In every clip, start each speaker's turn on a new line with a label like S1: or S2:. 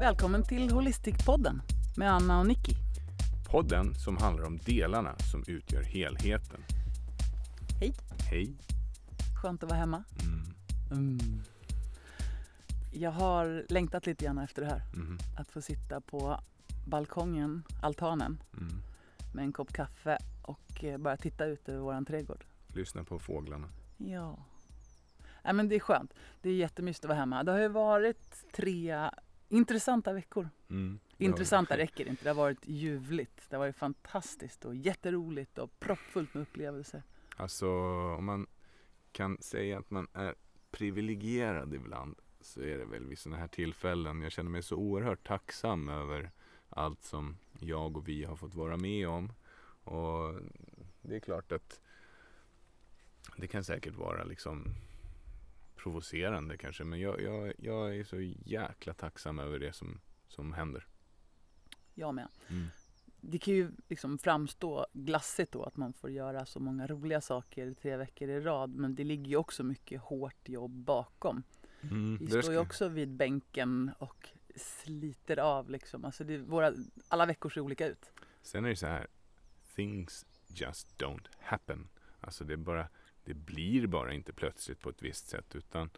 S1: Välkommen till Holistic-podden med Anna och Nicky.
S2: Podden som handlar om delarna som utgör helheten.
S1: Hej.
S2: Hej.
S1: Skönt att vara hemma.
S2: Mm.
S1: Jag har längtat lite grann efter det här.
S2: Mhm.
S1: Att få sitta på balkongen, altanen,
S2: Mm.
S1: med en kopp kaffe och eh, bara titta ut över våran trädgård.
S2: Lyssna på fåglarna.
S1: Ja. Nej, men det är skönt. Det är jättemysigt att vara hemma. Det har ju varit tre intressanta veckor.
S2: Mm.
S1: Intressanta räcker inte. Det har varit ljuvligt. Det har varit fantastiskt och jätteroligt och proppfullt med upplevelser.
S2: Alltså om man kan säga att man är privilegierad ibland så är det väl vid sådana här tillfällen. Jag känner mig så oerhört tacksam över allt som jag och vi har fått vara med om. Och det är klart att det kan säkert vara liksom provocerande kanske men jag, jag, jag är så jäkla tacksam över det som, som händer.
S1: Jag med.
S2: Mm.
S1: Det kan ju liksom framstå glassigt då att man får göra så många roliga saker tre veckor i rad. Men det ligger ju också mycket hårt jobb bakom.
S2: Mm,
S1: Vi står ju också vid bänken och sliter av liksom. Alltså det, våra, alla veckor ser olika ut.
S2: Sen är det så här, things just don't happen. Alltså det är bara, det blir bara inte plötsligt på ett visst sätt utan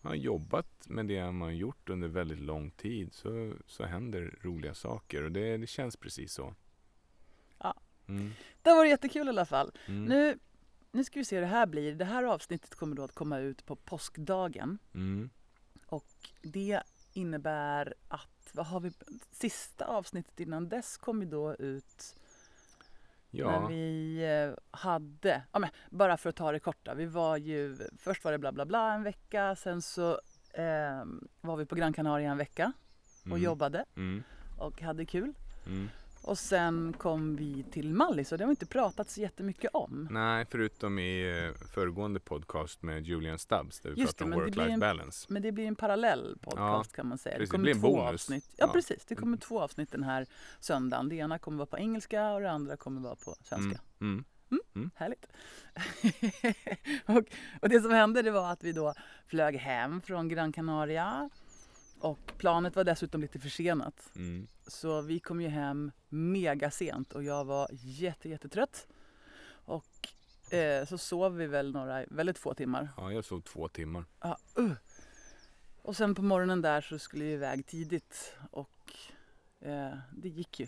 S2: man har jobbat med det man har gjort under väldigt lång tid så, så händer roliga saker och det, det känns precis så.
S1: Ja.
S2: Mm,
S1: Det varit jättekul i alla fall.
S2: mm,
S1: Nu, nu ska vi se hur det här blir. Det här avsnittet kommer då att komma ut på påskdagen.
S2: mm,
S1: Och det innebär att, vad har vi, sista avsnittet innan dess kom ju då ut
S2: ja,
S1: vi eh, hade, ja, men bara för att ta det korta, vi var ju, först var det bla bla bla en vecka, sen så eh, var vi på Gran Canaria en vecka och
S2: mm,
S1: jobbade
S2: Mm,
S1: och hade kul.
S2: mm.
S1: Och sen kom vi till Mallis och det har vi inte pratat så jättemycket om.
S2: Nej, förutom i eh, föregående podcast med Julian Stubbs där vi
S1: Just
S2: pratade
S1: det,
S2: om work-life balance.
S1: Men det blir en parallell podcast kan man säga.
S2: precis,
S1: det
S2: det blir
S1: kommer
S2: en
S1: två
S2: bonus.
S1: avsnitt. Ja,
S2: Ja.
S1: precis, det kommer två avsnitt den här söndagen. Det ena kommer vara på engelska och det andra kommer vara på svenska.
S2: Mm, mm,
S1: Härligt. och, och det som hände det var att vi då flög hem från Gran Canaria. Och planet var dessutom lite försenat.
S2: mm.
S1: Så vi kom ju hem mega sent och jag var jätte, jättetrött. Och eh, så sov vi väl några väldigt få timmar.
S2: Ja, jag sov två timmar.
S1: Ja, uh. Och sen på morgonen där så skulle vi iväg tidigt och eh, det gick ju.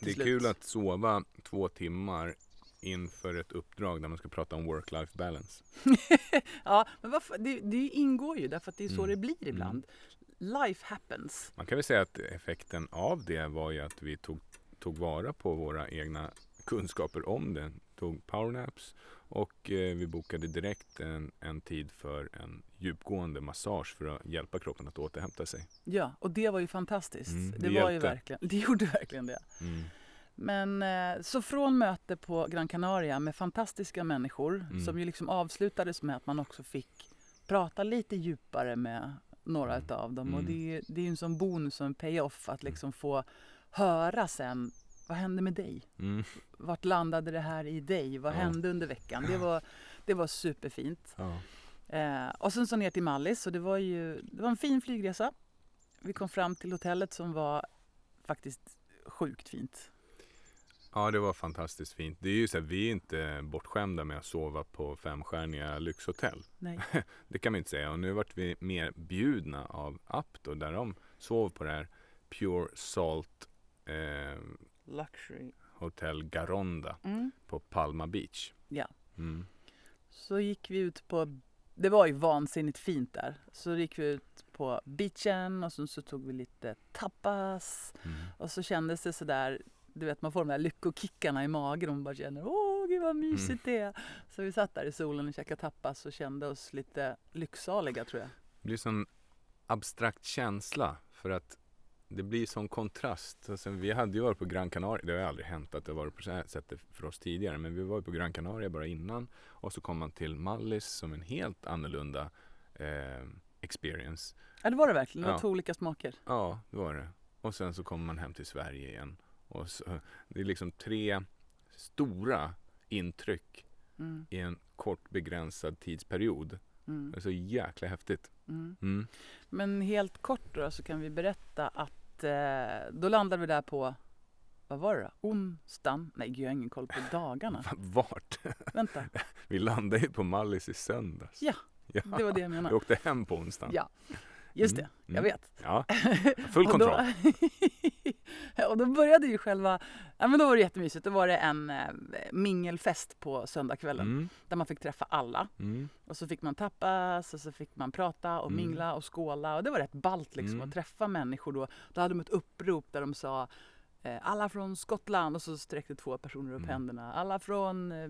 S2: Det är
S1: slut.
S2: kul att sova två timmar inför ett uppdrag där man ska prata om work-life balance.
S1: Ja, men varför, det, det ingår ju därför att det är så
S2: Mm.
S1: det blir ibland. Life happens.
S2: Man kan väl säga att effekten av det var ju att vi tog, tog vara på våra egna kunskaper om det. Tog powernaps och eh, vi bokade direkt en, en tid för en djupgående massage för att hjälpa kroppen att återhämta sig.
S1: Ja, och det var ju fantastiskt.
S2: Mm,
S1: det,
S2: det
S1: var ju verkligen, det gjorde verkligen det.
S2: Mm.
S1: Men eh, så från möte på Gran Canaria med fantastiska människor
S2: Mm.
S1: som ju liksom avslutades med att man också fick prata lite djupare med några
S2: Mm.
S1: utav dem. Och
S2: Mm.
S1: det, är- det är en sån bonus och en payoff att liksom få höra sen vad hände med dig?
S2: Mm.
S1: Vart landade det här i dig? Vad
S2: Ja.
S1: hände under veckan? Det var, det var superfint.
S2: Ja.
S1: Eh, och sen så ner till Mallis och det var ju det var en fin flygresa. Vi kom fram till hotellet som var faktiskt sjukt fint.
S2: Ja, det var fantastiskt fint. Det är ju så här, vi är inte bortskämda med att sova på femstjärniga lyxhotell.
S1: Nej.
S2: Det kan man inte säga. Och nu vart vi mer bjudna av Apto där de sov på det här Pure Salt eh,
S1: Luxury.
S2: Hotel Garonda
S1: Mm.
S2: på Palma Beach.
S1: Ja.
S2: Mm.
S1: Så gick vi ut på, det var ju vansinnigt fint där. Så gick vi ut på beachen och sen så tog vi lite tapas.
S2: Mm.
S1: Och så kändes det sådär, du vet man får de där lyckokickarna i magen och man bara känner åh gud vad mysigt det är. Så vi satt där i solen och käkade tapas och kände oss lite lycksaliga tror jag.
S2: Det blir sån abstrakt känsla för att det blir sån kontrast. Alltså, vi hade ju varit på Gran Canaria, det har ju aldrig hänt att det varit på så här sättet för oss tidigare, men vi var ju på Gran Canaria bara innan och så kom man till Mallis som en helt annorlunda eh, experience.
S1: Ja det var det verkligen, det var
S2: Ja.
S1: två olika smaker.
S2: Ja, det var det. Och sen så kommer man hem till Sverige igen. Och så, det är liksom tre stora intryck
S1: Mm.
S2: i en kort begränsad tidsperiod.
S1: Mm.
S2: Det är så jäkla häftigt.
S1: Mm.
S2: Mm.
S1: Men helt kort då så kan vi berätta att eh, då landade vi där på, vad var det då? Onsdagen? Nej jag har ingen koll på dagarna.
S2: Vart?
S1: Vänta,
S2: Vi landade ju på Mallis i söndags.
S1: Ja,
S2: ja.
S1: det var det jag
S2: Vi
S1: menade.
S2: åkte hem på onsdagen.
S1: Ja, just det.
S2: Mm,
S1: Jag
S2: mm.
S1: vet.
S2: Ja, full kontroll.
S1: Då, och då började ju själva, ja men då var det jättemysigt. Då var det en eh, mingelfest på söndagskvällen
S2: Mm,
S1: där man fick träffa alla.
S2: mm,
S1: Och så fick man tappas och så fick man prata och
S2: Mm.
S1: mingla och skåla. Och det var rätt ballt liksom
S2: Mm.
S1: att träffa människor då. Då hade de ett upprop där de sa eh, alla från Skottland och så sträckte två personer upp
S2: Mm.
S1: händerna. Alla från eh,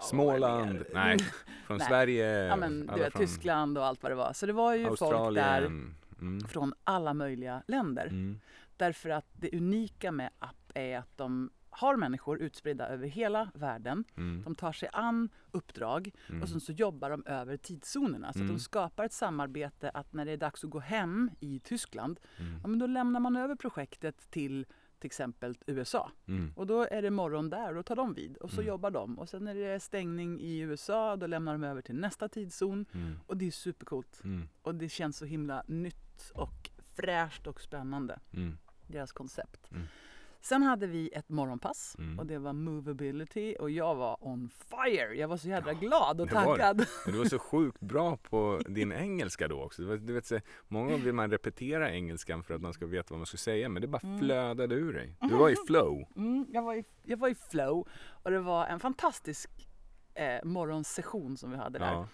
S2: Småland. Nej, från
S1: Nej.
S2: Sverige.
S1: Ja men du vet
S2: från
S1: Tyskland och allt vad det var. Så det var ju folk där
S2: Australien. Mm,
S1: från alla möjliga länder.
S2: mm,
S1: Därför att det unika med app är att de har människor utspridda över hela världen.
S2: mm,
S1: De tar sig an uppdrag
S2: mm.
S1: och sen så jobbar de över tidszonerna. Så
S2: Mm.
S1: de skapar ett samarbete att när det är dags att gå hem i Tyskland,
S2: Mm,
S1: ja, men då lämnar man över projektet till till exempel USA.
S2: mm,
S1: Och då är det morgon där och då tar de vid och så
S2: Mm.
S1: jobbar de. Och sen när det är stängning i USA då lämnar de över till nästa tidszon. Och det är supercoolt. Och det känns så himla nytt och fräscht och spännande,
S2: mm,
S1: deras koncept.
S2: Mm.
S1: Sen hade vi ett morgonpass
S2: Mm.
S1: och det var movability och jag var on fire. Jag var så jävla glad och
S2: var
S1: taggad.
S2: Men du var så sjukt bra på din engelska då också. Du vet, så, många gånger vill man repetera engelskan för att man ska veta vad man ska säga, men det bara
S1: Mm.
S2: flödade ur dig. Du var i flow.
S1: Mm, jag, var i, jag var i flow och det var en fantastisk eh, morgonsession som vi hade där.
S2: Ja.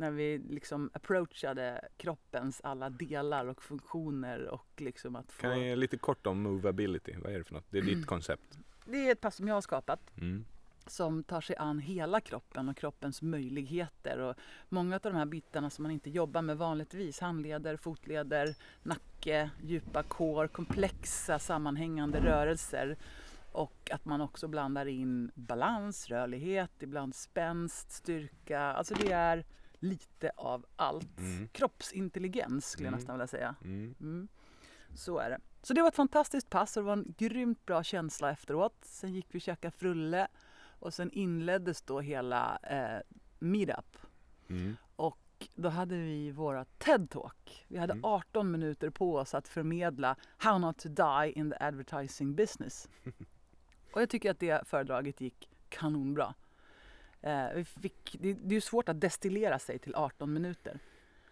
S1: När vi liksom approachade kroppens alla delar och funktioner och liksom att få...
S2: Kan jag ge lite kort om movability? Vad är det för något? Det är ditt koncept.
S1: Det är ett pass som jag har skapat
S2: Mm.
S1: som tar sig an hela kroppen och kroppens möjligheter. Och många av de här bitarna som man inte jobbar med vanligtvis, handleder, fotleder, nacke, djupa kår, komplexa sammanhängande rörelser. Och att man också blandar in balans, rörlighet, ibland spänst, styrka. Alltså det är lite av allt.
S2: Mm.
S1: Kroppsintelligens skulle jag
S2: Mm.
S1: nästan vilja säga.
S2: Mm.
S1: Mm. Så är det. Så det var ett fantastiskt pass och det var en grymt bra känsla efteråt. Sen gick vi och käkade frulle och sen inleddes då hela eh, meetup.
S2: Mm.
S1: Och då hade vi våra TED-talk. Vi hade
S2: Mm.
S1: 18 minuter på oss att förmedla How not to die in the advertising business. Och jag tycker att det föredraget gick kanonbra. Eh, vi fick, det, det är svårt att destillera sig till 18 minuter.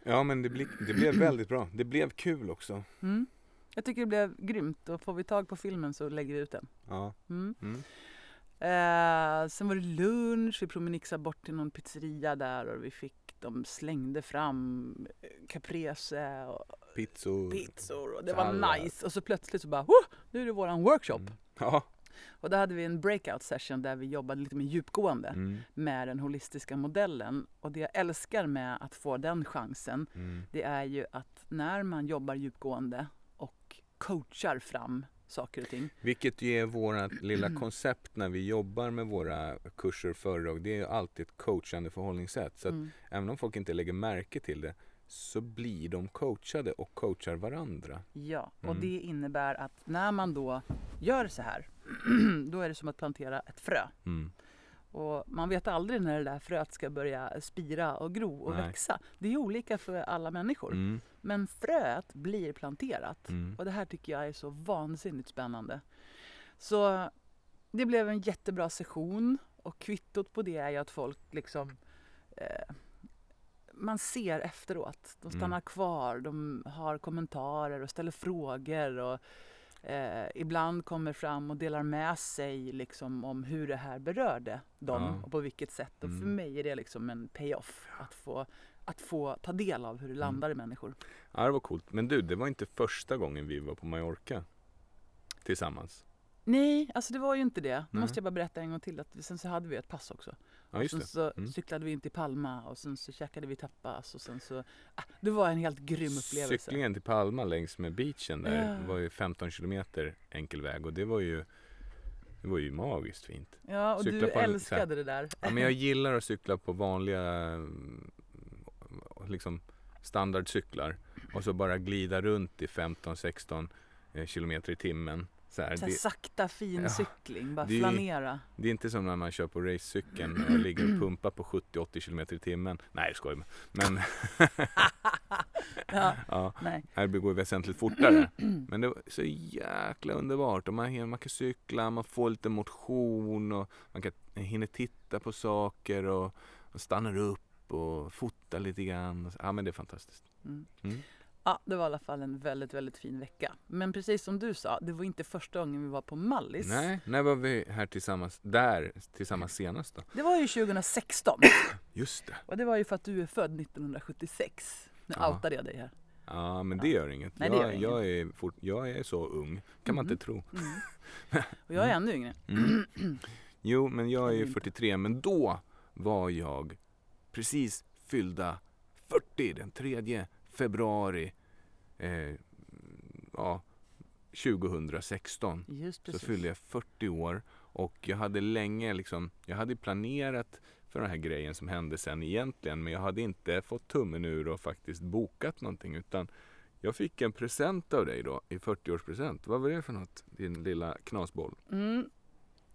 S2: Ja, men det, bli, det blev väldigt bra. Det blev kul också.
S1: Mm. Jag tycker det blev grymt och får vi tag på filmen så lägger vi ut den.
S2: Ja.
S1: Mm.
S2: Mm.
S1: Eh, sen var det lunch, vi promenixade bort till någon pizzeria där och vi fick, de slängde fram eh, caprese och
S2: Pizzor.
S1: pizzor och det var nice. Och så plötsligt så bara, "Woo! nu är det våran workshop.
S2: Mm. Ja.
S1: Och då hade vi en breakout session där vi jobbade lite mer djupgående
S2: Mm.
S1: med den holistiska modellen. Och det jag älskar med att få den chansen,
S2: Mm.
S1: det är ju att när man jobbar djupgående och coachar fram saker och ting.
S2: Vilket ju är vårt lilla koncept när vi jobbar med våra kurser och föredrag. Det är ju alltid ett coachande förhållningssätt. Så att
S1: Mm.
S2: även om folk inte lägger märke till det så blir de coachade och coachar varandra.
S1: Ja, och
S2: Mm.
S1: det innebär att när man då gör så här, då är det som att plantera ett frö.
S2: Mm.
S1: Och man vet aldrig när det där fröet ska börja spira och gro och
S2: Nej.
S1: växa. Det är olika för alla människor.
S2: Mm.
S1: Men fröet blir planterat.
S2: Mm.
S1: Och det här tycker jag är så vansinnigt spännande. Så det blev en jättebra session och kvittot på det är ju att folk liksom eh, man ser efteråt. De stannar
S2: Mm.
S1: kvar, de har kommentarer och ställer frågor. Och, eh, ibland kommer fram och delar med sig liksom, om hur det här berörde dem
S2: Ja.
S1: och på vilket sätt. Och för
S2: Mm.
S1: mig är det liksom en pay-off att få, att få ta del av hur det
S2: Mm.
S1: landar i människor.
S2: Ja, det var coolt. Men du, det var inte första gången vi var på Mallorca tillsammans.
S1: Nej, alltså det var ju inte det. Nu måste jag bara berätta en gång till. Att sen så hade vi ett pass också.
S2: Ja, just
S1: sen så
S2: Mm.
S1: cyklade vi in till Palma och sen så käkade vi tapas och sen så... Ah, det var en helt grym upplevelse.
S2: Cyklingen till Palma längs med beachen där
S1: Ja.
S2: var ju 15 kilometer enkel väg och det var ju det var ju magiskt fint.
S1: Ja, och
S2: Cykla
S1: du
S2: på
S1: älskade det där.
S2: Ja, men jag gillar att cykla på vanliga mm, liksom standardcyklar och så bara glida runt i 15-16 eh, kilometer i timmen Så här,
S1: Så här
S2: det,
S1: sakta fin
S2: Ja,
S1: cykling, bara
S2: det är-
S1: flanera.
S2: det är inte som när man kör på racecykeln och ligger och pumpar på 70-80 km i timmen. Nej, skoj bara. Men
S1: Ja,
S2: ja,
S1: nej.
S2: här går det väsentligt fortare. Men det var så jäkla underbart. Och man, man kan cykla, man får lite motion och man kan hinner titta på saker och, och stannar upp och fotar lite grann. Ja men det är fantastiskt.
S1: Mm.
S2: Mm.
S1: Ja, det var i alla fall en väldigt, väldigt fin vecka. Men precis som du sa, det var inte första gången vi var på Mallis.
S2: Nej, när var vi här tillsammans, där tillsammans senast då?
S1: Det var ju 2016
S2: Just det.
S1: och det var ju för att du är född 1976. Nu
S2: Ja.
S1: outade jag dig här.
S2: Ja men det gör inget.
S1: Nej, det
S2: jag,
S1: gör
S2: jag, är fort, jag är så ung, kan man
S1: Mhm.
S2: inte tro.
S1: Mm. Och jag är ännu yngre.
S2: Mm. Jo, men jag är ju
S1: Inte.
S2: 43, men då var jag precis fyllda 40 den 3 februari eh, ja, 2016.
S1: Just
S2: Så fyllde jag 40 år och jag hade länge liksom, jag hade planerat för den här grejen som hände sen egentligen men jag hade inte fått tummen ur och faktiskt bokat någonting utan jag fick en present av dig då i 40-årspresent. Vad var det för något? Din lilla knasboll.
S1: Mm.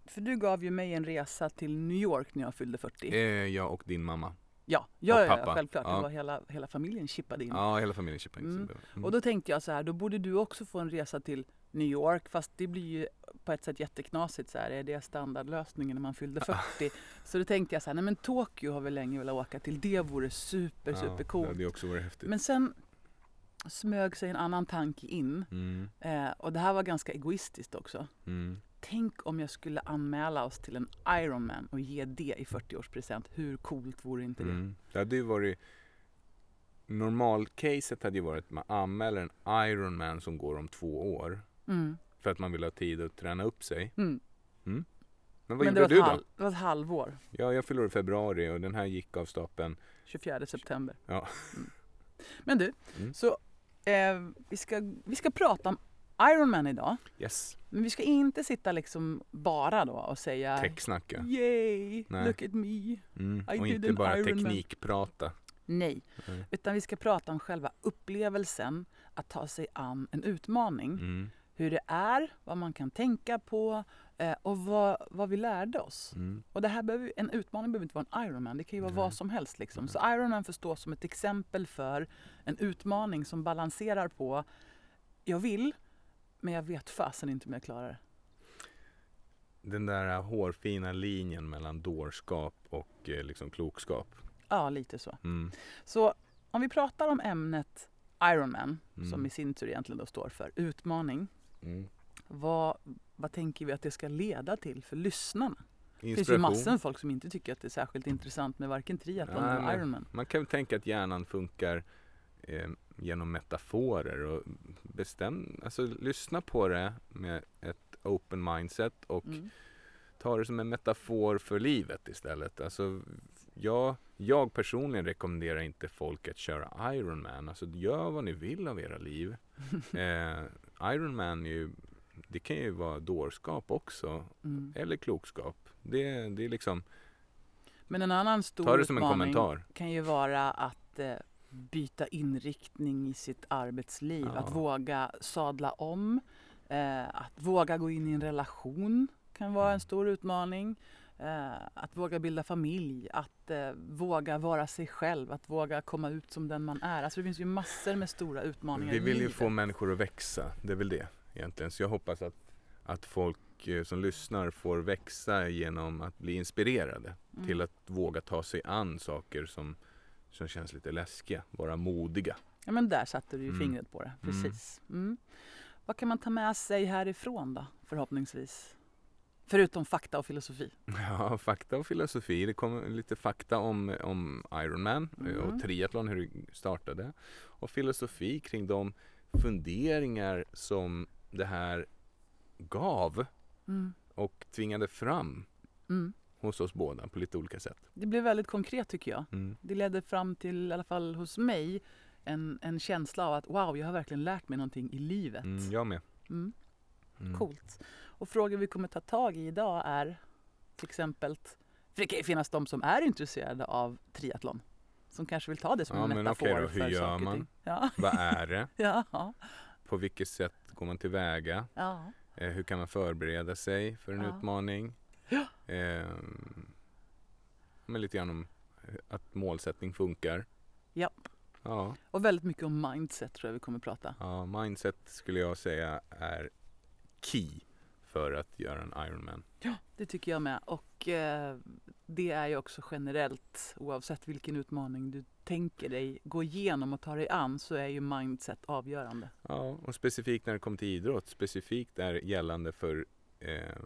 S1: För du gav ju mig en resa till New York när jag fyllde 40.
S2: Eh, jag och din mamma.
S1: Ja, ja, ja, ja självklart.
S2: Ja.
S1: Det var hela, hela familjen chippade in.
S2: Ja, hela familjen chippade in.
S1: Mm.
S2: Mm.
S1: Och då tänkte jag så här, då borde du också få en resa till New York. Fast det blir ju på ett sätt jätteknasigt. Så här, är det standardlösningen när man fyllde 40? så då tänkte jag så här, nej men Tokyo har vi länge velat åka till. Det vore super,
S2: ja,
S1: super
S2: Det
S1: coolt.
S2: hade ju också varit häftigt.
S1: Men sen smög sig en annan tanke in.
S2: Mm,
S1: Eh, och det här var ganska egoistiskt också.
S2: Mm.
S1: Tänk om jag skulle anmäla oss till en Ironman och ge det i 40-årspresent. Hur coolt vore inte det?
S2: Mm. Det hade ju varit Normalcaset hade ju varit att man anmäler en Ironman som går om två år.
S1: Mm.
S2: För att man vill ha tid att träna upp sig.
S1: Mm.
S2: Men vad
S1: Men
S2: gjorde du
S1: ett
S2: då?
S1: halv, det var ett halvår.
S2: Ja, jag fyllde i februari och den här gick av stapeln.
S1: 24 september.
S2: Ja.
S1: Mm. Men du,
S2: Mm.
S1: så eh, vi, ska, vi ska prata om Ironman idag.
S2: Yes,
S1: Men vi ska inte sitta liksom bara då och säga
S2: techsnacka.
S1: Yay,
S2: Nej.
S1: look at me.
S2: Mm.
S1: I
S2: Och
S1: did
S2: inte
S1: an
S2: bara
S1: Ironman.
S2: teknikprata.
S1: Nej,
S2: Mm.
S1: utan vi ska prata om själva upplevelsen att ta sig an en utmaning.
S2: Mm.
S1: Hur det är, vad man kan tänka på eh, och vad, vad vi lärde oss.
S2: Mm.
S1: Och det här behöver, en utmaning behöver inte vara en Ironman, det kan ju vara vad som helst. Liksom. Så Ironman får stå som ett exempel för en utmaning som balanserar på jag vill, men jag vet fasen inte om jag klarar det.
S2: Den där hårfina linjen mellan dårskap och eh, liksom klokskap.
S1: Ja, lite så.
S2: Mm.
S1: Så om vi pratar om ämnet Ironman,
S2: Mm.
S1: som i sin tur egentligen då står för utmaning.
S2: Mm.
S1: Vad, vad tänker vi att det ska leda till för lyssnarna? Det finns ju massor med folk som inte tycker att det är särskilt intressant med varken triathlon eller Ironman.
S2: Man kan väl tänka att hjärnan funkar eh, genom metaforer och bestäm, alltså lyssna på det med ett open mindset och
S1: Mm.
S2: ta det som en metafor för livet istället. Alltså, jag, jag personligen rekommenderar inte folk att köra Ironman. Alltså gör vad ni vill av era liv. eh, Ironman är ju, det kan ju vara dårskap också.
S1: Mm.
S2: Eller klokskap. Det, det är liksom,
S1: Men en annan stor utmaning kan ju vara att eh, byta inriktning i sitt arbetsliv.
S2: Ja.
S1: Att våga sadla om. Eh, att våga gå in i en relation kan vara
S2: Mm.
S1: en stor utmaning. Eh, att våga bilda familj, att eh, våga vara sig själv, att våga komma ut som den man är. Alltså det finns ju massor med stora utmaningar
S2: Vi vill ju få människor att växa. Det är väl det egentligen. Så jag hoppas att, att folk eh, som lyssnar får växa genom att bli inspirerade
S1: Mm.
S2: till att våga ta sig an saker som, som känns lite läskiga. Vara modiga.
S1: Ja men där satte du ju
S2: Mm.
S1: fingret på det.
S2: Mm.
S1: Precis. Mm. Vad kan man ta med sig härifrån då förhoppningsvis? Förutom fakta och filosofi.
S2: Ja, fakta och filosofi. Det kommer lite fakta om, om Ironman eh,
S1: Mm.
S2: och triathlon, hur det startade. Och filosofi kring de funderingar som det här gav
S1: Mm.
S2: och tvingade fram
S1: Mm.
S2: Hos oss båda på lite olika sätt.
S1: Det blev väldigt konkret tycker jag.
S2: Mm.
S1: Det ledde fram till, i alla fall hos mig, en, en känsla av att wow, jag har verkligen lärt mig någonting i livet.
S2: Mm, jag med.
S1: Mm.
S2: Mm.
S1: Coolt. Och frågor vi kommer ta tag i idag är till exempel, för det kan ju finnas de som är intresserade av triathlon. Som kanske vill ta det som
S2: Ja,
S1: en
S2: men
S1: metafor
S2: okej då, hur
S1: för
S2: gör
S1: saker och
S2: man?
S1: Ja,
S2: Vad är det?
S1: ja,
S2: På vilket sätt går man tillväga?
S1: ja.
S2: Eh, hur kan man förbereda sig för en
S1: Ja.
S2: utmaning?
S1: Ja.
S2: Eh, men lite grann om eh, att målsättning funkar.
S1: Ja.
S2: Ja,
S1: Och väldigt mycket om mindset tror jag vi kommer prata.
S2: ja, mindset skulle jag säga är key för att göra en Ironman.
S1: Ja, det tycker jag med. Och eh, det är ju också generellt, oavsett vilken utmaning du tänker dig gå igenom och ta dig an, så är ju mindset avgörande.
S2: Ja, och specifikt när det kommer till idrott, specifikt är gällande för eh,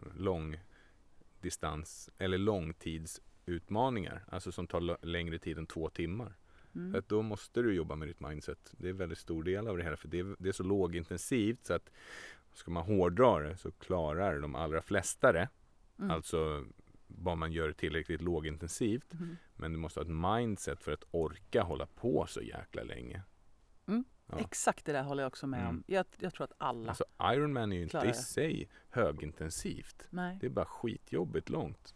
S2: långdistans eller långtidsutmaningar, alltså som tar längre tid än två timmar.
S1: Mm.
S2: För att då måste du jobba med ditt mindset. Det är en väldigt stor del av det hela, för det är, det är så lågintensivt så att ska man hårdra det så klarar de allra flesta det.
S1: Mm.
S2: Alltså bara man gör det tillräckligt lågintensivt.
S1: Mm.
S2: Men du måste ha ett mindset för att orka hålla på så jäkla länge.
S1: Mm.
S2: Ja.
S1: Exakt det där håller jag också med
S2: Mm.
S1: om. Jag, jag tror att alla
S2: Alltså Ironman är ju inte i sig högintensivt.
S1: Nej.
S2: Det är bara skitjobbigt långt.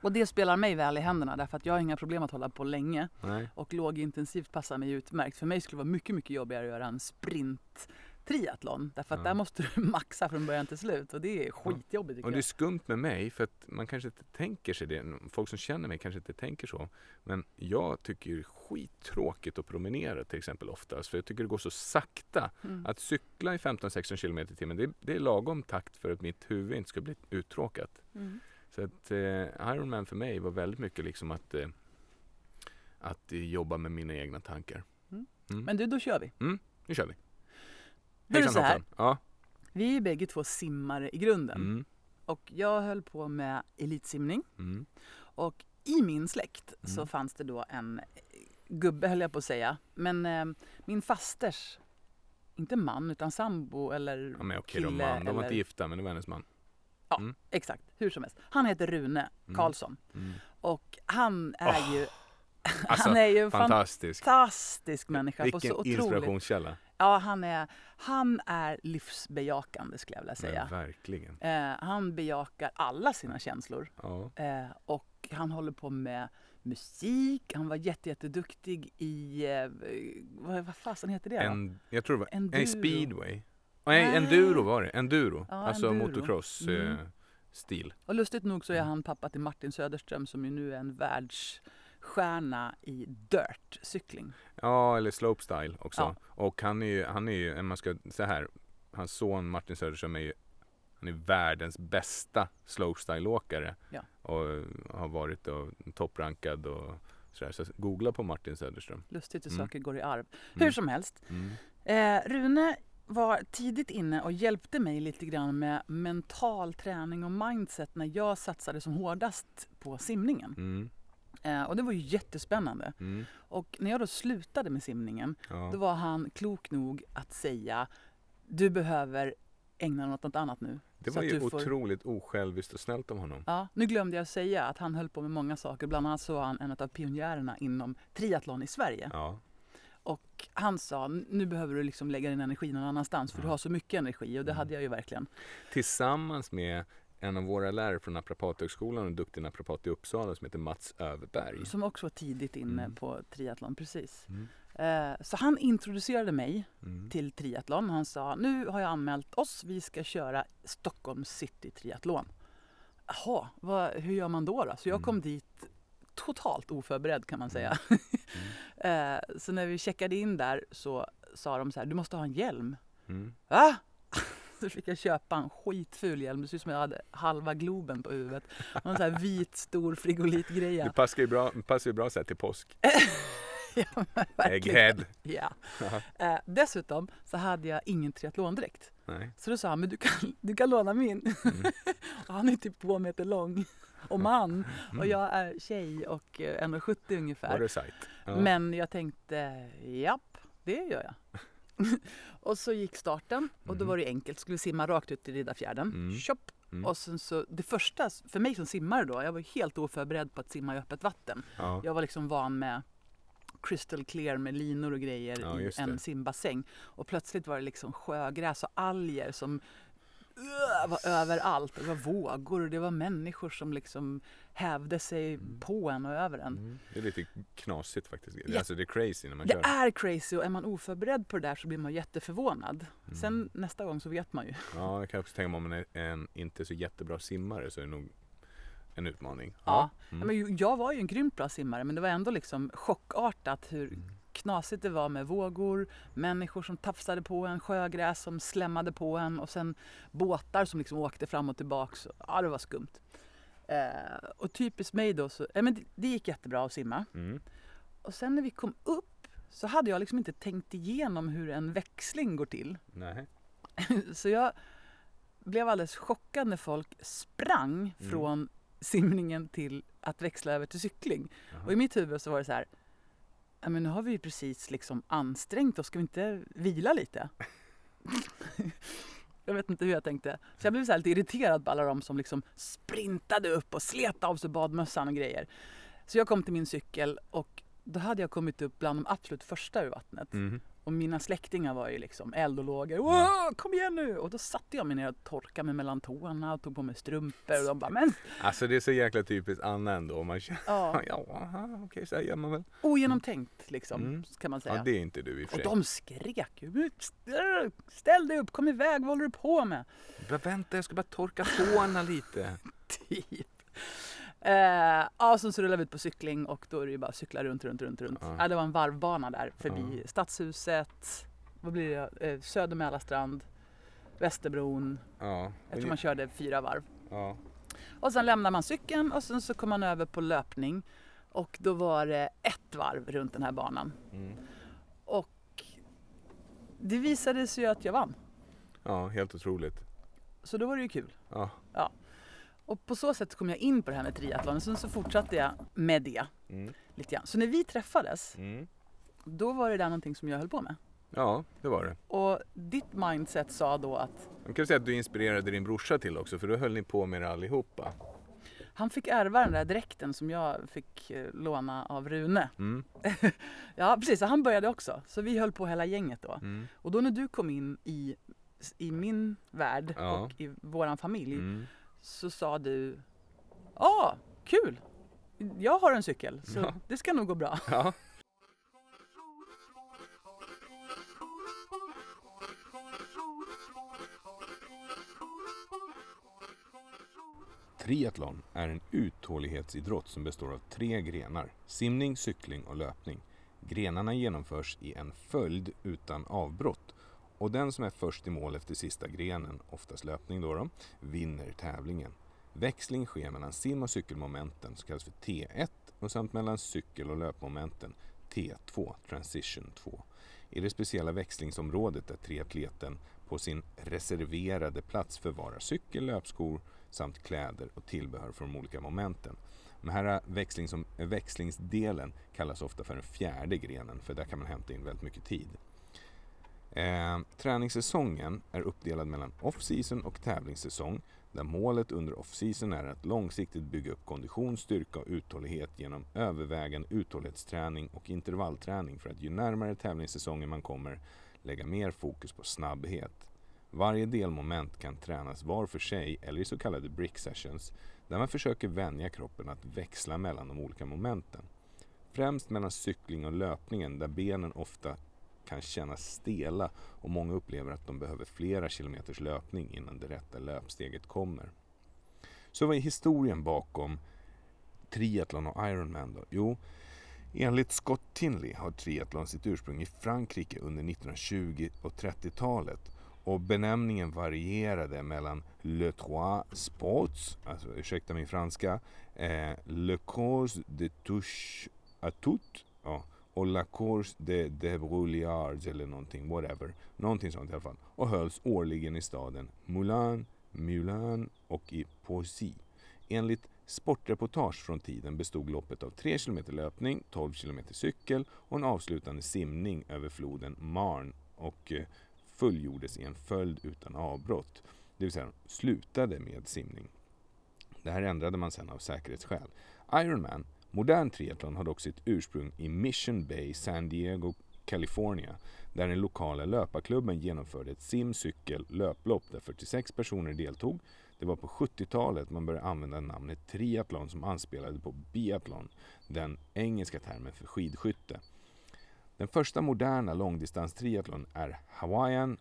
S1: Och det spelar mig väl i händerna därför att jag har inga problem att hålla på länge.
S2: Nej.
S1: Och lågintensivt passar mig utmärkt. För mig skulle det vara mycket, mycket jobbigare att göra en sprint triathlon. Därför att
S2: Ja.
S1: där måste du maxa från början till slut och det är skitjobbigt tycker
S2: Och det är skumt med mig för att man kanske inte tänker sig det. Folk som känner mig kanske inte tänker så. Men jag tycker det är skittråkigt att promenera till exempel oftast. För jag tycker det går så sakta.
S1: Mm.
S2: Att cykla i 15-16 km i timmen det, det är lagom takt för att mitt huvud inte ska bli uttråkat.
S1: Mm.
S2: Så att eh, Ironman för mig var väldigt mycket liksom att, eh, att jobba med mina egna tankar.
S1: Mm.
S2: Mm.
S1: Men du, då kör vi.
S2: Nu kör vi.
S1: Då är det så här.
S2: Ja.
S1: Vi är ju bägge två simmare i grunden.
S2: Mm.
S1: Och jag höll på med elitsimning.
S2: Mm.
S1: Och i min släkt så
S2: Mm.
S1: fanns det då en gubbe höll jag på att säga. Men eh, min fasters, inte man utan sambo eller
S2: Ja, men okej
S1: kille.
S2: man. De var
S1: eller,
S2: inte gifta men det var hennes man.
S1: Exakt, hur som helst. Han heter Rune
S2: Mm.
S1: Karlsson.
S2: Mm.
S1: Och han är ju,
S2: Alltså,
S1: han är ju en
S2: Fantastisk.
S1: fantastisk människa. på
S2: Vilken
S1: så otroligt.
S2: inspirationskälla.
S1: Ja, han är, han är livsbejakande skulle jag vilja
S2: Men
S1: säga.
S2: verkligen.
S1: Eh, han bejakar alla sina känslor.
S2: Ja.
S1: Eh, och han håller på med musik. Han var jätte, jätteduktig i, eh, vad, vad fasen heter det?
S2: En, jag tror det var
S1: Enduro.
S2: Nej, speedway. Nej,
S1: Nej.
S2: enduro var det. Enduro.
S1: Ja,
S2: alltså
S1: enduro.
S2: motocross
S1: Mm.
S2: eh, stil.
S1: Och lustigt nog så är
S2: Mm.
S1: han pappa till Martin Söderström som ju nu är en världsstjärna i dirt-cykling.
S2: Ja, eller slopestyle också.
S1: Ja.
S2: Och han är ju, han är ju, man ska så här, hans son Martin Söderström är ju, han är världens bästa slopestyle-åkare.
S1: Ja.
S2: Och har varit och topprankad och sådär. Så googla på Martin Söderström.
S1: Lustigt hur
S2: Mm.
S1: saker går i arv.
S2: Mm.
S1: Hur som helst.
S2: Mm.
S1: Eh, Rune var tidigt inne och hjälpte mig lite grann med mental träning och mindset när jag satsade som hårdast på simningen. Eh, och det var ju jättespännande.
S2: Mm.
S1: Och när jag då slutade med simningen
S2: Ja.
S1: då var han klok nog att säga du behöver ägna dig åt något annat nu.
S2: Det var ju
S1: får-
S2: otroligt osjälviskt och snällt av honom.
S1: Ja, nu glömde jag säga att han höll på med många saker. Bland annat så var han en av pionjärerna inom triathlon i Sverige.
S2: Ja.
S1: Och han sa, nu behöver du liksom lägga din energi någon annanstans för
S2: Ja.
S1: du har så mycket energi och det
S2: Mm.
S1: hade jag ju verkligen.
S2: Tillsammans med en av våra lärare från Naprapathögskolan och duktig naprapat i Uppsala som heter Mats Överberg.
S1: Som också var tidigt inne
S2: Mm.
S1: på triathlon, precis.
S2: Mm.
S1: Eh, så han introducerade mig
S2: Mm.
S1: till triathlon. Han sa, nu har jag anmält oss, vi ska köra Stockholm City Triathlon. Jaha, vad, hur gör man då, då? Så jag
S2: Mm.
S1: kom dit totalt oförberedd kan man säga.
S2: Mm.
S1: Eh, så när vi checkade in där så sa de så här, du måste ha en hjälm.
S2: Mm.
S1: Va? Så fick jag köpa en skitful hjälm. Det ser ut som jag hade halva Globen på huvudet. Och En sån här vit stor
S2: Det
S1: frigolitgreja.
S2: passar ju bra, passar ju bra så här till påsk.
S1: ja.
S2: Egghead.
S1: Ja. Eh, dessutom så hade jag ingen triathlondräkt.
S2: Nej.
S1: Så då sa han, men du kan, du kan låna min.
S2: Mm.
S1: och han är typ två meter lång och man. Och
S2: Mm.
S1: jag är tjej och eh, 1,70
S2: Var
S1: ungefär.
S2: det sajt? Ja.
S1: Men jag tänkte, japp, det gör jag. och så gick starten och då
S2: Mhm.
S1: var det enkelt. Skulle simma rakt ut i Riddarfjärden.
S2: Mm.
S1: Tjopp!
S2: Mm.
S1: Och sen så, det första, för mig som simmare då, jag var helt oförberedd på att simma i öppet vatten.
S2: ja.
S1: Jag var liksom van med crystal clear med linor och grejer
S2: Ja,
S1: i en simbassäng. Och plötsligt var det liksom sjögräs och alger som uh, var överallt. Det var vågor och det var människor som liksom hävde sig
S2: Mm.
S1: på en och över en.
S2: Mm. Det är lite knasigt faktiskt.
S1: Ja.
S2: Alltså det är crazy när man
S1: Det
S2: kör.
S1: är crazy och är man oförberedd på det där så blir man jätteförvånad.
S2: Mm.
S1: Sen nästa gång så vet man ju.
S2: Ja, jag kan också tänka mig om man är en inte så jättebra simmare så är det nog en utmaning.
S1: Ja. Ja, men jag var ju en grymt bra simmare men det var ändå liksom chockartat hur
S2: Mm.
S1: Knasigt det var med vågor, människor som tafsade på en, sjögräs som slämmade på en och sen båtar som liksom åkte fram och tillbaks. Ja, det var skumt. Eh, och typiskt mig då, så, ja, men det, det gick jättebra att simma.
S2: Mm.
S1: Och sen när vi kom upp så hade jag liksom inte tänkt igenom hur en växling går till.
S2: Nej.
S1: Så jag blev alldeles chockad när folk sprang
S2: Mm.
S1: från simningen till att växla över till cykling.
S2: Jaha.
S1: Och i mitt huvud så var det så här, "Ja, men nu har vi ju precis liksom ansträngt oss, ska vi inte vila lite? jag vet inte hur jag tänkte. Så jag blev så här lite irriterad på alla de som liksom sprintade upp och slet av sig badmössan och grejer. Så jag kom till min cykel och då hade jag kommit upp bland de absolut första ur vattnet.
S2: Mm.
S1: Och mina släktingar var ju liksom eld och lågor. Wow, kom igen nu! Och då satte jag mig ner och torkade mig mellan tårna och tog på mig strumpor. Och de bara, men
S2: Alltså det är så jäkla typiskt Anna ändå. Man känner,
S1: ja,
S2: ja, okej så här gör man väl.
S1: ogenomtänkt liksom,
S2: Mm.
S1: kan man säga.
S2: Ja, det är inte du i och för
S1: Och
S2: sig.
S1: de skrek ju. Ställ dig upp, kom iväg, vad håller du på med?
S2: Bara, vänta, jag ska bara torka tårna lite.
S1: Typ. Eh, ja, sen så rullade vi ut på cykling och då är det ju bara att cykla runt, runt, runt, runt.
S2: Ja.
S1: Ja. det var en varvbana där förbi
S2: Ja.
S1: Stadshuset, vad blir det, eh, Söder Mälarstrand, Västerbron.
S2: Ja,
S1: Jag tror man körde fyra varv.
S2: ja.
S1: Och sen lämnar man cykeln och sen så kom man över på löpning. Och då var det ett varv runt den här banan.
S2: Mm.
S1: Och det visade sig ju att jag vann.
S2: ja, helt otroligt.
S1: Så då var det ju kul.
S2: Ja.
S1: Och på så sätt kom jag in på det här med triathlon och sen så fortsatte jag med det
S2: Mm.
S1: lite grann. Så när vi träffades,
S2: Mm.
S1: då var det där någonting som jag höll på med.
S2: Ja, det var det.
S1: Och ditt mindset sa då att
S2: Man kan säga att du inspirerade din brorsa till också för då höll ni på med det allihopa.
S1: han fick ärva den där dräkten som jag fick eh, låna av Rune.
S2: Mm.
S1: Ja precis, så han började också. Så vi höll på hela gänget då.
S2: Mm.
S1: Och då när du kom in i, i min värld
S2: Ja.
S1: och i våran familj
S2: Mm.
S1: Så sa du Ja, kul! Jag har en cykel så
S2: Ja.
S1: det ska nog gå bra.
S2: Ja. Triathlon är en uthållighetsidrott som består av tre grenar. Simning, cykling och löpning. Grenarna genomförs i en följd utan avbrott och den som är först i mål efter sista grenen, oftast löpning då, då vinner tävlingen. Växling sker mellan sim och cykelmomenten som kallas för T1 och samt mellan cykel och löpmomenten T2, Transition 2. I det speciella växlingsområdet där triatleten på sin reserverade plats förvarar cykel, löpskor samt kläder och tillbehör från de olika momenten. Den här växlings växlingsdelen kallas ofta för den fjärde grenen för där kan man hämta in väldigt mycket tid. Eh, träningssäsongen är uppdelad mellan off-season och tävlingssäsong där målet under off-season är att långsiktigt bygga upp kondition, styrka och uthållighet genom övervägande uthållighetsträning och intervallträning för att ju närmare tävlingssäsongen man kommer lägga mer fokus på snabbhet. Varje delmoment kan tränas var för sig eller i så kallade brick sessions där man försöker vänja kroppen att växla mellan de olika momenten. Främst mellan cykling och löpningen där benen ofta kan kännas stela och många upplever att de behöver flera kilometers löpning innan det rätta löpsteget kommer. Så vad är historien bakom triathlon och Ironman då? Jo, enligt Scott Tinley har triathlon sitt ursprung i Frankrike under 1920 och 30-talet och benämningen varierade mellan Le Trois Sports, alltså ursäkta min franska, eh, Le cause de Touche à Tout, ja, och La Course de de Debrouillards eller någonting, whatever. Någonting sånt i alla fall. Och hölls årligen i staden Moulin, Moulin och i Poissy. Enligt sportreportage från tiden bestod loppet av 3 km löpning, 12 km cykel och en avslutande simning över floden Marne och eh, fullgjordes i en följd utan avbrott. Det vill säga slutade med simning. Det här ändrade man sedan av säkerhetsskäl. Ironman Modern triathlon har dock sitt ursprung i Mission Bay, San Diego California där den lokala löparklubben genomförde ett sim-, cykel-, löplopp där 46 personer deltog. Det var på 70-talet man började använda namnet triathlon som anspelade på biathlon, den engelska termen för skidskytte. Den första moderna långdistans-triathlon är Hawaiian,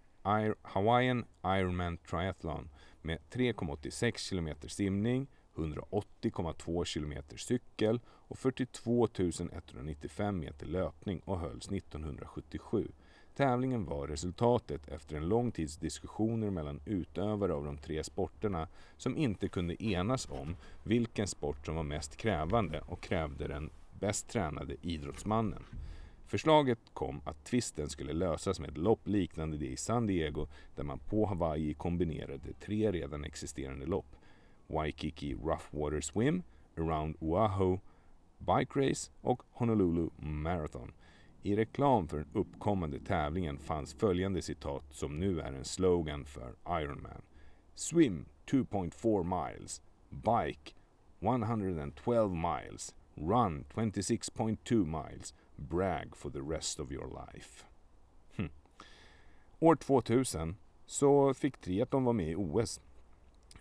S2: Hawaiian Ironman Triathlon med 3,86 km simning, 180,2 km cykel och 42 195 meter löpning och hölls 1977. Tävlingen var resultatet efter en lång tids diskussioner mellan utövare av de tre sporterna som inte kunde enas om vilken sport som var mest krävande och krävde den bäst tränade idrottsmannen. Förslaget kom att tvisten skulle lösas med ett lopp liknande det i San Diego där man på Hawaii kombinerade tre redan existerande lopp. Waikiki Rough Water Swim, Around Oahu Bike Race och Honolulu Marathon. I reklam för den uppkommande tävlingen fanns följande citat som nu är en slogan för Ironman. Swim 2.4 miles. Bike 112 miles. Run 26.2 miles. Brag for the rest of your life. Hm. År 2000 så fick triathlon vara med i OS.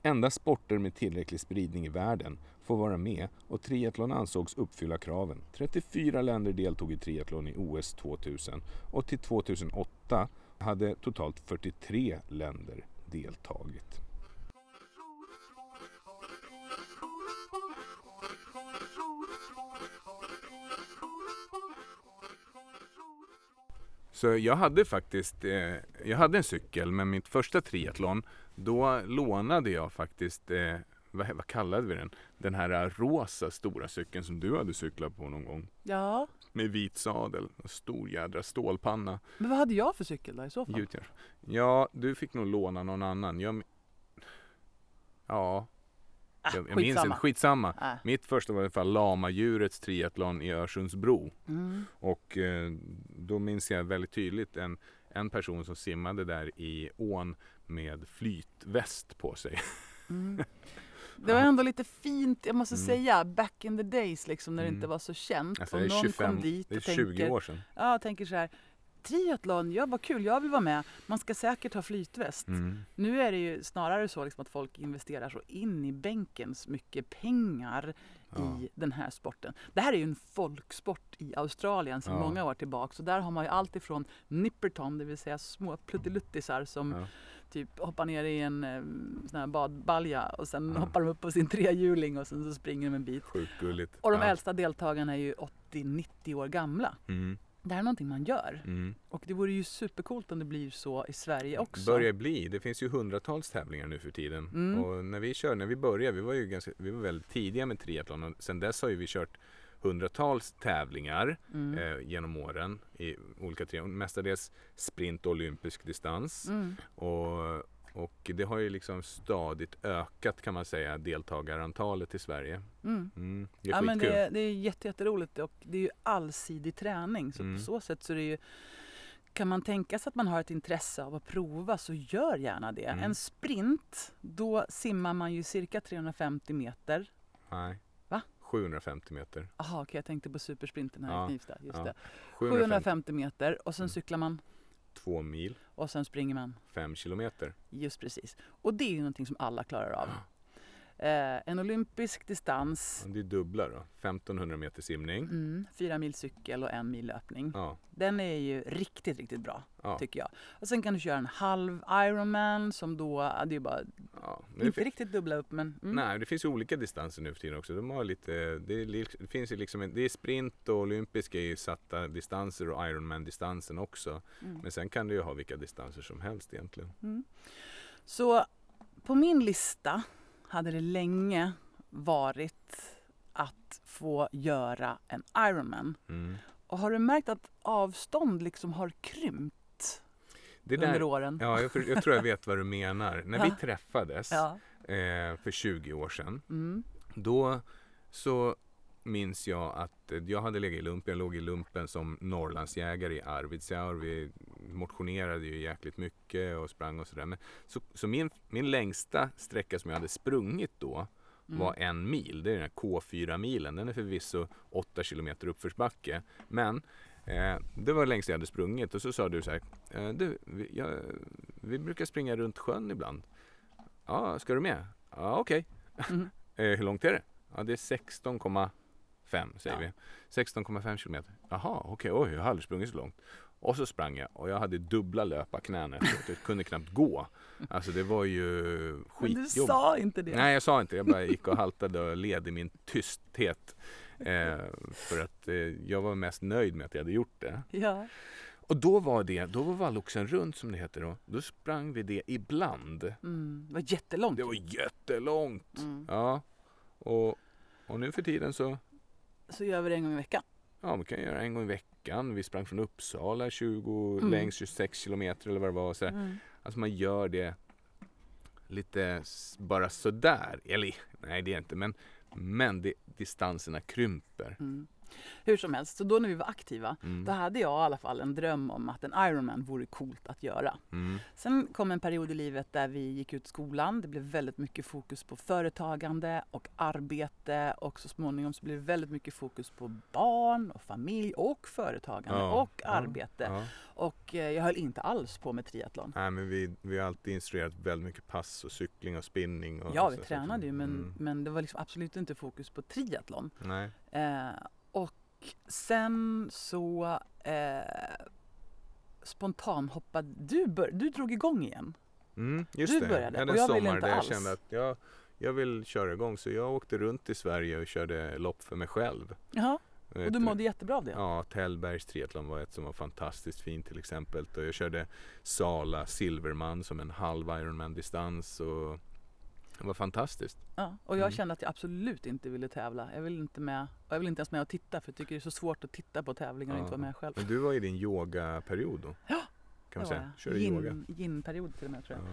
S2: Endast sporter med tillräcklig spridning i världen få vara med och triathlon ansågs uppfylla kraven. 34 länder deltog i triathlon i OS 2000 och till 2008 hade totalt 43 länder deltagit. Så jag hade faktiskt, eh, jag hade en cykel men mitt första triathlon då lånade jag faktiskt, eh, vad, vad kallade vi den? Den här rosa stora cykeln som du hade cyklat på någon gång.
S1: Ja.
S2: Med vit sadel och stor jädra stålpanna.
S1: Men vad hade jag för cykel då i så fall?
S2: Gjutjärn. Ja, du fick nog låna någon annan. Jag, ja,
S1: Äh,
S2: jag, jag minns inte. Skitsamma.
S1: Äh.
S2: Mitt första var i alla fall lamadjurets triathlon i Örsundsbro.
S1: Mm.
S2: Och eh, då minns jag väldigt tydligt en, en person som simmade där i ån med flytväst på sig.
S1: Mm. Det var ändå lite fint, jag måste
S2: Mm.
S1: säga, back in the days liksom när det
S2: Mm.
S1: inte var så känt.
S2: Alltså,
S1: och
S2: det är
S1: någon
S2: 25,
S1: kom dit
S2: det är
S1: och
S2: 20
S1: tänker,
S2: år sedan.
S1: ja, tänker så här, triathlon, ja vad kul, jag vill vara med. Man ska säkert ha flytväst.
S2: Mm.
S1: Nu är det ju snarare så liksom att folk investerar så in i bänken så mycket pengar
S2: Ja.
S1: i den här sporten. Det här är ju en folksport i Australien sedan
S2: Ja.
S1: många år tillbaka. Så där har man ju allt ifrån nipperton, det vill säga små pluttiluttisar som
S2: Ja.
S1: Typ hoppar ner i en eh, sån här badbalja och sen
S2: Ja.
S1: hoppar de upp på sin trehjuling och sen så springer de en bit.
S2: Sjukt gulligt.
S1: Och de
S2: ja.
S1: äldsta deltagarna är ju 80-90 år gamla.
S2: Mm.
S1: Det här är någonting man gör.
S2: Mm.
S1: Och det vore ju supercoolt om det blir så i Sverige också.
S2: Börjar bli. Det finns ju hundratals tävlingar nu för tiden.
S1: Mm.
S2: Och när vi kör, när vi började, vi var ju ganska, vi var väldigt tidiga med triathlon och sen dess har ju vi kört hundratals tävlingar
S1: Mm.
S2: eh, genom åren i olika triathlon. Mestadels sprint och olympisk distans.
S1: Mm.
S2: Och, och det har ju liksom stadigt ökat kan man säga deltagarantalet i Sverige.
S1: Mm.
S2: Mm, det är
S1: Ja, men det, är- det är jätte, jätteroligt och det är ju allsidig träning. Så
S2: Mm.
S1: på så sätt så är det ju kan man tänka sig att man har ett intresse av att prova så gör gärna det.
S2: Mm.
S1: En sprint, då simmar man ju cirka 350 meter.
S2: Nej.
S1: Va?
S2: 750 meter.
S1: Jaha, okej jag tänkte på supersprinten här
S2: Ja,
S1: i Knivsta. Just
S2: ja.
S1: det.
S2: 750,
S1: 750 meter och sen
S2: Mm.
S1: cyklar man
S2: två mil,
S1: och sen springer man.
S2: fem kilometer.
S1: Just precis. Och det är ju någonting som alla klarar av. Eh, en olympisk distans,
S2: Det är dubbla då. 1500 meter simning.
S1: mm, fyra mil cykel och en mil löpning.
S2: Ja,
S1: Den är ju riktigt, riktigt bra
S2: ja,
S1: tycker jag. Och sen kan du köra en halv Ironman som då, det är bara
S2: ja.
S1: Inte
S2: fin-
S1: riktigt dubbla upp men mm.
S2: nej, det finns ju olika distanser nu för tiden också. De har lite, det, är, det finns ju liksom, en- det är sprint och olympiska är ju satta distanser och Ironman-distansen också.
S1: Mm.
S2: Men sen kan du ju ha vilka distanser som helst egentligen.
S1: Mm. Så på min lista hade det länge varit att få göra en Ironman.
S2: Mm.
S1: Och har du märkt att avstånd liksom har krympt
S2: Det
S1: under
S2: där,
S1: åren?
S2: ja, jag, jag tror jag vet vad du menar. När vi träffades
S1: Ja.
S2: eh, för 20 år sedan
S1: Mm.
S2: Då så minns jag att eh, jag hade legat i lumpen. Jag låg i lumpen som Norrlandsjägare i Arvidsjaur. Vi motionerade ju jäkligt mycket och sprang och sådär. Så, så min, min längsta sträcka som jag hade sprungit då
S1: Mm.
S2: var en mil. Det är den här K4-milen. Den är förvisso 8 kilometer uppförsbacke. Men Eh, det var längst jag hade sprungit och så sa du så här. Eh, du, vi, jag, vi brukar springa runt sjön ibland. Ja, ska du med? Ja, okej.
S1: Mm.
S2: Eh, hur långt är det? Ja, det är 16,5 säger
S1: Ja.
S2: vi. 16,5 kilometer. Jaha, okej, oj, jag har aldrig sprungit så långt. Och så sprang jag och jag hade dubbla löparknän efteråt. Jag kunde knappt gå. Alltså det var ju
S1: Men du sa inte det.
S2: Nej, jag sa inte. Jag bara gick och haltade och led i min tysthet. Eh, för att eh, jag var mest nöjd med att jag hade gjort det.
S1: Ja.
S2: Och då var det, då var Valloxen runt som det heter då. Då sprang vi det ibland.
S1: Mm. Det var jättelångt.
S2: Det var jättelångt.
S1: Mm.
S2: Ja. Och, och nu för tiden så,
S1: Så gör vi det en gång i veckan.
S2: ja vi kan göra en gång i veckan. Vi sprang från Uppsala 20
S1: Mm.
S2: längs 26 kilometer eller vad det var. Så
S1: Mm.
S2: Alltså man gör det lite bara sådär. Eller nej det är inte men, men det, distanserna krymper.
S1: Mm. Hur som helst, så då när vi var aktiva
S2: Mm.
S1: då hade jag i alla fall en dröm om att en Ironman vore coolt att göra.
S2: Mm.
S1: Sen kom en period i livet där vi gick ut skolan. Det blev väldigt mycket fokus på företagande och arbete och så småningom så blev det väldigt mycket fokus på barn och familj och företagande
S2: Ja,
S1: och
S2: ja,
S1: arbete.
S2: Ja.
S1: Och eh, jag höll inte alls på med triathlon.
S2: Nej, men vi, vi har alltid instruerat väldigt mycket pass och cykling och spinning. Och
S1: Ja, vi
S2: så-
S1: tränade ju men,
S2: Mm.
S1: men det var liksom absolut inte fokus på triathlon.
S2: Nej.
S1: Eh, och sen så eh, spontanhoppade du, bör, du drog igång igen.
S2: Mm, just
S1: Du
S2: det.
S1: började,
S2: hade
S1: och jag ville inte
S2: där jag
S1: alls.
S2: kände att jag, jag vill köra igång. Så jag åkte runt i Sverige och körde lopp för mig själv.
S1: Jaha, och du mådde jättebra av det?
S2: Ja, Tällbergs triathlon var ett som var fantastiskt fint till exempel. Och jag körde Sala Silverman som en halv Ironman distans. Och det var fantastiskt.
S1: Ja, och jag
S2: Mm.
S1: kände att jag absolut inte ville tävla. Jag vill inte med jag vill inte ens med och titta för jag tycker det är så svårt att titta på tävlingar och
S2: Ja.
S1: inte vara med själv.
S2: Men du var i din yogaperiod då?
S1: Ja,
S2: Kan man säga. Körde yoga.
S1: Yin- Yin-period till och med tror jag.
S2: Ja.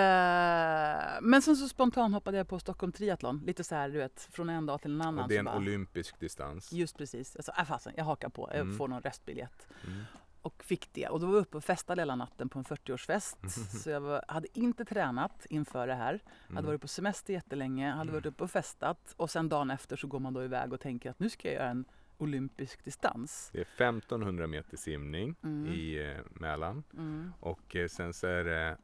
S1: Eh, men sen så spontant hoppade jag på Stockholm Triathlon. Lite så här du vet, från en dag till en annan.
S2: Och det är en
S1: bara,
S2: olympisk distans.
S1: Just precis. Jag sa, äh, fasen, jag hakar på. Jag
S2: Mm.
S1: får någon restbiljett.
S2: Mm.
S1: Och fick det. Och då var jag uppe och festade hela natten på en 40-årsfest. Så jag var, hade inte tränat inför det här. Hade
S2: Mm.
S1: varit på semester jättelänge, hade varit uppe och festat. Och sen dagen efter så går man då iväg och tänker att nu ska jag göra en olympisk distans.
S2: Det är 1500 meter simning
S1: Mm.
S2: i eh, Mälaren.
S1: Mm.
S2: Och eh, sen så är det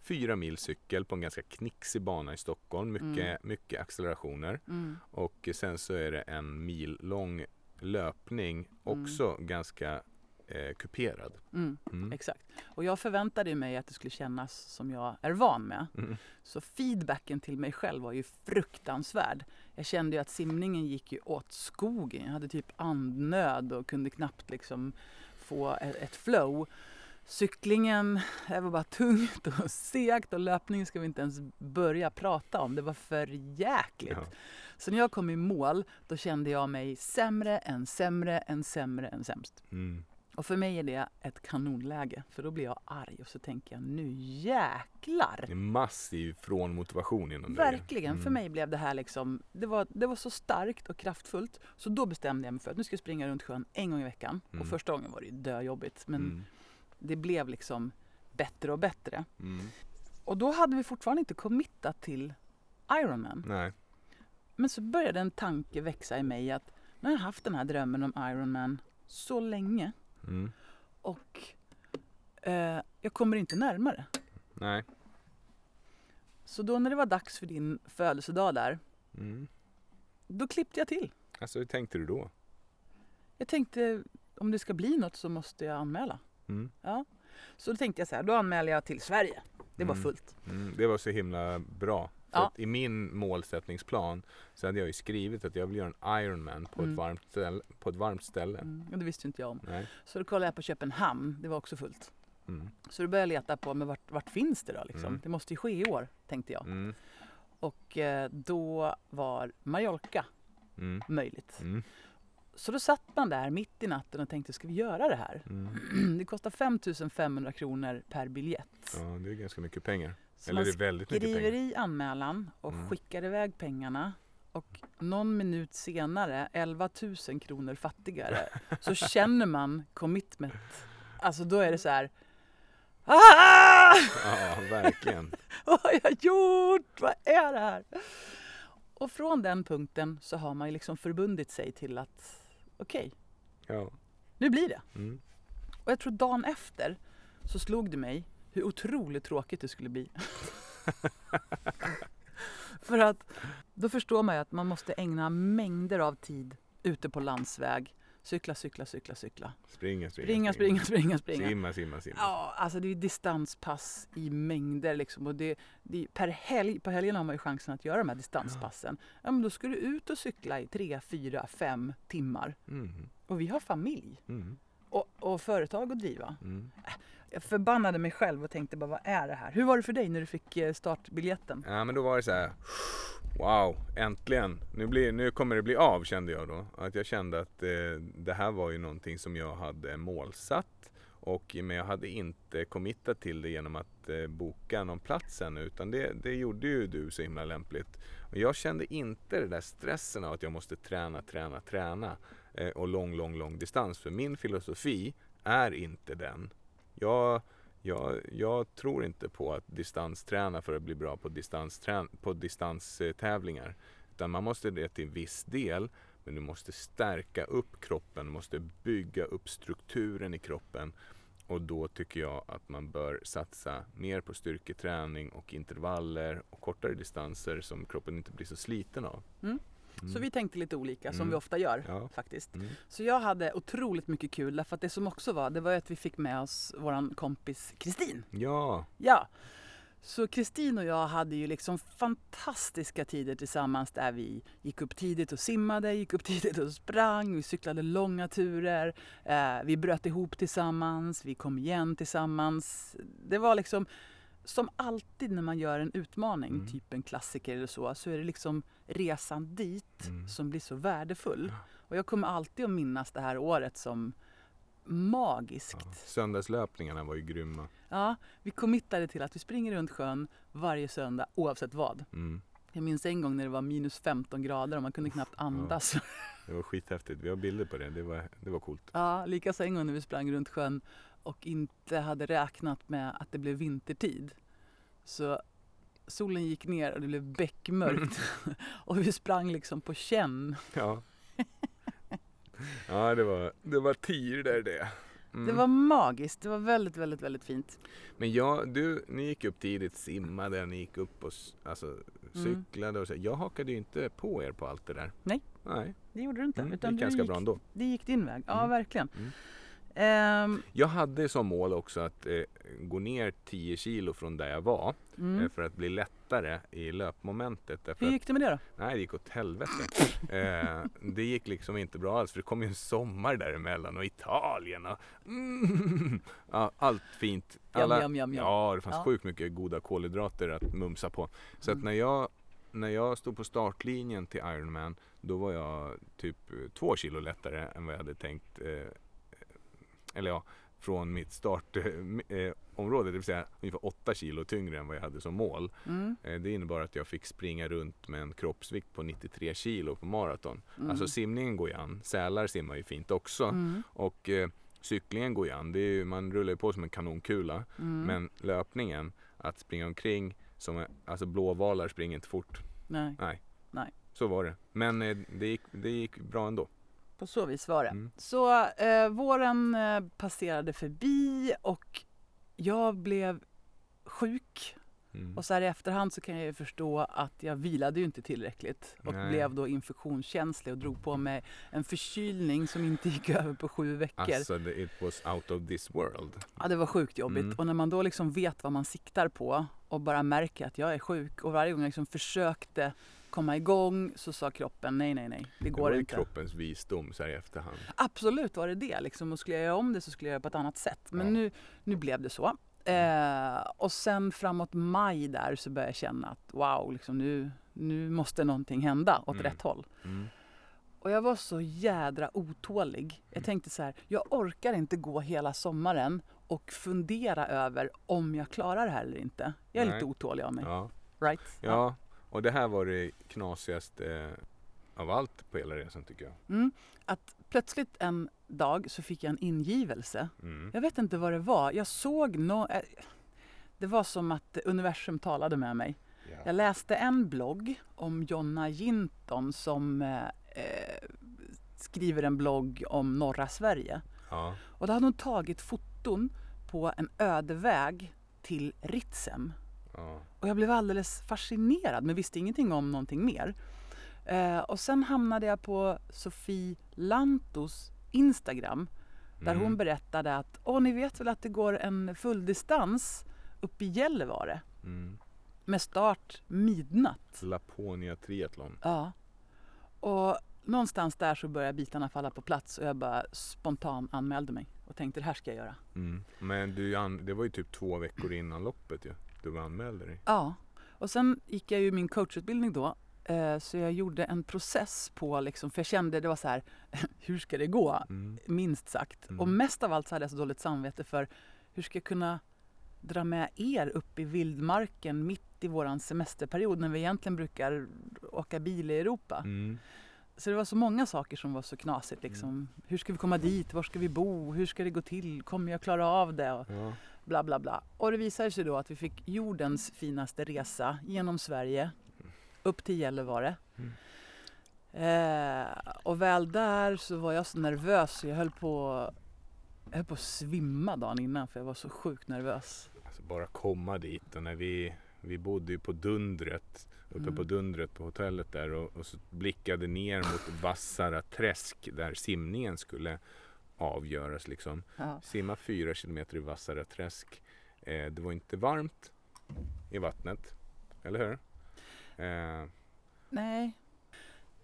S2: fyra mil cykel på en ganska knixig bana i Stockholm. Mycket,
S1: Mm.
S2: mycket accelerationer.
S1: Mm.
S2: Och sen så är det en mil lång löpning. Också ganska eh, kuperad.
S1: Mm.
S2: Mm.
S1: Exakt. Och jag förväntade mig att det skulle kännas som jag är van med.
S2: Mm.
S1: Så feedbacken till mig själv var ju fruktansvärd. Jag kände ju att simningen gick ju åt skogen. Jag hade typ andnöd och kunde knappt liksom få ett, ett flow. Cyklingen, det var bara tungt och segt och löpningen ska vi inte ens börja prata om. Det var för jäkligt.
S2: Ja.
S1: Så när jag kom i mål, då kände jag mig sämre än sämre än sämre än sämst.
S2: Mm.
S1: Och för mig är det ett kanonläge, för då blir jag arg och så tänker jag nu jäklar!
S2: Det är massiv från motivation inom dig.
S1: Verkligen, för
S2: Mm.
S1: mig blev det här liksom, det var, det var så starkt och kraftfullt. Så då bestämde jag mig för att nu ska jag springa runt sjön en gång i veckan.
S2: Mm.
S1: Och första gången var det ju döjobbigt, men
S2: Mm.
S1: det blev liksom bättre och bättre.
S2: Mm.
S1: Och då hade vi fortfarande inte committat till Ironman.
S2: Nej.
S1: Men så började en tanke växa i mig att nu har jag haft den här drömmen om Ironman så länge
S2: Mm.
S1: och eh, jag kommer inte närmare.
S2: Nej.
S1: Så då när det var dags för din födelsedag där,
S2: Mm.
S1: då klippte jag till.
S2: Alltså hur tänkte du då?
S1: Jag tänkte om det ska bli något så måste jag anmäla.
S2: Mm.
S1: Ja. Så då tänkte jag så här, då anmäler jag till Sverige. Det var
S2: Mm.
S1: fullt.
S2: Mm, det var så himla bra.
S1: Ja.
S2: att I min målsättningsplan så hade jag ju skrivit att jag vill göra en Ironman på,
S1: Mm.
S2: ett, varmt ställe, på ett varmt ställe.
S1: Mm, och det visste inte jag om.
S2: Nej.
S1: Så då kollade jag på Köpenhamn, det var också fullt.
S2: Mm.
S1: Så då började jag leta på, men vart, vart finns det då liksom?
S2: Mm.
S1: Det måste ju ske i år, tänkte jag.
S2: Mm.
S1: Och eh, då var Mallorca
S2: Mm.
S1: möjligt. Så då satt man där mitt i natten och tänkte, ska vi göra det här? Det kostar 5 500 kronor per biljett.
S2: Ja, det är ganska mycket pengar.
S1: Så
S2: Eller
S1: man
S2: är väldigt mycket
S1: skriver i anmälan och
S2: Mm.
S1: skickar iväg pengarna. Och någon minut senare, 11 000 kronor fattigare, så känner man commitment. Alltså då är det så här. Ah!
S2: Ja, verkligen.
S1: Vad har jag gjort? Vad är det här? Och från den punkten så har man ju liksom förbundit sig till att okej,
S2: Ja.
S1: nu blir det.
S2: Mm.
S1: Och jag tror dagen efter så slog det mig hur otroligt tråkigt det skulle bli. För att då förstår man ju att man måste ägna mängder av tid ute på landsväg. Cykla, cykla, cykla, cykla.
S2: Springa, springa,
S1: Springa, springa, springa, springa.
S2: Simma, simma, simma.
S1: Ja, alltså det är distanspass i mängder liksom. Och det, det per helg, på helgen har man ju chansen att göra de här distanspassen. Ja, men då ska du ut och cykla i tre, fyra, fem timmar.
S2: Mm.
S1: Och vi har familj
S2: Mm.
S1: Och, företag att driva.
S2: Mm.
S1: Jag förbannade mig själv och tänkte bara vad är det här? Hur var det för dig när du fick eh, startbiljetten?
S2: Ja men då var det så här. Wow, äntligen! Nu, blir, nu kommer det bli av kände jag då. Att jag kände att eh, det här var ju någonting som jag hade målsatt. Och, men jag hade inte committat till det genom att eh, boka någon plats ännu. Utan det, det gjorde ju du så himla lämpligt. Och jag kände inte den där stressen av att jag måste träna, träna, träna. Eh, och lång, lång, lång distans. För min filosofi är inte den. Jag, jag, jag tror inte på att distansträna för att bli bra på, distansträn- på distanstävlingar. Utan man måste det till viss del. Men du måste stärka upp kroppen, du måste bygga upp strukturen i kroppen. Och då tycker jag att man bör satsa mer på styrketräning och intervaller och kortare distanser som kroppen inte blir så sliten av.
S1: Mm. Så vi tänkte lite olika som
S2: Mm.
S1: vi ofta gör
S2: Ja.
S1: faktiskt.
S2: Mm.
S1: Så jag hade otroligt mycket kul därför att det som också var, det var att vi fick med oss våran kompis Kristin.
S2: Ja,
S1: Ja. Så Kristin och jag hade ju liksom fantastiska tider tillsammans där vi gick upp tidigt och simmade, gick upp tidigt och sprang, vi cyklade långa turer, eh, vi bröt ihop tillsammans, vi kom igen tillsammans. Det var liksom som alltid när man gör en utmaning,
S2: Mm.
S1: typ en klassiker eller så, så är det liksom resan dit
S2: Mm.
S1: som blir så värdefull. Och jag kommer alltid att minnas det här året som magiskt.
S2: ja. Söndagslöpningarna var ju grymma.
S1: Ja, vi committade till att vi springer runt sjön varje söndag oavsett vad.
S2: Mm.
S1: Jag minns en gång när det var minus 15 grader och man kunde knappt andas. Ja,
S2: Det var skithäftigt. Vi har bilder på det. Det var, det var coolt.
S1: likaså en gång när vi sprang runt sjön och inte hade räknat med att det blev vintertid. Så solen gick ner och det blev beckmörkt och vi sprang liksom på känn.
S2: Ja. Ja, det var, det var tider det. Mm.
S1: Det var magiskt, det var väldigt, väldigt, väldigt fint.
S2: Men jag, du, ni gick upp tidigt, simmade, ni gick upp och alltså, cyklade och så. Jag hakade ju inte på er på allt det där.
S1: Nej.
S2: Nej,
S1: Det gjorde du inte.
S2: mm, det gick ganska
S1: gick,
S2: bra ändå.
S1: Det gick din väg, ja
S2: Mm.
S1: verkligen. Ehm,
S2: Jag hade som mål också att eh, gå ner 10 kilo från där jag var.
S1: mm.
S2: Eh, för att bli lättare i löpmomentet.
S1: Hur
S2: att,
S1: gick det med det då?
S2: nej, det gick åt helvete. eh, det gick liksom inte bra alls för det kom ju en sommar däremellan och Italien och mm, ja, allt fint.
S1: Jam, jam, jam, jam.
S2: Ja, det fanns
S1: Ja.
S2: sjukt mycket goda kolhydrater att mumsa på. Så att
S1: Mm.
S2: när jag, när jag stod på startlinjen till Ironman då var jag typ eh, två kilo lättare än vad jag hade tänkt. Eh, eller ja, från mitt startområde. Eh, område, det vill säga ungefär 8 kilo tyngre än vad jag hade som mål.
S1: Mm.
S2: Eh, det innebar att jag fick springa runt med en kroppsvikt på 93 kilo på maraton.
S1: Mm.
S2: Alltså simningen går ju an. Sälar simmar ju fint också.
S1: Mm.
S2: Och eh, cyklingen går ju an. Det ju, man rullar ju på som en kanonkula.
S1: Mm.
S2: Men löpningen, att springa omkring som alltså blåvalar springer inte fort.
S1: Nej,
S2: Nej.
S1: Nej.
S2: Så var det. Men eh, det, gick, det gick bra ändå.
S1: På så vis var det.
S2: Mm.
S1: Så eh, våren eh, passerade förbi och jag blev sjuk.
S2: Mm.
S1: Och så här i efterhand så kan jag ju förstå att jag vilade ju inte tillräckligt och
S2: Nej.
S1: blev då infektionskänslig och drog på mig en förkylning som inte gick över på sju veckor.
S2: Alltså, it was out of this world.
S1: Ja, det var sjukt jobbigt.
S2: Mm.
S1: Och när man då liksom vet vad man siktar på och bara märker att jag är sjuk och varje gång jag liksom försökte komma igång så sa kroppen nej, nej, nej, det
S2: Det
S1: går
S2: var ju
S1: inte.
S2: kroppens visdom så här i efterhand.
S1: Absolut var det det. Liksom. Och skulle jag göra om det så skulle jag göra på ett annat sätt. Men
S2: Ja.
S1: nu, nu blev det så. Eh, och sen framåt maj där så började jag känna att wow, liksom nu, nu måste någonting hända åt
S2: Mm.
S1: rätt håll.
S2: Mm.
S1: Och jag var så jädra otålig. Jag
S2: Mm.
S1: tänkte så här, jag orkar inte gå hela sommaren och fundera över om jag klarar det här eller inte. Jag är
S2: Nej.
S1: lite otålig av mig.
S2: Ja.
S1: Right?
S2: ja, och det här var det knasigaste eh, av allt på hela resan tycker jag.
S1: Mm. Att plötsligt en dag så fick jag en ingivelse.
S2: Mm.
S1: Jag vet inte vad det var. Jag såg nå... eh, Det var som att universum talade med mig.
S2: Ja.
S1: Jag läste en blogg om Jonna Jinton som eh, eh, skriver en blogg om norra Sverige.
S2: Ja.
S1: Och då hade hon tagit foton på en öde väg till Ritsem.
S2: Ja.
S1: Och jag blev alldeles fascinerad men visste ingenting om någonting mer. Eh, och sen hamnade jag på Sofie Lantos Instagram där
S2: Mm.
S1: hon berättade att Åh, ni vet väl att det går en fulldistans uppe i Gällivare
S2: Mm.
S1: med start midnatt.
S2: Laponia triathlon.
S1: Ja. Och någonstans där så började bitarna falla på plats och jag bara spontan anmälde mig och tänkte det här ska jag göra.
S2: Mm. Men du, det var ju typ två veckor innan loppet ju. Du anmälde dig.
S1: Ja. Och sen gick jag ju min coachutbildning då. Eh, så jag gjorde en process på liksom, för jag kände det var så här, hur ska det gå?
S2: Mm.
S1: Minst sagt.
S2: Mm.
S1: Och mest av allt så hade jag så dåligt samvete för hur ska jag kunna dra med er upp i vildmarken mitt i våran semesterperiod när vi egentligen brukar åka bil i Europa.
S2: Mm.
S1: Så det var så många saker som var så knasigt liksom. Hur ska vi komma dit? Var ska vi bo? Hur ska det gå till? Kommer jag klara av det? Och
S2: Ja.
S1: Bla bla bla. Och det visade sig då att vi fick jordens finaste resa genom Sverige upp till Gällivare.
S2: Mm.
S1: Eh, och väl där så var jag så nervös så jag höll på, jag höll på att svimma dagen innan för jag var så sjukt nervös.
S2: Alltså bara komma dit och när vi, vi bodde ju på Dundret, uppe
S1: Mm.
S2: på Dundret på hotellet där och, och så blickade ner mot Vassara träsk där simningen skulle avgöras liksom.
S1: Ja.
S2: Simma fyra kilometer i Vassara träsk. Eh, det var inte varmt i vattnet, eller hur? Eh,
S1: Nej.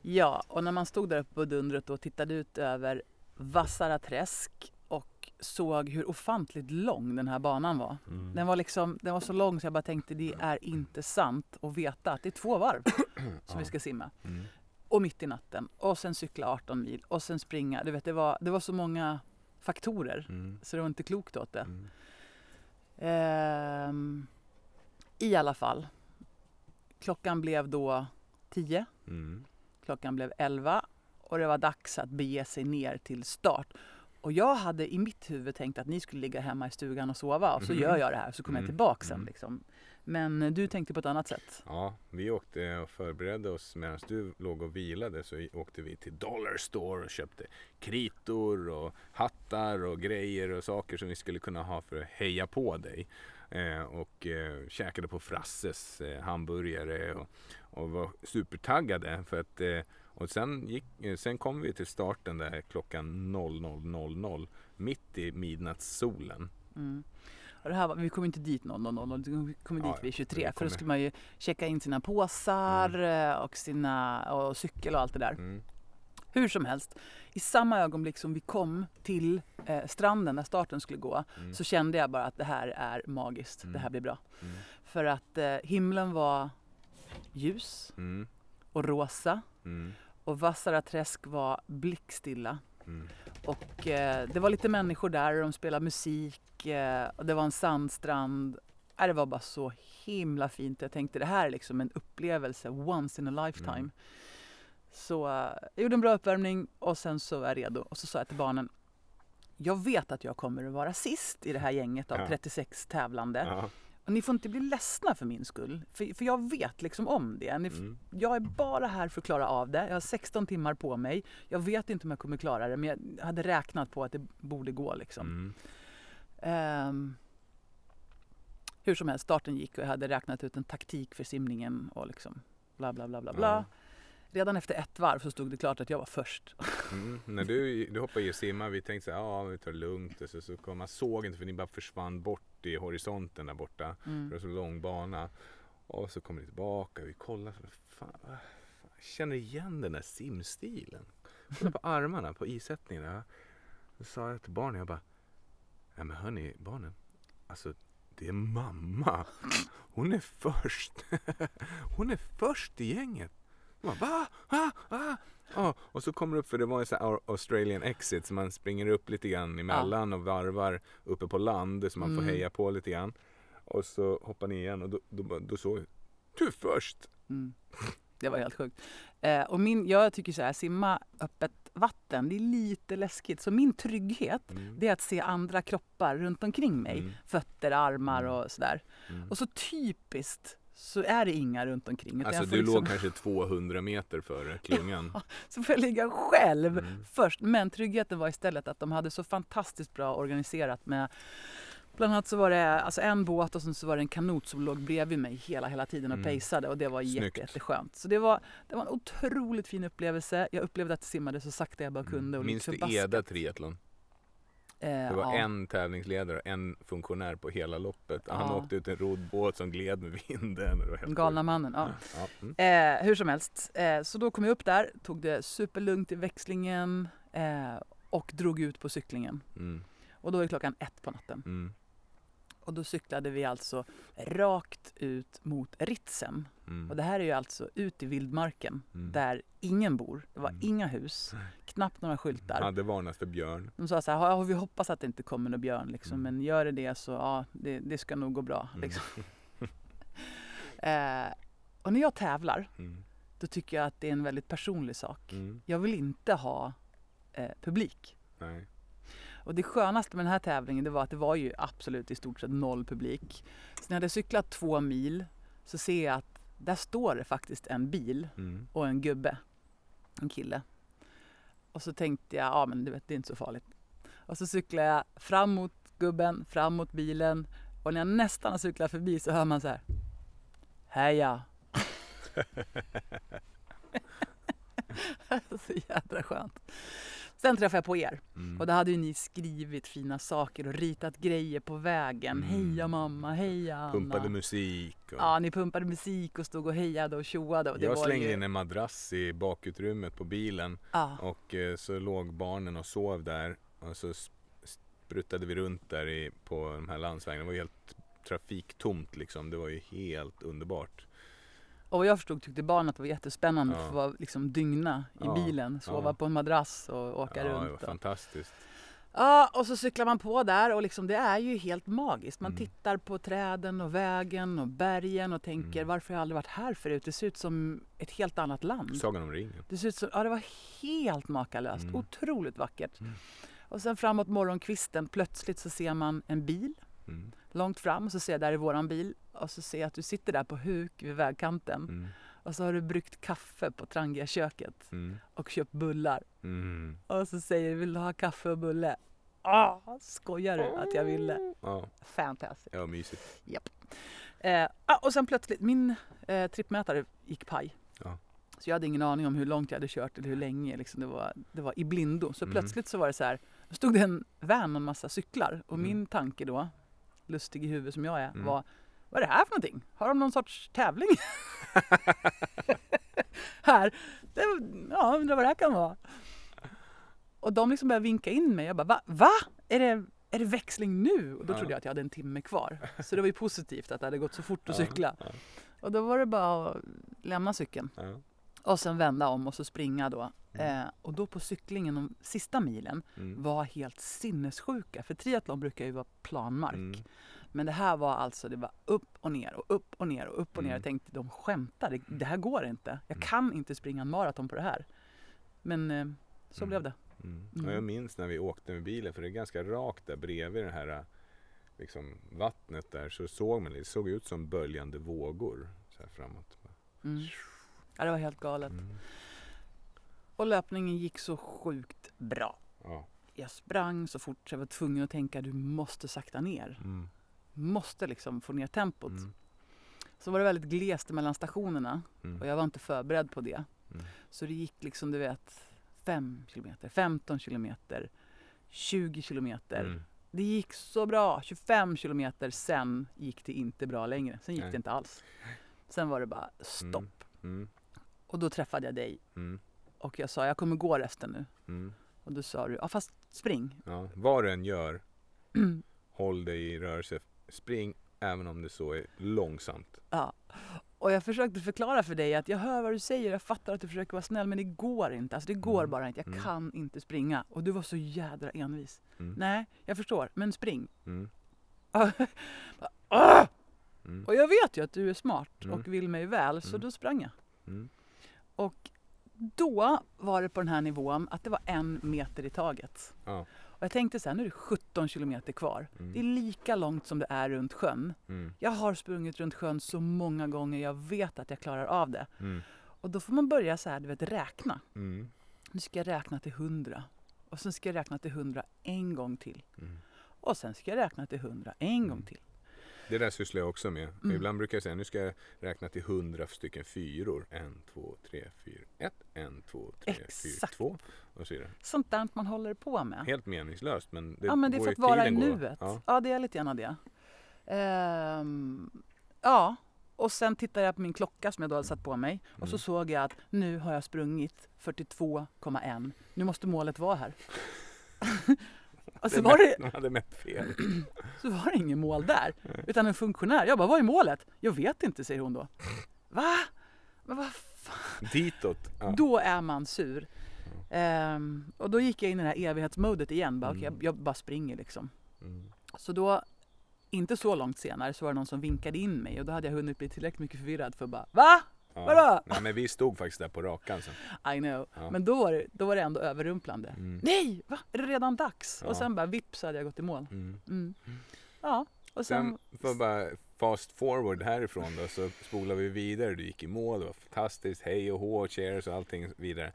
S1: Ja, och när man stod där uppe på dundret och tittade ut över Vassara träsk och såg hur ofantligt lång den här banan var.
S2: mm.
S1: Den var, liksom, den var så lång så jag bara tänkte det är inte sant att veta att det är två varv som vi ska simma.
S2: Mm.
S1: Och mitt i natten. Och sen cykla 18 mil och sen springa. Du vet, det, var, det var så många faktorer
S2: Mm.
S1: så det var inte klokt åt det.
S2: Mm.
S1: Ehm, I alla fall. Klockan blev då 10.
S2: Mm.
S1: Klockan blev 11 och det var dags att bege sig ner till start. Och jag hade i mitt huvud tänkt att ni skulle ligga hemma i stugan och sova och så
S2: Mhm.
S1: gör jag det här så kommer jag
S2: Mm.
S1: tillbaka sen.
S2: Mm.
S1: Liksom. Men du tänkte på ett annat sätt.
S2: Ja, vi åkte och förberedde oss medan du låg och vilade så åkte vi till Dollar Store och köpte kritor och hattar och grejer och saker som vi skulle kunna ha för att heja på dig. Eh, och eh, käkade på Frasses eh, hamburgare och, och var supertaggade för att eh, och sen, gick, eh, sen kom vi till starten där klockan 00.00 mitt i midnattssolen.
S1: Mm. Och det här var, vi kom inte dit 00.00, vi kom dit
S2: Ja,
S1: vid 23
S2: vi
S1: för då skulle man ju checka in sina påsar eh, och, sina, och cykel och allt det där.
S2: Mm.
S1: Hur som helst, i samma ögonblick som vi kom till eh, stranden där starten skulle gå
S2: Mm.
S1: så kände jag bara att det här är magiskt,
S2: Mm.
S1: det här blir bra.
S2: Mm.
S1: För att eh, himlen var ljus
S2: Mm.
S1: och rosa
S2: Mm.
S1: och Vassara träsk var blickstilla.
S2: Mm.
S1: Och eh, det var lite människor där och de spelade musik eh, och det var en sandstrand. Äh, det var bara så himla fint. Jag tänkte det här är liksom en upplevelse once in a lifetime.
S2: Mm.
S1: Så eh, jag gjorde en bra uppvärmning och sen så var jag redo. Och så sa jag till barnen jag vet att jag kommer att vara sist i det här gänget av
S2: Ja.
S1: 36 tävlande.
S2: Ja.
S1: Och ni får inte bli ledsna för min skull. För, för jag vet liksom om det. Ni,
S2: Mm.
S1: Jag är bara här för att klara av det. Jag har 16 timmar på mig. Jag vet inte om jag kommer klara det men jag hade räknat på att det borde gå liksom.
S2: Mm.
S1: Ehm, hur som helst, starten gick och jag hade räknat ut en taktik för simningen och liksom bla bla bla bla bla.
S2: Ja.
S1: Redan efter ett varv så stod det klart att jag var först.
S2: Mm. När du, du hoppade i och simmade, vi tänkte så här, ja vi tar det lugnt. Och så, så kom, man såg inte för ni bara försvann bort i horisonten där borta. För det
S1: Mm.
S2: var så lång bana. Och så kommer ni tillbaka, vi kollar. Fan, fan, känner igen den där simstilen. Kolla på armarna, på isättningarna. Då sa jag till barnen, jag bara, nej men hörni barnen. Alltså det är mamma. Hon är först. Hon är först i gänget. De bara? Va? Va? Ja, och så kommer det upp, för det var en sån här Australian exit så man springer upp lite grann emellan och varvar uppe på land så man får
S1: Mm.
S2: heja på lite grann. Och så hoppar ni igen och då, då, då, såg jag, du först!
S1: Mm. Det var helt sjukt. Eh, och min, jag tycker så här, simma öppet vatten, det är lite läskigt. Så min trygghet,
S2: Mm.
S1: det är att se andra kroppar runt omkring mig.
S2: Mm.
S1: Fötter, armar
S2: Mm.
S1: och sådär.
S2: Mm.
S1: Och så typiskt så är det inga runt omkring.
S2: Alltså du
S1: liksom,
S2: låg kanske 200 meter före klungan.
S1: Så får jag ligga själv
S2: Mm.
S1: först. Men tryggheten var istället att de hade så fantastiskt bra organiserat med Bland annat så var det alltså en båt och sen så var det en kanot som låg bredvid mig hela, hela tiden och
S2: Mm.
S1: pejsade och det var jätte, jätteskönt. Så det var, det var en otroligt fin upplevelse. Jag upplevde att jag simmade så sakta jag bara kunde. Och
S2: Mm. Minns
S1: lite
S2: du. Eda triathlon?
S1: Eh,
S2: Det var
S1: ja.
S2: en tävlingsledare och en funktionär på hela loppet. Han
S1: Ja.
S2: åkte ut en roddbåt som gled med vinden. och Det var helt
S1: Galna mannen. Ja.
S2: Mm.
S1: Eh, hur som helst, eh, så då kom jag upp där, tog det superlugnt i växlingen eh, och drog ut på cyklingen.
S2: Mm.
S1: Och då är klockan ett på natten.
S2: Mm.
S1: Och då cyklade vi alltså rakt ut mot Ritsem.
S2: Mm.
S1: Och det här är ju alltså ut i vildmarken
S2: Mm.
S1: där ingen bor. Det var
S2: Mm.
S1: inga hus, knappt några skyltar.
S2: Hade varnats för björn.
S1: De sa så här, "Ja, vi hoppas att det inte kommer någon björn liksom,
S2: Mm.
S1: men gör det det så ja, det, det ska nog gå bra.
S2: Mm.
S1: Liksom. eh, och när jag tävlar,
S2: Mm.
S1: då tycker jag att det är en väldigt personlig sak. Jag vill inte ha eh, publik.
S2: Nej.
S1: Och det skönaste med den här tävlingen det var att det var ju absolut i stort sett noll publik. Så när jag hade cyklat två mil så ser jag att där står det faktiskt en bil
S2: Mm.
S1: och en gubbe, en kille. Och så tänkte jag, ja men du vet det är inte så farligt. Och så cyklar jag fram mot gubben, fram mot bilen och när jag nästan har cyklat förbi så hör man så här. Heja! så jädra skönt. Sen träffade jag på er
S2: Mm.
S1: och då hade ju ni skrivit fina saker och ritat grejer på vägen.
S2: Mm.
S1: Heja mamma, heja Anna.
S2: Pumpade musik. Och...
S1: Ja, ni pumpade musik och stod och hejade och tjoade. Och
S2: jag slängde
S1: ju...
S2: in en madrass i bakutrymmet på bilen
S1: Ja.
S2: och eh, så låg barnen och sov där och så sp- spruttade vi runt där i, på de här landsvägarna. Det var helt trafiktomt liksom. Det var ju helt underbart.
S1: Och vad jag förstod tyckte barnen att det var jättespännande
S2: Ja.
S1: att få vara liksom dygna i
S2: Ja,
S1: bilen, sova
S2: ja.
S1: på en madrass och åka
S2: ja, det var
S1: runt.
S2: Fantastiskt.
S1: Ja, och så cyklar man på där och liksom, det är ju helt magiskt. Man
S2: Mm.
S1: tittar på träden och vägen och bergen och tänker
S2: Mm.
S1: varför har jag aldrig varit här förut? Det ser ut som ett helt annat land.
S2: Sagan om ringen.
S1: Det ser ut som, ja det var helt makalöst,
S2: Mm.
S1: otroligt vackert.
S2: Mm.
S1: Och sen framåt morgonkvisten plötsligt så ser man en bil
S2: Mm.
S1: Långt fram och så ser jag där är våran bil och så ser jag att du sitter där på huk vid vägkanten
S2: Mm.
S1: och så har du bryggt kaffe på Trangia-köket
S2: Mm.
S1: och köpt bullar
S2: Mm.
S1: och så säger du vill du ha kaffe och bulle? Ah, skojar du att jag ville?
S2: Ja,
S1: Fantastiskt.
S2: var mysigt.
S1: Eh, ah, och sen plötsligt, min eh, trippmätare gick paj.
S2: Ja.
S1: Så jag hade ingen aning om hur långt jag hade kört eller hur länge. Liksom det, var, det var i blindo. Så
S2: Mm.
S1: plötsligt så var det så här, stod det en van och en massa cyklar. Och
S2: Mm.
S1: min tanke då, lustig i huvudet som jag är,
S2: Mm.
S1: var vad är det här för någonting? Har de någon sorts tävling? här. Det, ja, undrar vad det här kan vara. Och de liksom började vinka in mig. Jag bara, va? va? Är, det, är det växling nu? Och då
S2: Ja.
S1: trodde jag att jag hade en timme kvar. Så det var ju positivt att det hade gått så fort att
S2: Ja,
S1: cykla.
S2: ja.
S1: Och då var det bara att lämna cykeln. Och sen vända om och så springa då.
S2: Mm.
S1: Eh, och då på cyklingen de sista milen
S2: Mm.
S1: var helt sinnessjuka. För triathlon brukar ju vara planmark.
S2: Mm.
S1: Men det här var alltså, det var upp och ner och upp och ner och upp och ner.
S2: Mm.
S1: Jag tänkte, de skämtar, det, det här går inte. Jag
S2: Mm.
S1: kan inte springa en maraton på det här. Men eh, så
S2: Mm.
S1: blev det.
S2: Och jag minns när vi åkte med bilen, för det är ganska rakt där bredvid det här liksom, vattnet där, så såg man det, det såg ut som böljande vågor så här framåt.
S1: Mm. Ja, det var helt galet.
S2: Mm.
S1: Och löpningen gick så sjukt bra.
S2: Ja.
S1: Jag sprang så fort så jag var tvungen att tänka, du måste sakta ner.
S2: Mm.
S1: Måste liksom få ner tempot.
S2: Mm.
S1: Så var det väldigt glest mellan stationerna
S2: Mm.
S1: och jag var inte förberedd på det.
S2: Mm.
S1: Så det gick liksom, du vet, 5 kilometer, 15 kilometer, 20 kilometer.
S2: Mm.
S1: Det gick så bra. 25 kilometer, sen gick det inte bra längre. Sen gick
S2: Nej.
S1: det inte alls. Sen var det bara stopp.
S2: Mm.
S1: Och då träffade jag dig
S2: Mm.
S1: och jag sa, jag kommer gå resten nu.
S2: Mm.
S1: Och då sa du, ja fast spring.
S2: Ja. Vad du än gör, håll dig i rörelse. Spring även om det så är långsamt.
S1: Ja. Och jag försökte förklara för dig att jag hör vad du säger, jag fattar att du försöker vara snäll men det går inte. Alltså det går
S2: Mm.
S1: bara inte, jag
S2: Mm.
S1: kan inte springa. Och du var så jädra envis.
S2: Mm.
S1: Nej, jag förstår, men spring.
S2: Mm.
S1: Ah!
S2: Mm.
S1: Och jag vet ju att du är smart
S2: Mm.
S1: och vill mig väl, så då sprang jag. Och då var det på den här nivån att det var en meter i taget.
S2: Ja.
S1: Och jag tänkte så här, nu är det 17 kilometer kvar.
S2: Mm.
S1: Det är lika långt som det är runt sjön.
S2: Mm.
S1: Jag har sprungit runt sjön så många gånger, jag vet att jag klarar av det.
S2: Mm.
S1: Och då får man börja så här, du vet, räkna.
S2: Mm.
S1: Nu ska jag räkna till 100. Och sen ska jag räkna till 100 en gång till.
S2: Mm.
S1: Och sen ska jag räkna till 100 en gång
S2: Mm.
S1: till.
S2: Det där sysslar jag också med.
S1: Mm.
S2: Ibland brukar jag säga nu ska jag räkna till hundra stycken fyror. En, två, tre, fyra, ett. En, två, tre, fyra,
S1: Exakt.
S2: två. Och så vidare.
S1: Sånt där man håller på med.
S2: Helt meningslöst men det
S1: ja, men det är för att vara i nuet. Ja.
S2: Ja.
S1: det är lite grann det. Ehm, ja, och sen tittade jag på min klocka som jag då hade satt på mig. Och så
S2: Mm.
S1: såg jag att nu har jag sprungit 42,1. Nu måste målet vara här. och så var, det,
S2: De hade mätt fel.
S1: så var det ingen mål där. Utan en funktionär. Jag bara, vad är målet? Jag vet inte, säger hon då. Va? Men vad fan?
S2: Ditåt. Ja.
S1: Då är man sur. Ehm, och då gick jag in i det här evighetsmodet igen. Bara,
S2: Mm.
S1: jag, jag bara springer liksom.
S2: Mm.
S1: Så då, inte så långt senare, så var det någon som vinkade in mig och då hade jag hunnit bli tillräckligt mycket förvirrad för att bara VA?
S2: Ja.
S1: Vadå?
S2: Nej, men vi stod faktiskt där på rakan sen.
S1: I know.
S2: Ja.
S1: Men då var, det, då var det ändå överrumplande.
S2: Mm.
S1: Nej, va? Är det redan dags?
S2: Ja.
S1: Och sen bara vips så hade jag gått i mål.
S2: Mm.
S1: Mm. Ja, och sen...
S2: Sen jag bara fast forward härifrån då så spolar vi vidare. Du gick i mål, det var fantastiskt. Hej och hå, cheers och allting vidare.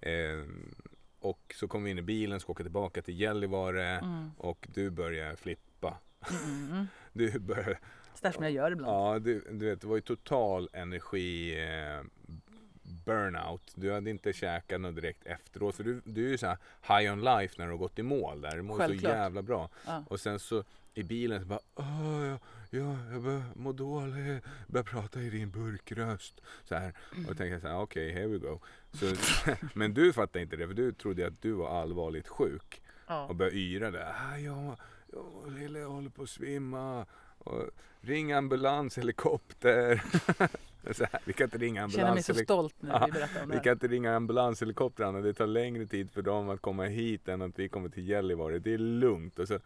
S2: Ehm, och så kom vi in i bilen, ska åka tillbaka till Gällivare
S1: mm,
S2: och du börjar flippa.
S1: mm.
S2: Du börjar,
S1: Sådär som jag gör ibland.
S2: ja du, du vet det var ju total energi eh, burnout. Du hade inte käkat något direkt efteråt för du, du är ju så här high on life när du har gått i mål där. Du mår så
S1: Självklart.
S2: jävla bra.
S1: Ja.
S2: Och sen så i bilen så bara Åh, jag, jag, jag börjar må dåligt, börjar prata i din burkröst. Så här. Och då tänkte jag så här, okej, here we go. Så, men du fattade inte det, för du trodde att du var allvarligt sjuk.
S1: Ja.
S2: Och började yra där. Ah, jag, jag, lille, jag håller på att svimma. Och, ring ambulans, helikopter. så här, vi kan inte ringa
S1: Jag känner mig
S2: ambulans,
S1: så stolt nu
S2: Ja,
S1: vi berättar om det
S2: vi kan inte ringa ambulanshelikoptrarna. Det tar längre tid för dem att komma hit än att vi kommer till Gällivare. Det är lugnt. Och så,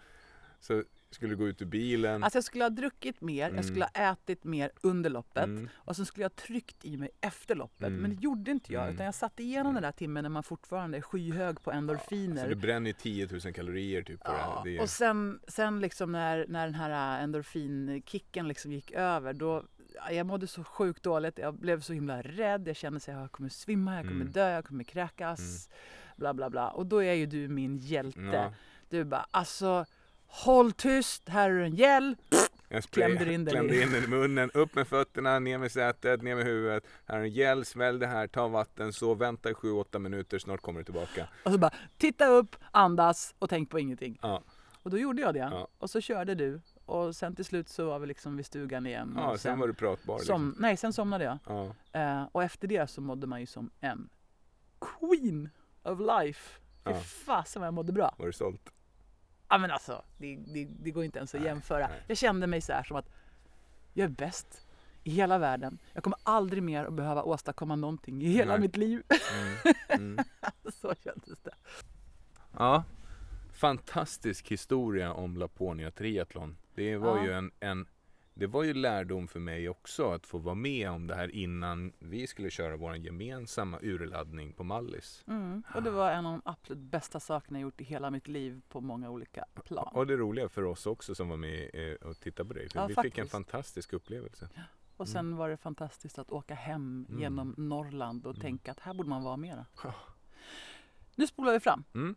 S2: så skulle du gå ut ur bilen.
S1: Alltså jag skulle ha druckit mer,
S2: Mm.
S1: jag skulle ha ätit mer under loppet
S2: Mm.
S1: och sen skulle jag ha tryckt i mig efter loppet.
S2: Mm.
S1: Men det gjorde inte jag
S2: Mm.
S1: utan jag satt igenom den där timmen när man fortfarande är skyhög på endorfiner.
S2: Så du bränner ju 10 000 kalorier typ på det.
S1: Ja,
S2: Det är,
S1: och sen, sen liksom när, när den här endorfinkicken liksom gick över då ja, jag mådde så sjukt dåligt, jag blev så himla rädd, jag kände att jag kommer svimma, jag kommer
S2: Mm.
S1: dö, jag kommer kräkas, bla bla bla. Och då är ju du min hjälte.
S2: ja,
S1: Du bara alltså håll tyst, här är en gel.
S2: jag spray-
S1: klämde in den
S2: klämde
S1: i-
S2: in den i munnen, upp med fötterna, ner med sätet, ner med huvudet. Här är en gel, svälj det här, ta vatten, så vänta i 7-8 minuter, snart kommer du tillbaka.
S1: Och så bara titta upp, andas och tänk på ingenting.
S2: Ja,
S1: Och då gjorde jag det.
S2: Ja.
S1: Och så körde du. Och sen till slut så var vi liksom vid stugan igen.
S2: ja
S1: och
S2: sen var du pratbar.
S1: som,
S2: Liksom.
S1: Nej, sen somnade jag.
S2: Ja,
S1: Eh, och efter det så mådde man ju som en queen of life. Fy
S2: Ja.
S1: fasen vad jag mådde bra.
S2: var du stolt?
S1: Ja men alltså, det, det, det går inte ens att jämföra. Jag kände mig så här som att jag är bäst i hela världen. Jag kommer aldrig mer att behöva åstadkomma någonting i hela
S2: Nej.
S1: mitt liv.
S2: Mm. Mm.
S1: så kändes det.
S2: Ja, fantastisk historia om Laponia Triathlon. Det var
S1: Ja.
S2: ju en, en det var ju lärdom för mig också att få vara med om det här innan vi skulle köra vår gemensamma urladdning på Mallis.
S1: Mm. Och det var en av de absolut bästa sakerna jag gjort i hela mitt liv på många olika plan.
S2: Och det roliga för oss också som var med eh, och tittade på dig. För
S1: Ja,
S2: vi fick en
S1: faktiskt.
S2: fantastisk upplevelse.
S1: Och sen var det fantastiskt att åka hem
S2: Mm.
S1: genom Norrland och
S2: Mm.
S1: tänka att här borde man vara mera. Nu spolar vi fram,
S2: Mm.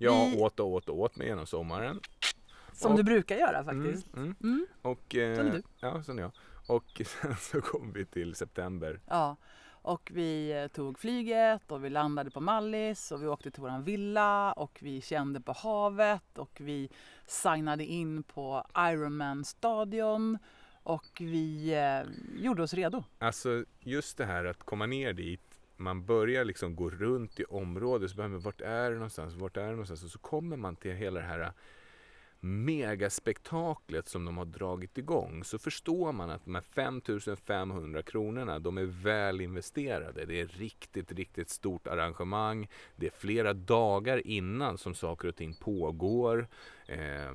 S2: Jag
S1: Vi-
S2: åt och åt och åt mig genom sommaren.
S1: Som
S2: Och-
S1: du brukar göra faktiskt.
S2: Mm, mm.
S1: Mm.
S2: Och, eh,
S1: Som du.
S2: Ja, som jag. Och sen så kom vi till september.
S1: Ja. Och vi eh, tog flyget och vi landade på Mallis och vi åkte till våran villa och vi kände på havet och vi signade in på Ironman stadion och vi eh, gjorde oss redo.
S2: Alltså just det här att komma ner dit. Man börjar liksom gå runt i området. Så börjar man, vart är det någonstans? Vart är det någonstans? Och så kommer man till hela det här megaspektaklet som de har dragit igång. Så förstår man att de här 5500 kronorna, de är väl investerade. Det är riktigt, riktigt stort arrangemang. Det är flera dagar innan som saker och ting pågår. Eh,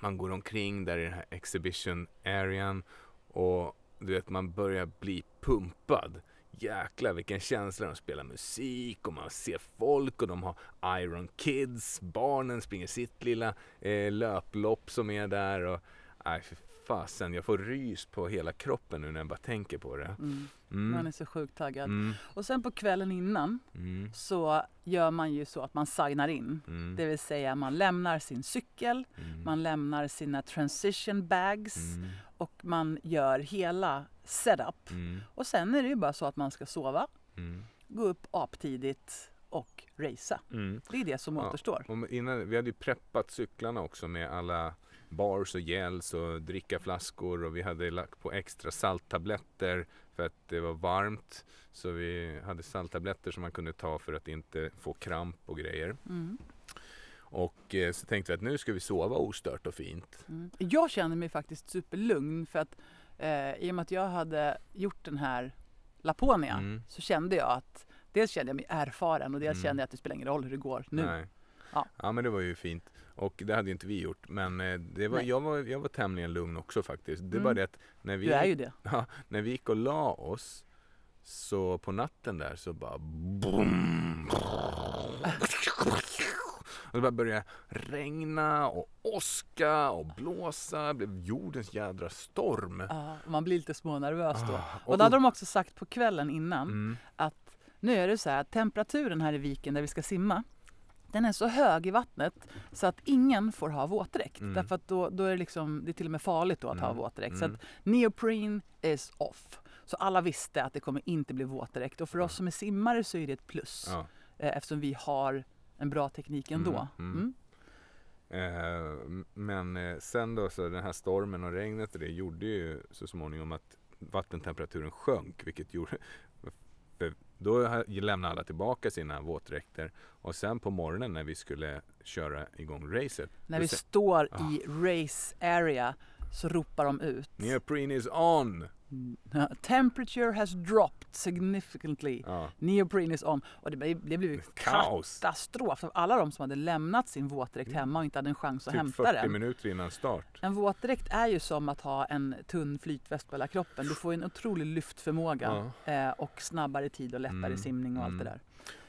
S2: man går omkring där i den här exhibition arean och du vet man börjar bli pumpad jäklar vilken känsla. De spelar musik och man ser folk och de har Iron Kids. Barnen springer sitt lilla eh, löplopp som är där. Och, nej, för fasen, jag får rys på hela kroppen nu när jag bara tänker på det.
S1: Mm.
S2: Mm.
S1: Man är så sjukt taggad.
S2: Mm.
S1: Och sen på kvällen innan
S2: Mm.
S1: så gör man ju så att man signar in.
S2: Mm.
S1: Det vill säga man lämnar sin cykel,
S2: Mm.
S1: man lämnar sina transition bags och man gör hela setup. Och sen är det ju bara så att man ska sova, gå upp aptidigt och racea. Det är det som
S2: Ja.
S1: återstår.
S2: Och innan, vi hade ju preppat cyklarna också med alla bars och gels och drickaflaskor och vi hade lagt på extra salttabletter för att det var varmt. Så vi hade salttabletter som man kunde ta för att inte få kramp och grejer.
S1: Mm.
S2: Och eh, så tänkte vi att nu ska vi sova ostört och fint.
S1: Mm. Jag känner mig faktiskt superlugn för att eh, i och med att jag hade gjort den här Laponia
S2: Mm.
S1: så kände jag att dels kände jag mig erfaren och dels
S2: Mm.
S1: kände jag att det spelar ingen roll hur det går nu.
S2: Nej.
S1: Ja.
S2: ja men det var ju fint. Och det hade inte vi gjort. Men eh, det var,
S1: Nej.
S2: jag, var, jag var tämligen lugn också faktiskt. Det är
S1: Mm.
S2: bara det att när vi
S1: Du är ju det.
S2: Ja, när vi gick och la oss så på natten där så bara boom. Och det bara började regna och åska och blåsa. Det blev jordens jädra storm.
S1: Ja, man blir lite smånervös då.
S2: Ah,
S1: Och då hade de också sagt på kvällen innan
S2: mm,
S1: att nu är det så här att temperaturen här i viken där vi ska simma den är så hög i vattnet så att ingen får ha våtdräkt.
S2: Mm.
S1: Därför att då, då är det, liksom, det är till och med farligt då att ha
S2: Mm.
S1: våtdräkt. Så
S2: Mm.
S1: att neoprene is off. Så alla visste att det kommer inte bli våtdräkt. Och för oss som är simmare så är det ett plus.
S2: ja.
S1: Eh, eftersom vi har en bra teknik ändå.
S2: Mm, mm.
S1: Mm.
S2: Eh, men eh, sen då så den här stormen och regnet och det gjorde ju så småningom att vattentemperaturen sjönk vilket gjorde då lämnade alla tillbaka sina våtdräkter och sen på morgonen när vi skulle köra igång racet
S1: När vi står
S2: Ah.
S1: i race area så ropar de ut
S2: Neoprene is on!
S1: Temperature has dropped significantly.
S2: Ja,
S1: Neoprene is on. Och det blev, det blev
S2: Kaos.
S1: katastrof. För alla de som hade lämnat sin våtdräkt hemma och inte hade en chans att
S2: typ
S1: hämta
S2: 40
S1: den.
S2: minuter innan start.
S1: En våtdräkt är ju som att ha en tunn flytväst på hela kroppen. Du får en otrolig lyftförmåga eh, och snabbare tid och lättare
S2: Mm,
S1: simning och allt det
S2: mm.
S1: där.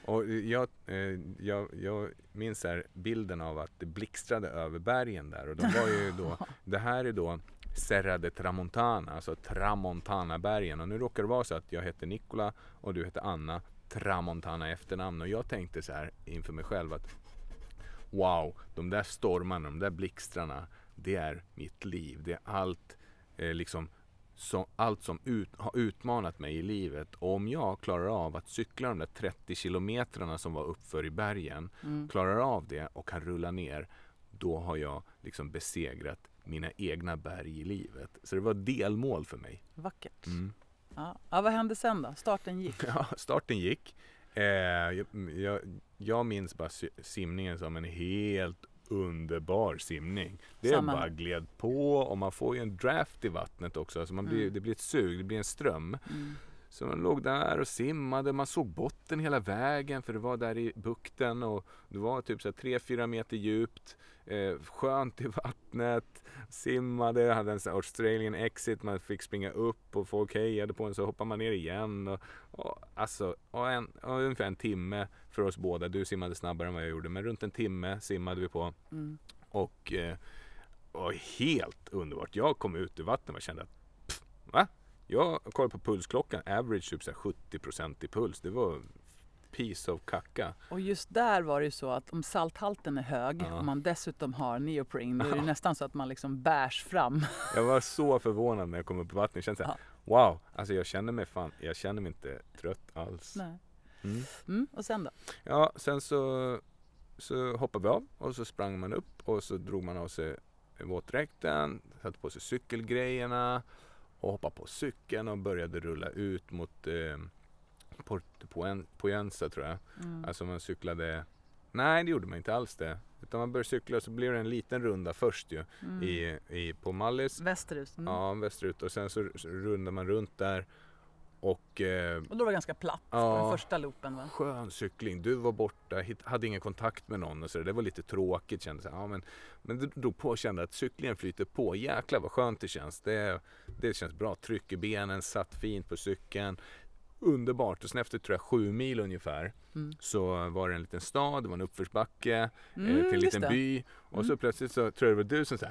S2: Och jag, eh, jag, jag minns här bilden av att det blixtrade över bergen där och de var ju då, det här är då Serra de Tramontana, alltså Tramontana-bergen och nu råkar det vara så att jag heter Nicola och du heter Anna Tramontana efternamn. Och jag tänkte så här inför mig själv att wow, de där stormarna, de där blixtrarna, det är mitt liv, det är allt eh, liksom så, allt som ut, har utmanat mig i livet. Och om jag klarar av att cykla de där 30 kilometrarna som var uppför i bergen,
S1: Mm.
S2: klarar av det och kan rulla ner, då har jag liksom besegrat mina egna berg i livet. Så det var delmål för mig.
S1: Vackert.
S2: Mm.
S1: Ja. ja, vad hände sen då? Starten gick.
S2: Ja, starten gick. Eh, jag, jag, jag minns bara simningen som en helt underbar simning. Det
S1: Samma
S2: bara gled på och man får ju en draft i vattnet också. Alltså man blir,
S1: Mm.
S2: Det blir ett sug, det blir en ström.
S1: Mm.
S2: Så man låg där och simmade, man såg botten hela vägen för det var där i bukten och det var typ så här 3-4 meter djupt. Eh, skönt i vattnet, simmade, hade en sån här Australian exit, man fick springa upp och folk hejade på en så hoppade man ner igen. Och, och, alltså, och en, och ungefär en timme för oss båda, du simmade snabbare än vad jag gjorde, men runt en timme simmade vi på
S1: Mm.
S2: och, eh, och helt underbart. Jag kom ut ur vattnet och kände att pff, va? Jag kollade på pulsklockan, average typ så här 70% i puls. Det var piece of kacka.
S1: Och just där var det ju så att om salthalten är hög
S2: Ja.
S1: och man dessutom har neoprene då är det
S2: Ja.
S1: nästan så att man liksom bärs fram.
S2: Jag var så förvånad när jag kom upp i vattnet. Jag kände så här, wow, alltså jag känner mig fan, jag känner mig inte trött alls.
S1: Nej.
S2: Mm.
S1: Mm. Och sen då?
S2: Ja, sen så, så hoppade vi av och så sprang man upp och så drog man av sig våtdräkten, satte på sig cykelgrejerna och hoppade på cykeln och började rulla ut mot eh, Porto Puen- Puenza tror jag.
S1: Mm.
S2: Alltså man cyklade, nej det gjorde man inte alls det. Utan man började cykla och så blev det en liten runda först ju
S1: Mm.
S2: i, i, på Mallis.
S1: Västerut. Mm.
S2: Ja, västerut och sen så, så rundar man runt där och eh,
S1: Och då var det ganska platt på
S2: Ja.
S1: den första loopen va?
S2: Skön cykling. Du var borta, hade ingen kontakt med någon och så. Det var lite tråkigt kändes det. Ja, men, men du drog på och kände att cyklingen flyter på. Jäklar vad skönt det känns. Det, det känns bra. Tryck i benen, satt fint på cykeln. Underbart. Och sen efter tror jag sju mil ungefär
S1: Mm.
S2: så var det en liten stad, det var en uppförsbacke
S1: Mm,
S2: eh, till en liten
S1: det.
S2: by. Och så
S1: Mm.
S2: plötsligt så tror jag det var du som sa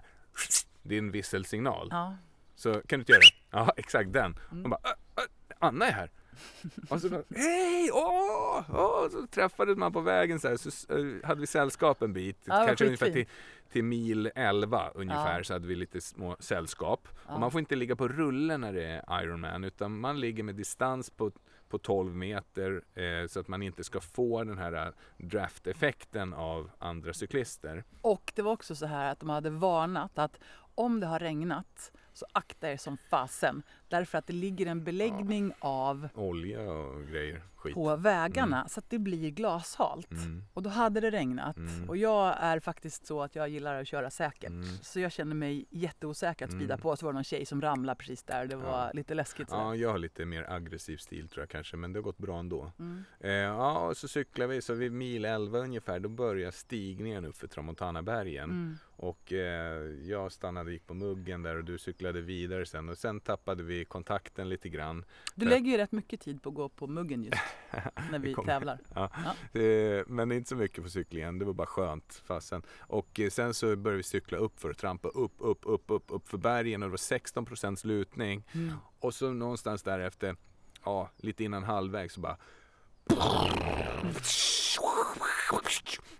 S2: din visselsignal.
S1: Ja.
S2: Så kan du inte göra det? Ja, exakt den.
S1: Mm.
S2: Hon bara, "Ö, ö, Anna är här. Och så hej, åh, åh! Så träffades man på vägen så här, så eh, hade vi sällskap en bit.
S1: Ja,
S2: kanske ungefär till, till mil 11 ungefär
S1: Ja.
S2: så hade vi lite små sällskap.
S1: Ja.
S2: Och man får inte ligga på rulle när det är Ironman utan man ligger med distans på, på 12 meter eh, så att man inte ska få den här eh, draft-effekten av andra cyklister.
S1: Och det var också så här att de hade varnat att om det har regnat så akta er som fasen. Därför att det ligger en beläggning av
S2: Olja och grejer, skit.
S1: på vägarna så att det blir glashalt.
S2: Mm.
S1: Och då hade det regnat.
S2: Mm.
S1: Och jag är faktiskt så att jag gillar att köra säkert.
S2: Mm.
S1: Så jag kände mig jätteosäker att
S2: Mm.
S1: på. Så var det någon tjej som ramlade precis där. Det var
S2: Ja.
S1: lite läskigt. Så.
S2: Ja, jag har lite mer aggressiv stil tror jag kanske, men det har gått bra ändå.
S1: Mm.
S2: Eh, ja, och så cyklar vi, så vid mil 11 ungefär, då börjar stigningen upp för Tramontanabergen.
S1: Mm.
S2: Och eh, jag stannade gick på muggen där och du cyklade vidare sen. Och sen tappade vi kontakten lite grann.
S1: Du
S2: För-
S1: lägger ju rätt mycket tid på att gå på muggen just när vi tävlar.
S2: Eh, men inte så mycket på cyklingen, det var bara skönt fasen. Och eh, sen så började vi cykla upp för att trampa upp, upp, upp, upp, upp för bergen och det var 16 lutning.
S1: Mm.
S2: Och så någonstans därefter, ja, lite innan halvvägs så bara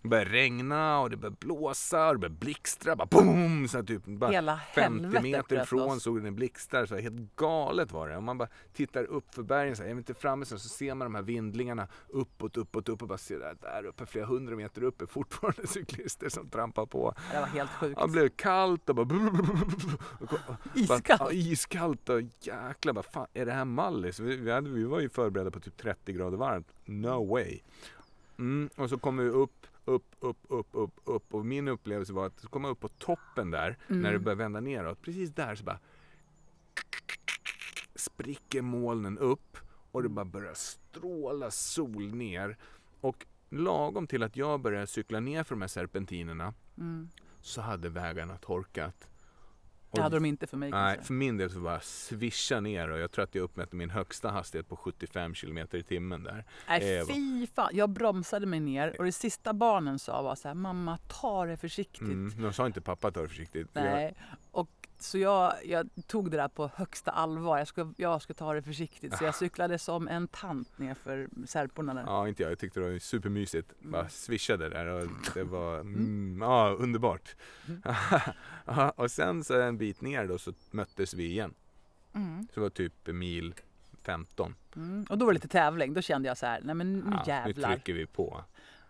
S2: det började regna och det började blåsa och det började blixtra. Bara boom! Så typ, bara
S1: Hela
S2: 50
S1: helvetet
S2: meter ifrån såg den blixtar. Så här, helt galet var det. Och man bara tittar upp för bergen, så här, inte framme så, så ser man de här vindlingarna uppåt, uppåt, uppåt. Och bara ser där, där uppe, flera hundra meter upp är fortfarande cyklister som trampar på.
S1: Det var helt sjukt.
S2: Det blev kallt och bara...
S1: Iskallt.
S2: ja, iskallt och jäklar, vad fan är det här Mallis? Vi, vi, hade, vi var ju förberedda på typ 30 grader varmt. No way. Mm, och så kommer vi upp, upp, upp, upp, upp, upp. Och min upplevelse var att så kom jag upp på toppen där,
S1: Mm.
S2: när det började vända neråt. Precis där så bara spricker molnen upp och det bara börjar stråla sol ner. Och lagom till att jag började cykla ner för de här serpentinerna
S1: Mm.
S2: så hade vägarna torkat.
S1: Det hade de inte för mig
S2: Nej,
S1: kanske.
S2: för min del så bara svischa ner och jag tror att jag uppmätte min högsta hastighet på 75 km i timmen där.
S1: Nej
S2: Eh,
S1: fy fan. Jag bromsade mig ner och det sista barnen sa var så här, mamma ta det försiktigt.
S2: Mm, de sa inte pappa ta det försiktigt.
S1: Nej. Och så jag, jag tog det där på högsta allvar. Jag ska, jag ska ta det försiktigt. Så jag cyklade som en tant ner för Serporna där.
S2: ja, inte jag. Jag tyckte det var supermysigt.
S1: Mm.
S2: Bara swishade där och det var mm, ja, underbart.
S1: Mm.
S2: Och sen så en bit ner då så möttes vi igen.
S1: Mm.
S2: Så det var typ mil 15.
S1: Mm. Och då var det lite tävling. Då kände jag så här, nej men nu
S2: Ja, nu
S1: jävlar.
S2: trycker vi på.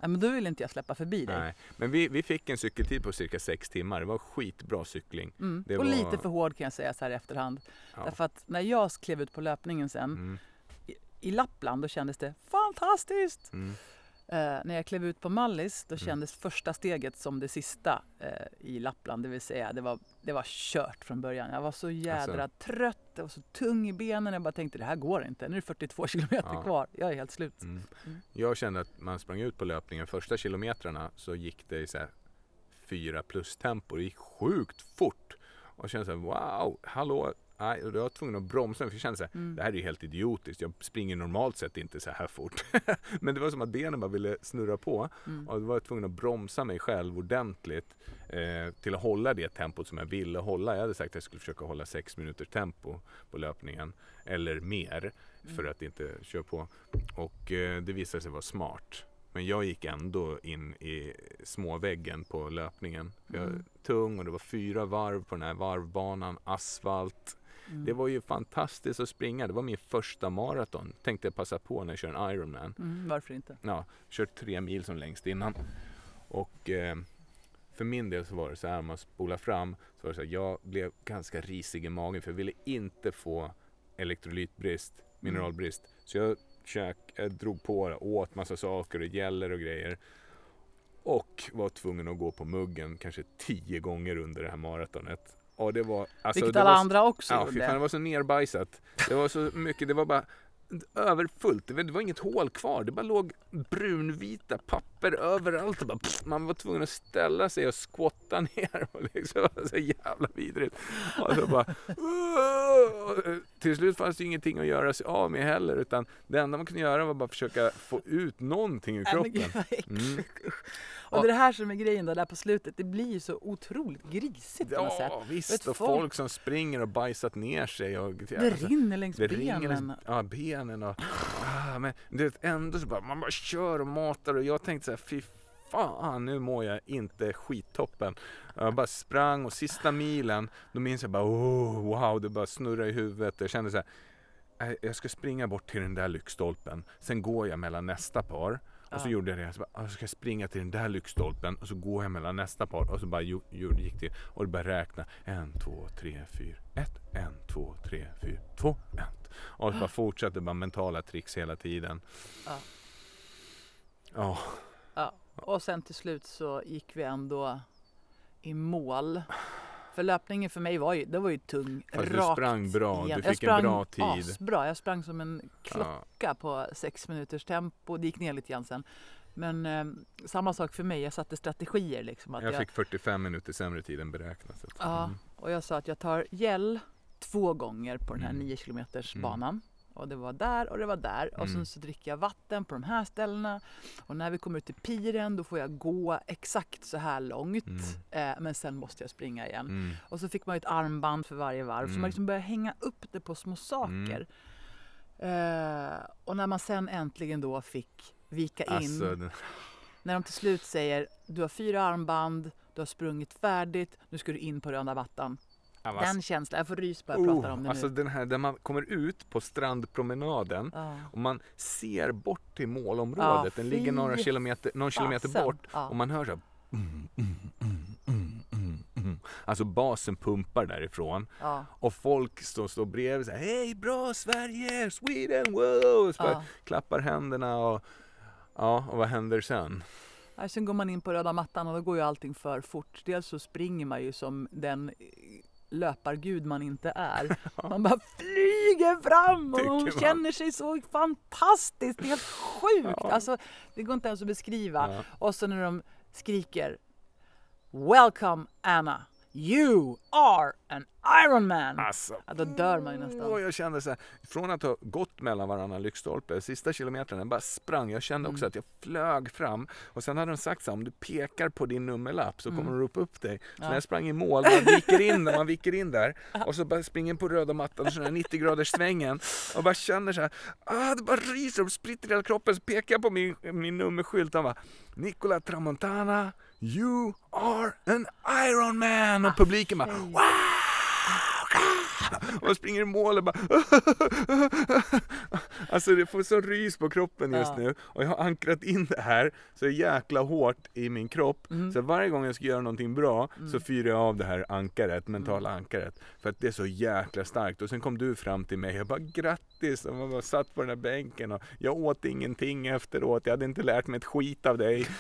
S1: Men då vill inte jag släppa förbi dig.
S2: Nej. Men vi, vi fick en cykeltid på cirka 6 timmar. Det var skitbra cykling.
S1: Mm. Och
S2: var-
S1: lite för hård kan jag säga så här i efterhand.
S2: Ja.
S1: Därför att när jag klev ut på löpningen sen
S2: Mm,
S1: i Lappland då kändes det fantastiskt.
S2: mm.
S1: Eh, när jag klev ut på Mallis då
S2: Mm.
S1: kändes första steget som det sista eh, i Lappland. Det vill säga det var, det var kört från början. Jag var så jädra
S2: Alltså.
S1: trött, jag var så tung i benen. Jag bara tänkte det här går inte. Nu är det 42 kilometer
S2: Ja.
S1: kvar. Jag är helt slut.
S2: Mm.
S1: Mm.
S2: Jag kände att man sprang ut på löpningen första kilometrarna så gick det i så här fyra plus tempo. Det gick sjukt fort. Och jag kände så här, wow, hallå. Nej, och då var jag tvungen att bromsa för jag kände så här,
S1: Mm.
S2: det här är ju helt idiotiskt. Jag springer normalt sett inte så här fort. Men det var som att benen bara ville snurra på.
S1: Mm.
S2: Och då var jag tvungen att bromsa mig själv ordentligt eh, till att hålla det tempot som jag ville hålla. Jag hade sagt att jag skulle försöka hålla sex minuters tempo på löpningen. Eller mer för
S1: Mm.
S2: att inte köra på. Och eh, det visade sig vara smart. Men jag gick ändå in i småväggen på löpningen. Jag var
S1: Mm.
S2: tung och det var fyra varv på den här varvbanan, asfalt.
S1: Mm.
S2: Det var ju fantastiskt att springa. Det var min första maraton. Tänkte jag passa på när jag kör en Ironman
S1: Mm, varför inte?
S2: ja, kört tre mil som längst innan. Och eh, för min del så var det så här, om man spolar fram, så var det så här, jag blev ganska risig i magen för jag ville inte få elektrolytbrist, mineralbrist. Så jag, käk, jag drog på det, åt massa saker och gäller och grejer. Och var tvungen att gå på muggen kanske tio gånger under det här maratonet. Och det var, alltså,
S1: Vilket
S2: det
S1: alla
S2: var,
S1: andra också
S2: Ja, fy fan, det var så nerbajsat. Det var så mycket, det var bara överfullt. Det var, inget hål kvar. Det bara låg brunvita papper överallt. Och bara, pff, man var tvungen att ställa sig och skvotta ner. Och liksom, det var så jävla vidrigt. Och så bara, "Åh!" till slut fanns det ju ingenting att göra sig av med heller. Utan det enda man kunde göra var bara försöka få ut någonting ur kroppen. Mm.
S1: Och det är det här som är grejen då, där på slutet. Det blir ju så otroligt grisigt på något sätt.
S2: Ja, visst. Och
S1: folk-
S2: folk som springer och bajsat ner sig. Och,
S1: Det rinner längs
S2: Det
S1: benen.
S2: ringer ja, benen och... Ah, men du vet, ändå så bara, man bara kör och matar och jag tänkte så här, fy fan, nu mår jag inte skittoppen. Jag bara sprang och sista milen, då minns jag bara, oh, wow, det bara snurrade i huvudet. Jag kände så här, "Nej, jag ska springa bort till den där lyktstolpen, sen går jag mellan nästa par. Och så gjorde jag det, så bara, "Ah, jag ska springa till den där lyktstolpen och så går jag mellan nästa par och så bara gick det och det började räkna. En, två, tre, fyra, ett, en, två, tre, fyra, två, ett. Och så bara fortsatte bara mentala tricks hela tiden.
S1: Ja.
S2: Ja,
S1: Ja. Och sen till slut så gick vi ändå i mål. För löpningen för mig var ju, det var ju tung.
S2: fast du
S1: rakt
S2: sprang bra,
S1: igen.
S2: du
S1: Jag
S2: fick en bra tid.
S1: Asbra. Jag sprang som en klocka
S2: Ja,
S1: på sex minuters tempo. Det gick ner lite grann sen. Men eh, samma sak för mig. Jag satte strategier liksom. Att
S2: jag fick 45 minuter sämre tid än beräknat.
S1: Ja,
S2: mm.
S1: och jag sa att jag tar gel två gånger på den här
S2: Mm.
S1: 9 kilometers
S2: Mm.
S1: Och det var där och det var där. Och
S2: Mm.
S1: sen så dricker jag vatten på de här ställena. Och när vi kommer ut till piren då får jag gå exakt så här långt.
S2: Mm.
S1: Eh, men sen måste jag springa igen.
S2: Mm.
S1: Och så fick man ett armband för varje varv. Så
S2: Mm.
S1: man liksom började hänga upp det på små saker. Eh, och när man sen äntligen då fick vika in.
S2: Alltså,
S1: När de till slut säger du har fyra armband, du har sprungit färdigt, nu ska du in på röda mattan.
S2: Alltså,
S1: Den känslan, jag får rys bara jag pratar om det
S2: alltså
S1: nu.
S2: den här där man kommer ut på strandpromenaden
S1: Ja.
S2: och man ser bort till målområdet.
S1: Ja,
S2: den ligger några kilometer, någon kilometer bort
S1: Ja.
S2: och man hör så här, mm, mm, mm. Alltså basen pumpar därifrån och folk står, står bredvid så här, Hej bra Sverige, Sweden, wow! Så bara klappar händerna och ja, och vad händer sen?
S1: Sen går man in på röda mattan och då går ju allting för fort. Dels så springer man ju som den löpargud man inte är. Man bara flyger fram och man. känner sig så fantastiskt. Det är helt sjukt.
S2: Ja.
S1: Alltså, det går inte ens att beskriva.
S2: Ja.
S1: Och så när de skriker Welcome Anna, you are an Ironman.
S2: Alltså,
S1: Ja, då dör man ju nästan.
S2: Och jag kände så här, från att ha gått mellan varannan lyktstolpe, sista kilometrarna, jag bara sprang. Jag kände också
S1: Mm.
S2: att jag flög fram. Och sen hade de sagt så här, om du pekar på din nummerlapp så kommer
S1: Mm.
S2: de ropa upp dig. Så
S1: Ja.
S2: när jag sprang i mål, man viker in där, man viker in där. Och så bara springer på röda mattan så den här 90 graders svängen. Och bara känner så här, ah, det bara ryser och spritter i hela kroppen. Så pekar jag på min, min nummerskylt och bara, Nicola Tramontana, you are an Ironman! Och publiken bara, wow! Och springer i mål och bara Alltså det får så rys på kroppen just
S1: Ja.
S2: nu och jag har ankrat in det här så jäkla hårt i min kropp
S1: Mm.
S2: så varje gång jag ska göra någonting bra så
S1: Mm.
S2: fyrar jag av det här ankaret, mentala ankaret för att det är så jäkla starkt och sen kom du fram till mig och bara grattis och man bara satt på den här bänken och jag åt ingenting efteråt, jag hade inte lärt mig ett skit av dig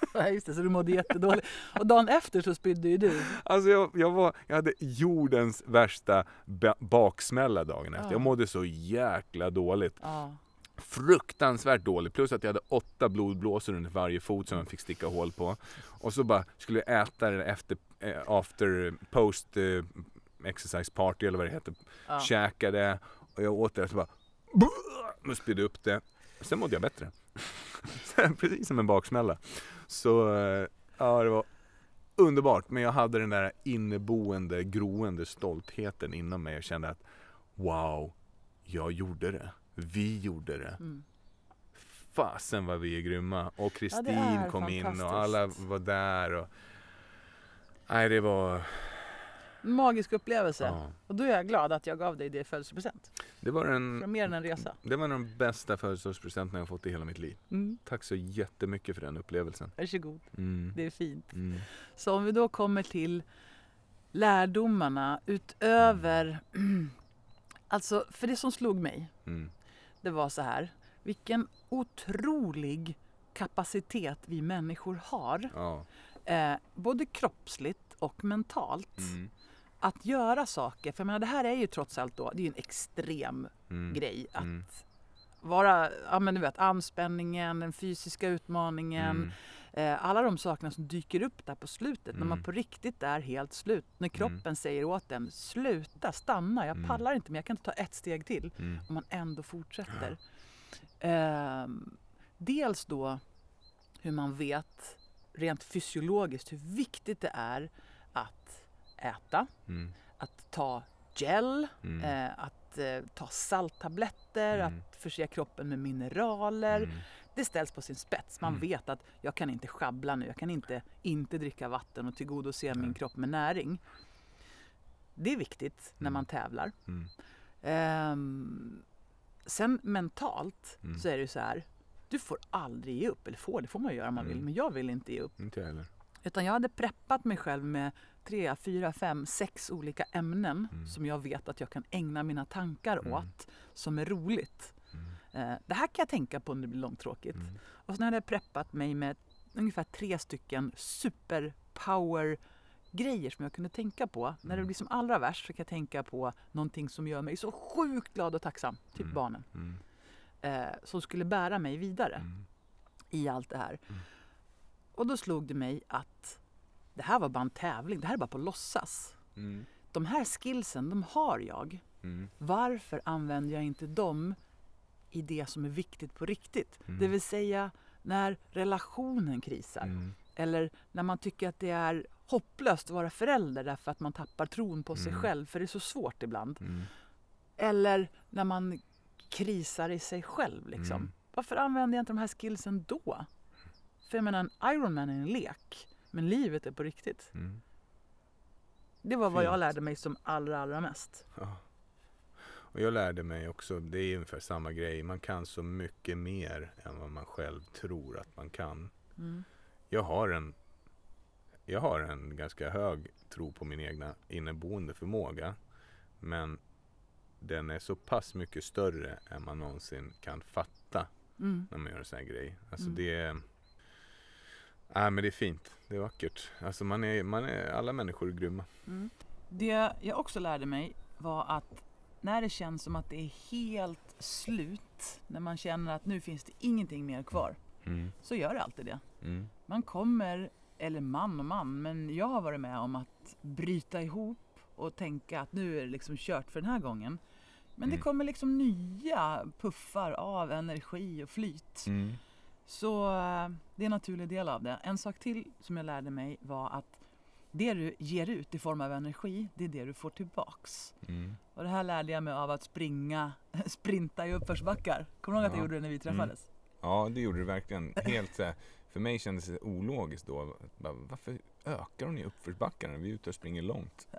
S1: Ja, just det, så du mådde jättedåligt. Och dagen efter så spydde ju du.
S2: Alltså jag, jag, var, jag hade jordens värsta ba- baksmälla dagen efter.
S1: Ja.
S2: Jag mådde så jäkla dåligt.
S1: Ja.
S2: Fruktansvärt dåligt. Plus att jag hade åtta blodblåsor under varje fot som jag fick sticka hål på. Och så bara skulle jag äta det efter, eh, after, post eh, exercise party eller vad det heter.
S1: Ja.
S2: Käkade och jag åt det och så bara och spydde upp det. Sen mådde jag bättre. Precis som en baksmälla. Så eh, ja, det var underbart. Men jag hade den där inneboende, groende stoltheten inom mig och kände att wow, jag gjorde det. Vi gjorde det.
S1: Mm.
S2: Fasen vad vi är grymma. Och Kristin
S1: är
S2: kom in och alla var där. Och... Nej, det var...
S1: Magisk upplevelse.
S2: Ja.
S1: Och då är jag glad att jag gav dig det i födelsedagspresent.
S2: Det var den,
S1: mer än en resa.
S2: det var den bästa födelsedagspresenten jag fått i hela mitt liv.
S1: Mm.
S2: Tack så jättemycket för den upplevelsen.
S1: Varsågod,
S2: Mm.
S1: det är fint.
S2: Mm.
S1: Så om vi då kommer till lärdomarna utöver... Alltså, för det som slog mig,
S2: Mm.
S1: det var så här. Vilken otrolig kapacitet vi människor har.
S2: Ja.
S1: Eh, både kroppsligt och mentalt.
S2: Mm.
S1: Att göra saker. För jag menar, det här är ju trots allt då, det är ju en extrem
S2: Mm.
S1: grej att
S2: Mm.
S1: vara, ja men du vet, anspänningen, den fysiska utmaningen,
S2: Mm.
S1: eh, alla de sakerna som dyker upp där på slutet när man
S2: Mm.
S1: på riktigt är helt slut. När kroppen säger åt en, sluta, stanna, jag
S2: Mm.
S1: pallar inte men jag kan inte ta ett steg till.
S2: Mm.
S1: Och man ändå fortsätter. Ehm, dels då hur man vet rent fysiologiskt hur viktigt det är att äta,
S2: Mm.
S1: att ta gel,
S2: Mm.
S1: eh, att eh, ta salttabletter,
S2: Mm.
S1: att förse kroppen med mineraler.
S2: Mm.
S1: Det ställs på sin spets. Man
S2: Mm.
S1: vet att jag kan inte schabbla nu, jag kan inte inte dricka vatten och tillgodose min kropp med näring. Det är viktigt när
S2: Mm.
S1: man tävlar. Ehm, sen mentalt så är det ju så här. Du får aldrig ge upp. Eller får, det får man ju göra om man vill. Men jag vill inte ge upp.
S2: Inte jag heller.
S1: Utan jag hade preppat mig själv med tre, fyra, fem, sex olika ämnen
S2: Mm.
S1: som jag vet att jag kan ägna mina tankar
S2: Mm.
S1: åt. Som är roligt.
S2: Mm.
S1: Eh, det här kan jag tänka på när det blir långtråkigt.
S2: Mm.
S1: Och sen hade jag preppat mig med ungefär tre stycken superpower grejer som jag kunde tänka på. När det
S2: Mm.
S1: blir som allra värst så kan jag tänka på någonting som gör mig så sjukt glad och tacksam. Typ
S2: Mm.
S1: barnen. Eh, som skulle bära mig vidare i allt det här. Och då slog det mig att det här var bara en tävling. Det här är bara på låtsas.
S2: Mm.
S1: De här skillsen, de har jag.
S2: Mm.
S1: Varför använder jag inte dem i det som är viktigt på riktigt?
S2: Mm.
S1: Det vill säga när relationen krisar.
S2: Mm.
S1: Eller när man tycker att det är hopplöst att vara förälder därför att man tappar tron på sig
S2: Mm.
S1: själv för det är så svårt ibland. Eller när man krisar i sig själv. Liksom.
S2: Mm.
S1: Varför använder jag inte de här skillsen då? För jag menar, en Ironman är en lek. Men livet är på riktigt.
S2: Mm.
S1: Det var vad jag
S2: Fint.
S1: lärde mig som allra, allra mest.
S2: Ja. Och jag lärde mig också, det är ungefär samma grej, man kan så mycket mer än vad man själv tror att man kan.
S1: Mm.
S2: Jag har en, jag har en ganska hög tro på min egna inneboende förmåga. Men den är så pass mycket större än man någonsin kan fatta
S1: Mm.
S2: när man gör en sån här grej. Alltså
S1: Mm.
S2: det är... Nej men det är fint. Det är vackert. Alltså man är, man är, alla människor är grymma.
S1: Mm. Det jag också lärde mig var att när det känns som att det är helt slut, när man känner att nu finns det ingenting mer kvar,
S2: Mm.
S1: så gör det alltid det.
S2: Mm.
S1: Man kommer, eller man och man, men jag har varit med om att bryta ihop och tänka att nu är det liksom kört för den här gången. Men det
S2: Mm.
S1: kommer liksom nya puffar av energi och flyt.
S2: Mm.
S1: Så eh, det är en naturlig del av det. En sak till som jag lärde mig var att det du ger ut i form av energi, det är det du får tillbaks.
S2: Mm.
S1: Och det här lärde jag mig av att springa, sprinta i uppförsbackar. Kommer du ihåg att jag
S2: Ja.
S1: gjorde det när vi träffades?
S2: Ja, det gjorde det verkligen. Helt så här, för mig kändes det ologiskt då. Varför ökar hon i uppförsbackarna? Vi är ute och springer långt.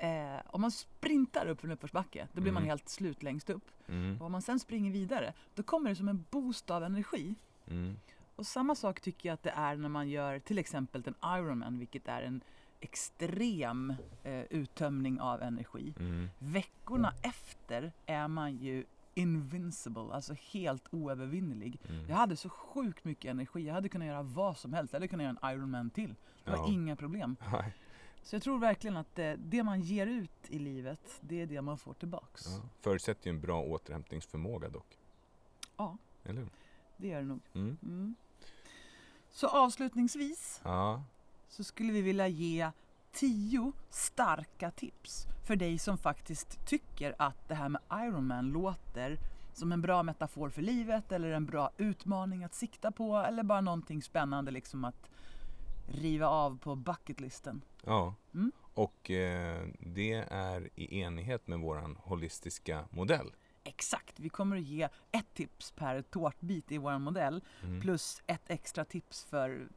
S1: eh, om man sprintar upp för en uppförsbacke, då blir man
S2: Mm.
S1: helt slut längst upp.
S2: Mm.
S1: Och om man sen springer vidare, då kommer det som en boost av energi.
S2: Mm.
S1: Och samma sak tycker jag att det är när man gör till exempel en Ironman, vilket är en extrem eh, uttömning av energi.
S2: Mm.
S1: Veckorna efter är man ju invincible, alltså helt oövervinnerlig.
S2: Mm.
S1: Jag hade så sjukt mycket energi, jag hade kunnat göra vad som helst. Jag hade kunnat göra en Ironman till. Det var
S2: Ja.
S1: inga problem.
S2: Nej.
S1: Så jag tror verkligen att eh, det man ger ut i livet, det är det man får tillbaks.
S2: Ja. Förutsätter ju en bra återhämtningsförmåga dock.
S1: Ja.
S2: Eller?
S1: Det gör det nog.
S2: Mm.
S1: Mm. Så avslutningsvis
S2: Ja.
S1: så skulle vi vilja ge tio starka tips för dig som faktiskt tycker att det här med Ironman låter som en bra metafor för livet eller en bra utmaning att sikta på eller bara någonting spännande liksom att riva av på bucketlisten.
S2: ja.
S1: Mm.
S2: Och eh, det är i enighet med våran holistiska modell.
S1: Exakt, vi kommer att ge ett tips per tårtbit i vår modell
S2: Mm.
S1: plus ett extra tips för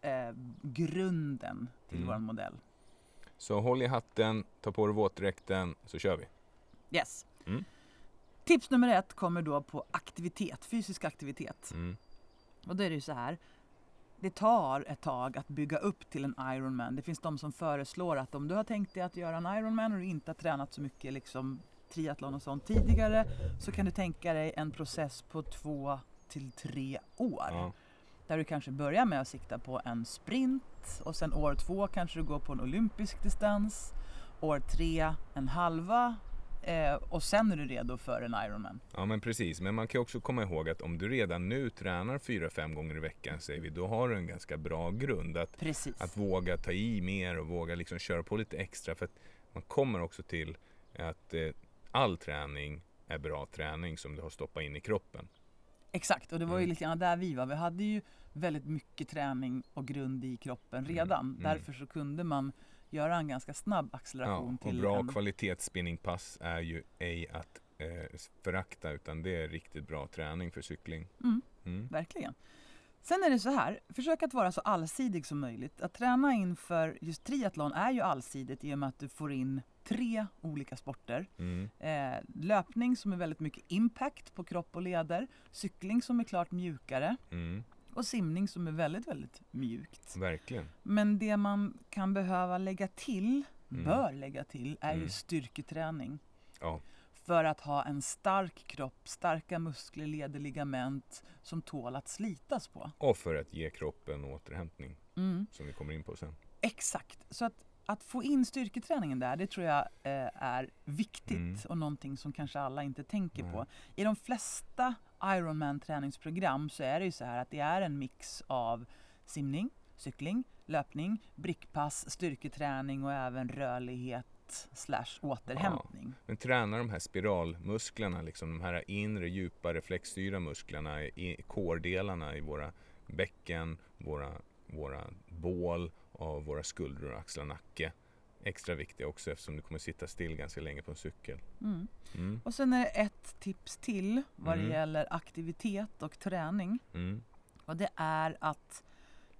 S1: eh, grunden till
S2: Mm.
S1: vår modell.
S2: Så håll i hatten, ta på dig våtdräkten så kör vi.
S1: Yes.
S2: Mm.
S1: Tips nummer ett kommer då på aktivitet, fysisk aktivitet.
S2: Mm.
S1: Och då är det ju så här. Det tar ett tag att bygga upp till en Ironman. Det finns de som föreslår att om du har tänkt dig att göra en Ironman och du inte har tränat så mycket liksom triathlon och sånt tidigare så kan du tänka dig en process på två till tre år.
S2: Ja.
S1: Där du kanske börjar med att sikta på en sprint och sen år två kanske du går på en olympisk distans. År tre en halva Eh, och sen är du redo för en Ironman.
S2: Ja men precis, men man kan också komma ihåg att om du redan nu tränar 4-5 gånger i veckan säger vi, då har du en ganska bra grund att,
S1: Precis.
S2: att våga ta i mer och våga liksom köra på lite extra. För att man kommer också till att eh, all träning är bra träning som du har stoppat in i kroppen.
S1: Exakt, och det var ju
S2: Mm.
S1: lite grann där vi var. Vi hade ju väldigt mycket träning och grund i kroppen redan.
S2: mm.
S1: Därför så kunde man göra en ganska snabb
S2: Ja,
S1: acceleration
S2: och
S1: till
S2: bra
S1: en...
S2: kvalitetsspinningpass är ju ej att eh, förakta utan det är riktigt bra träning för cykling.
S1: Mm,
S2: Mm.
S1: verkligen. Sen är det så här, försök att vara så allsidig som möjligt. Att träna inför just triathlon är ju allsidigt i och med att du får in tre olika sporter.
S2: Mm.
S1: Eh, löpning som är väldigt mycket impact på kropp och leder. Cykling som är klart mjukare.
S2: Mm.
S1: Och simning som är väldigt, väldigt mjukt.
S2: Verkligen.
S1: Men det man kan behöva lägga till,
S2: Mm.
S1: bör lägga till, är ju
S2: Mm.
S1: styrketräning.
S2: Ja.
S1: För att ha en stark kropp, starka muskler, leder, ligament som tål att slitas på.
S2: Och för att ge kroppen återhämtning
S1: Mm.
S2: som vi kommer in på sen.
S1: Exakt. Så att, att få in styrketräningen där, det tror jag eh, är viktigt
S2: Mm.
S1: och någonting som kanske alla inte tänker
S2: Nej.
S1: på. I de flesta Ironman träningsprogram så är det ju så här att det är en mix av simning, cykling, löpning, brickpass, styrketräning och även rörlighet slash återhämtning.
S2: Men träna de här spiralmusklerna, liksom de här inre djupa reflexstyrda musklerna i kårdelarna i våra bäcken, våra, våra bål och våra skuldror, axlar, nacke. Extra viktiga också eftersom du kommer sitta still ganska länge på en cykel.
S1: Mm.
S2: Mm.
S1: Och sen är det ett tips till vad
S2: Mm.
S1: det gäller aktivitet och träning.
S2: Mm.
S1: Och det är att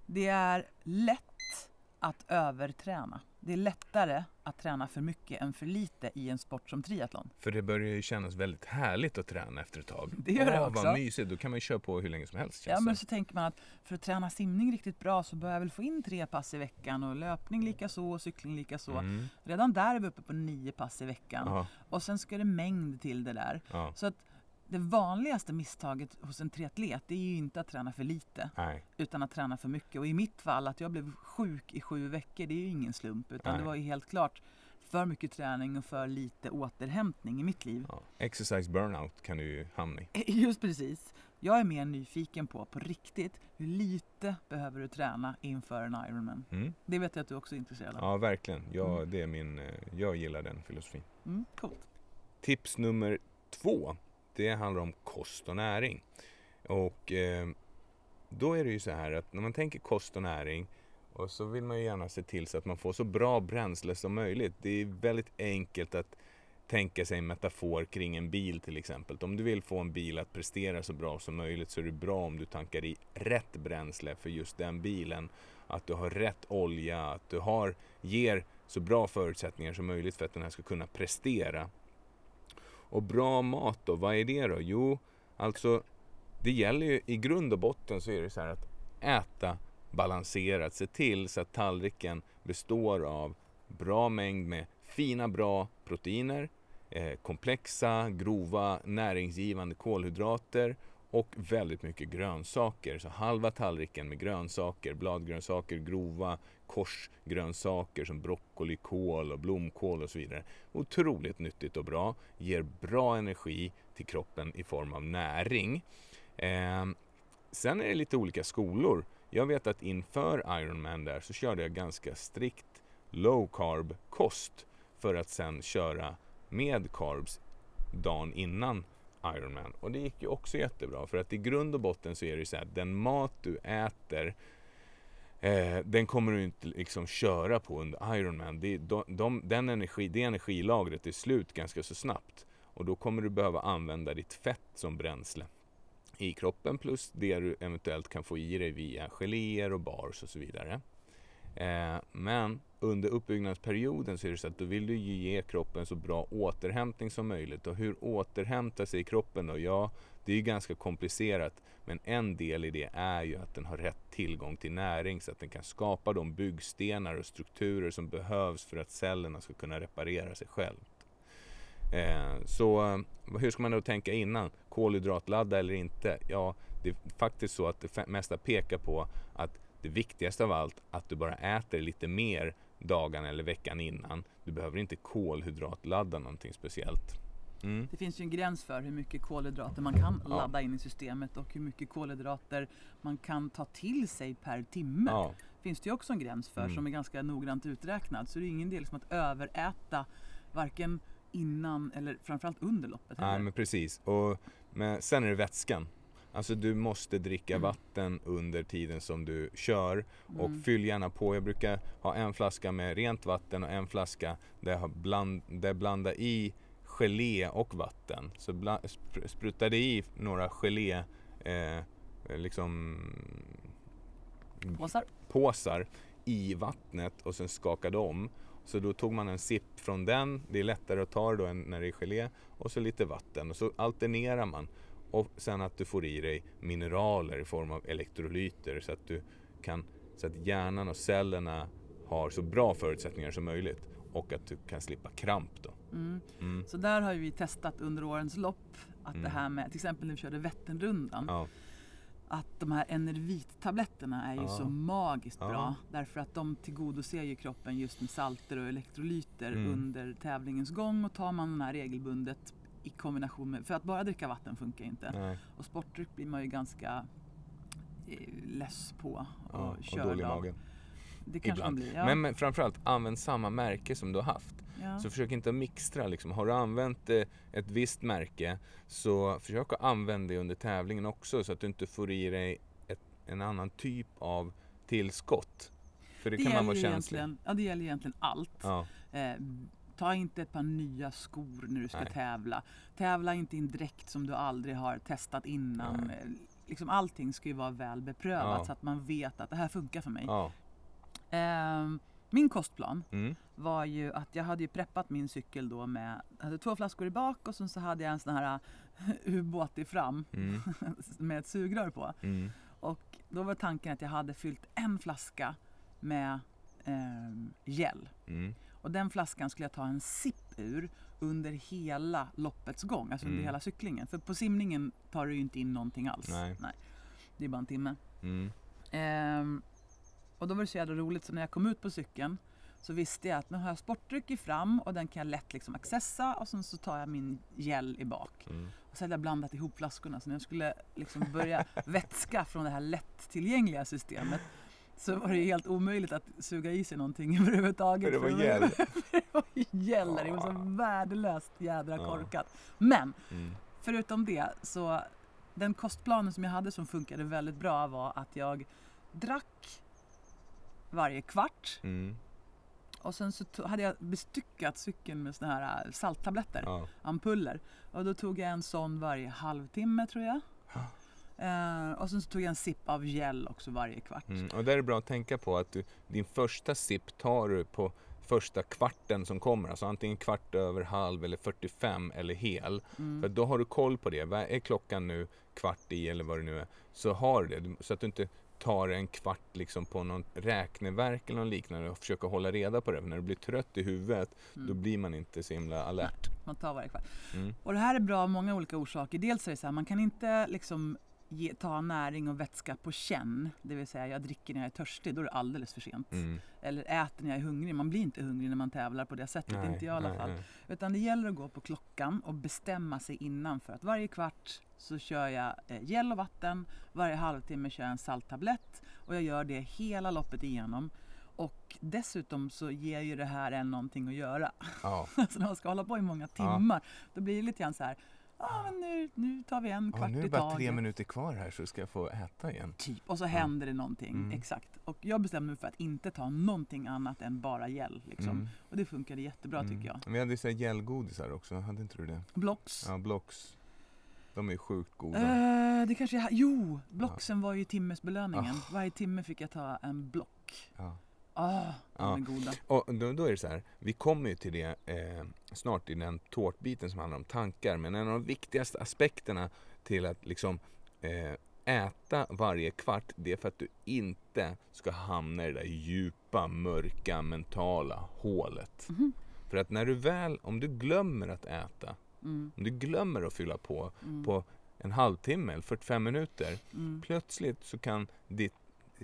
S1: det är lätt att överträna. Det är lättare att träna för mycket än för lite i en sport som triathlon.
S2: För det börjar ju kännas väldigt härligt att träna efter ett tag.
S1: Det gör det
S2: Åh,
S1: också.
S2: Vad mysigt, då kan man ju köra på hur länge som helst
S1: Ja, men
S2: det.
S1: så tänker man att för att träna simning riktigt bra så bör jag väl få in tre pass i veckan och löpning lika så och cykling lika så.
S2: Mm.
S1: Redan där är vi uppe på nio pass i veckan.
S2: Ja,
S1: Och sen ska det mängd till det där.
S2: ja.
S1: Så att det vanligaste misstaget hos en triatlet är ju inte att träna för lite
S2: Nej,
S1: utan att träna för mycket. Och i mitt fall att jag blev sjuk i sju veckor det är ju ingen slump utan
S2: Nej.
S1: det var ju helt klart för mycket träning och för lite återhämtning i mitt liv.
S2: ja. Exercise burnout kan du ju hamna i.
S1: Just precis. Jag är mer nyfiken på, på riktigt, hur lite behöver du träna inför en Ironman?
S2: Mm.
S1: Det vet jag att du också är intresserad av.
S2: Ja, verkligen. Ja,
S1: Mm.
S2: det är min, eh, jag gillar den filosofin.
S1: Mm, coolt.
S2: Tips nummer två, det handlar om kost och näring. Och eh, då är det ju så här att när man tänker kost och näring och så vill man ju gärna se till så att man får så bra bränsle som möjligt. Det är väldigt enkelt att tänka sig en metafor kring en bil till exempel. Om du vill få en bil att prestera så bra som möjligt så är det bra om du tankar i rätt bränsle för just den bilen. Att du har rätt olja, att du har, ger så bra förutsättningar som möjligt för att den här ska kunna prestera. Och bra mat då, vad är det då? Jo, alltså det gäller ju i grund och botten så är det så här att äta balanserat. Se till så att tallriken består av bra mängd med fina bra proteiner, eh, komplexa, grova, näringsgivande kolhydrater och väldigt mycket grönsaker. Så halva tallriken med grönsaker, bladgrönsaker, grova korsgrönsaker som broccoli, kål och blomkål och så vidare. Otroligt nyttigt och bra. Ger bra energi till kroppen i form av näring. Eh, sen är det lite olika skolor. Jag vet att inför Ironman där så körde jag ganska strikt low carb kost för att sen köra med carbs dagen innan Ironman. Och det gick ju också jättebra för att i grund och botten så är det ju så att den mat du äter eh, den kommer du inte liksom köra på under Ironman. Det, de, de, den energi, det energilagret är slut ganska så snabbt och då kommer du behöva använda ditt fett som bränsle i kroppen plus det du eventuellt kan få i dig via geléer och bars och så vidare. Eh, men under uppbyggnadsperioden så är det så att då vill du ju ge kroppen så bra återhämtning som möjligt. Och hur återhämtar sig kroppen då? Ja, det är ju ganska komplicerat. Men en del i det är ju att den har rätt tillgång till näring så att den kan skapa de byggstenar och strukturer som behövs för att cellerna ska kunna reparera sig själv. Eh, så eh, hur ska man då tänka innan? Kolhydratladda eller inte? Ja, det är faktiskt så att det mesta pekar på att det viktigaste av allt, att du bara äter lite mer dagarna eller veckan innan. Du behöver inte kolhydratladda någonting speciellt. Mm.
S1: Det finns ju en gräns för hur mycket kolhydrater man kan
S2: Ja.
S1: ladda in i systemet och hur mycket kolhydrater man kan ta till sig per timme.
S2: Ja,
S1: finns det ju också en gräns för
S2: Mm.
S1: som är ganska noggrant uträknad. Så det är ingen del liksom att överäta varken innan eller framförallt under loppet
S2: nej, men precis. Och, men sen är det vätskan. Alltså du måste dricka
S1: Mm.
S2: vatten under tiden som du kör och
S1: Mm.
S2: fyll gärna på. Jag brukar ha en flaska med rent vatten och en flaska där jag bland, där jag blandar i gelé och vatten. Så bla, spr- sprutar det i några gelé eh, liksom
S1: Påsar.
S2: påsar i vattnet och sen skakade om. Så då tog man en sipp från den, det är lättare att ta då än när det är gelé, och så lite vatten och så alternerar man. Och sen att du får i dig mineraler i form av elektrolyter så att du kan, så att hjärnan och cellerna har så bra förutsättningar som möjligt och att du kan slippa kramp då.
S1: Mm.
S2: Mm.
S1: Så där har vi testat under årens lopp att
S2: Mm.
S1: det här med, till exempel när vi körde Vätternrundan,
S2: Ja,
S1: att de här Enervit-tabletterna är ju
S2: Ja.
S1: så magiskt
S2: Ja.
S1: bra. Därför att de tillgodoser ju kroppen just med salter och elektrolyter
S2: Mm.
S1: under tävlingens gång och tar man den här regelbundet i kombination med, för att bara dricka vatten funkar inte.
S2: nej,
S1: Och sportdryck blir man ju ganska eh, less på och
S2: ja, och
S1: körd
S2: dålig i
S1: av.
S2: magen.
S1: Det kanske
S2: Ibland.
S1: man blir. Ja.
S2: Men, men framförallt, använd samma märke som du har haft.
S1: ja.
S2: Så försök inte att mixtra liksom. Har du använt eh, ett visst märke så försök att använda det under tävlingen också så att du inte får i dig ett, en annan typ av tillskott. För det, kan man vara känslig.
S1: ja, det gäller egentligen allt.
S2: Ja,
S1: Eh, ta inte ett par nya skor när du ska
S2: Nej.
S1: tävla. Tävla inte i en dräkt som du aldrig har testat innan.
S2: Nej.
S1: Eh, Liksom allting ska ju vara väl beprövat
S2: Ja.
S1: så att man vet att det här funkar för mig.
S2: ja.
S1: Eh, min kostplan
S2: Mm.
S1: var ju att jag hade ju preppat min cykel då med hade två flaskor i bak och sen så hade jag en sån här eh, ubåt i fram
S2: Mm.
S1: med ett sugrör på.
S2: Mm.
S1: Och då var tanken att jag hade fyllt en flaska med eh, gel. Och den flaskan skulle jag ta en sipp ur under hela loppets gång, alltså under
S2: Mm.
S1: hela cyklingen. För på simningen tar du ju inte in någonting alls.
S2: Nej.
S1: Det är bara en timme.
S2: Mm.
S1: Ehm, och då var det så jävla roligt så när jag kom ut på cykeln så visste jag att nu har jag sportdryck i fram och den kan jag lätt liksom accessa och sen så tar jag min gel i bak.
S2: Mm.
S1: Och så hade jag blandat ihop flaskorna så när jag skulle liksom börja vätska från det här lättillgängliga systemet så var det ju helt omöjligt att suga i sig någonting överhuvudtaget.
S2: För det var
S1: För
S2: gel.
S1: det var där, det var så värdelöst jädra korkat. Men
S2: Mm.
S1: förutom det så den kostplanen som jag hade som funkade väldigt bra var att jag drack varje kvart
S2: Mm.
S1: och sen så hade jag bestyckat cykeln med såna här äh, salttabletter,
S2: Ja.
S1: ampuller. Och då tog jag en sån varje halvtimme tror jag. Eh, och sen så tog jag en sipp av gel också varje kvart.
S2: Mm. Och där är det bra att tänka på att du, din första sipp tar du på första kvarten som kommer. Alltså antingen kvart över, halv eller 45 eller hel.
S1: Mm.
S2: För då har du koll på det. Vad är klockan nu kvart i eller vad det nu är. Så har du det. Så att du inte tar en kvart liksom på någon räkneverk eller något liknande och försöker hålla reda på det. För när du blir trött i huvudet
S1: Mm.
S2: då blir man inte så himla alert.
S1: Man tar varje kvart.
S2: Mm.
S1: Och det här är bra av många olika orsaker. Dels är det så här, man kan inte liksom ge, ta näring och vätska på känn. Det vill säga jag dricker när jag är törstig, då är det alldeles för sent.
S2: Mm.
S1: Eller äter när jag är hungrig. Man blir inte hungrig när man tävlar på det sättet, inte jag i alla
S2: nej,
S1: fall.
S2: nej.
S1: Utan det gäller att gå på klockan och bestämma sig innan för att varje kvart så kör jag eh, gel och vatten, varje halvtimme kör jag en salttablett och jag gör det hela loppet igenom. Och dessutom så ger ju det här en någonting att göra.
S2: Ja.
S1: Alltså när man ska hålla på i många timmar, då blir det lite grann så här, ja men nu, nu tar vi en
S2: Ja,
S1: kvart
S2: nu är
S1: i
S2: det bara
S1: taget.
S2: tre minuter kvar här så ska jag få äta igen.
S1: Typ. Och så händer det någonting.
S2: Mm.
S1: Exakt. Och jag bestämde mig för att inte ta någonting annat än bara gel. Liksom.
S2: Mm.
S1: Och det funkade jättebra
S2: Mm.
S1: tycker jag.
S2: Vi hade ju gelgodisar också, hade inte du det?
S1: Blocks.
S2: Ja, Blocks. De är ju sjukt goda.
S1: Eh, det kanske jag, jo, blocksen var ju timmesbelöningen.
S2: Ah.
S1: Varje timme fick jag ta en block. De
S2: Ja. Och då, då är det så här, vi kommer ju till det eh, snart i den tårtbiten som handlar om tankar. Men en av de viktigaste aspekterna till att liksom eh, äta varje kvart, det är för att du inte ska hamna i det där djupa, mörka, mentala hålet.
S1: Mhm.
S2: För att när du väl, om du glömmer att äta,
S1: Mm,
S2: om du glömmer att fylla på
S1: mm,
S2: på en halvtimme eller 45 minuter,
S1: mm,
S2: plötsligt så kan ditt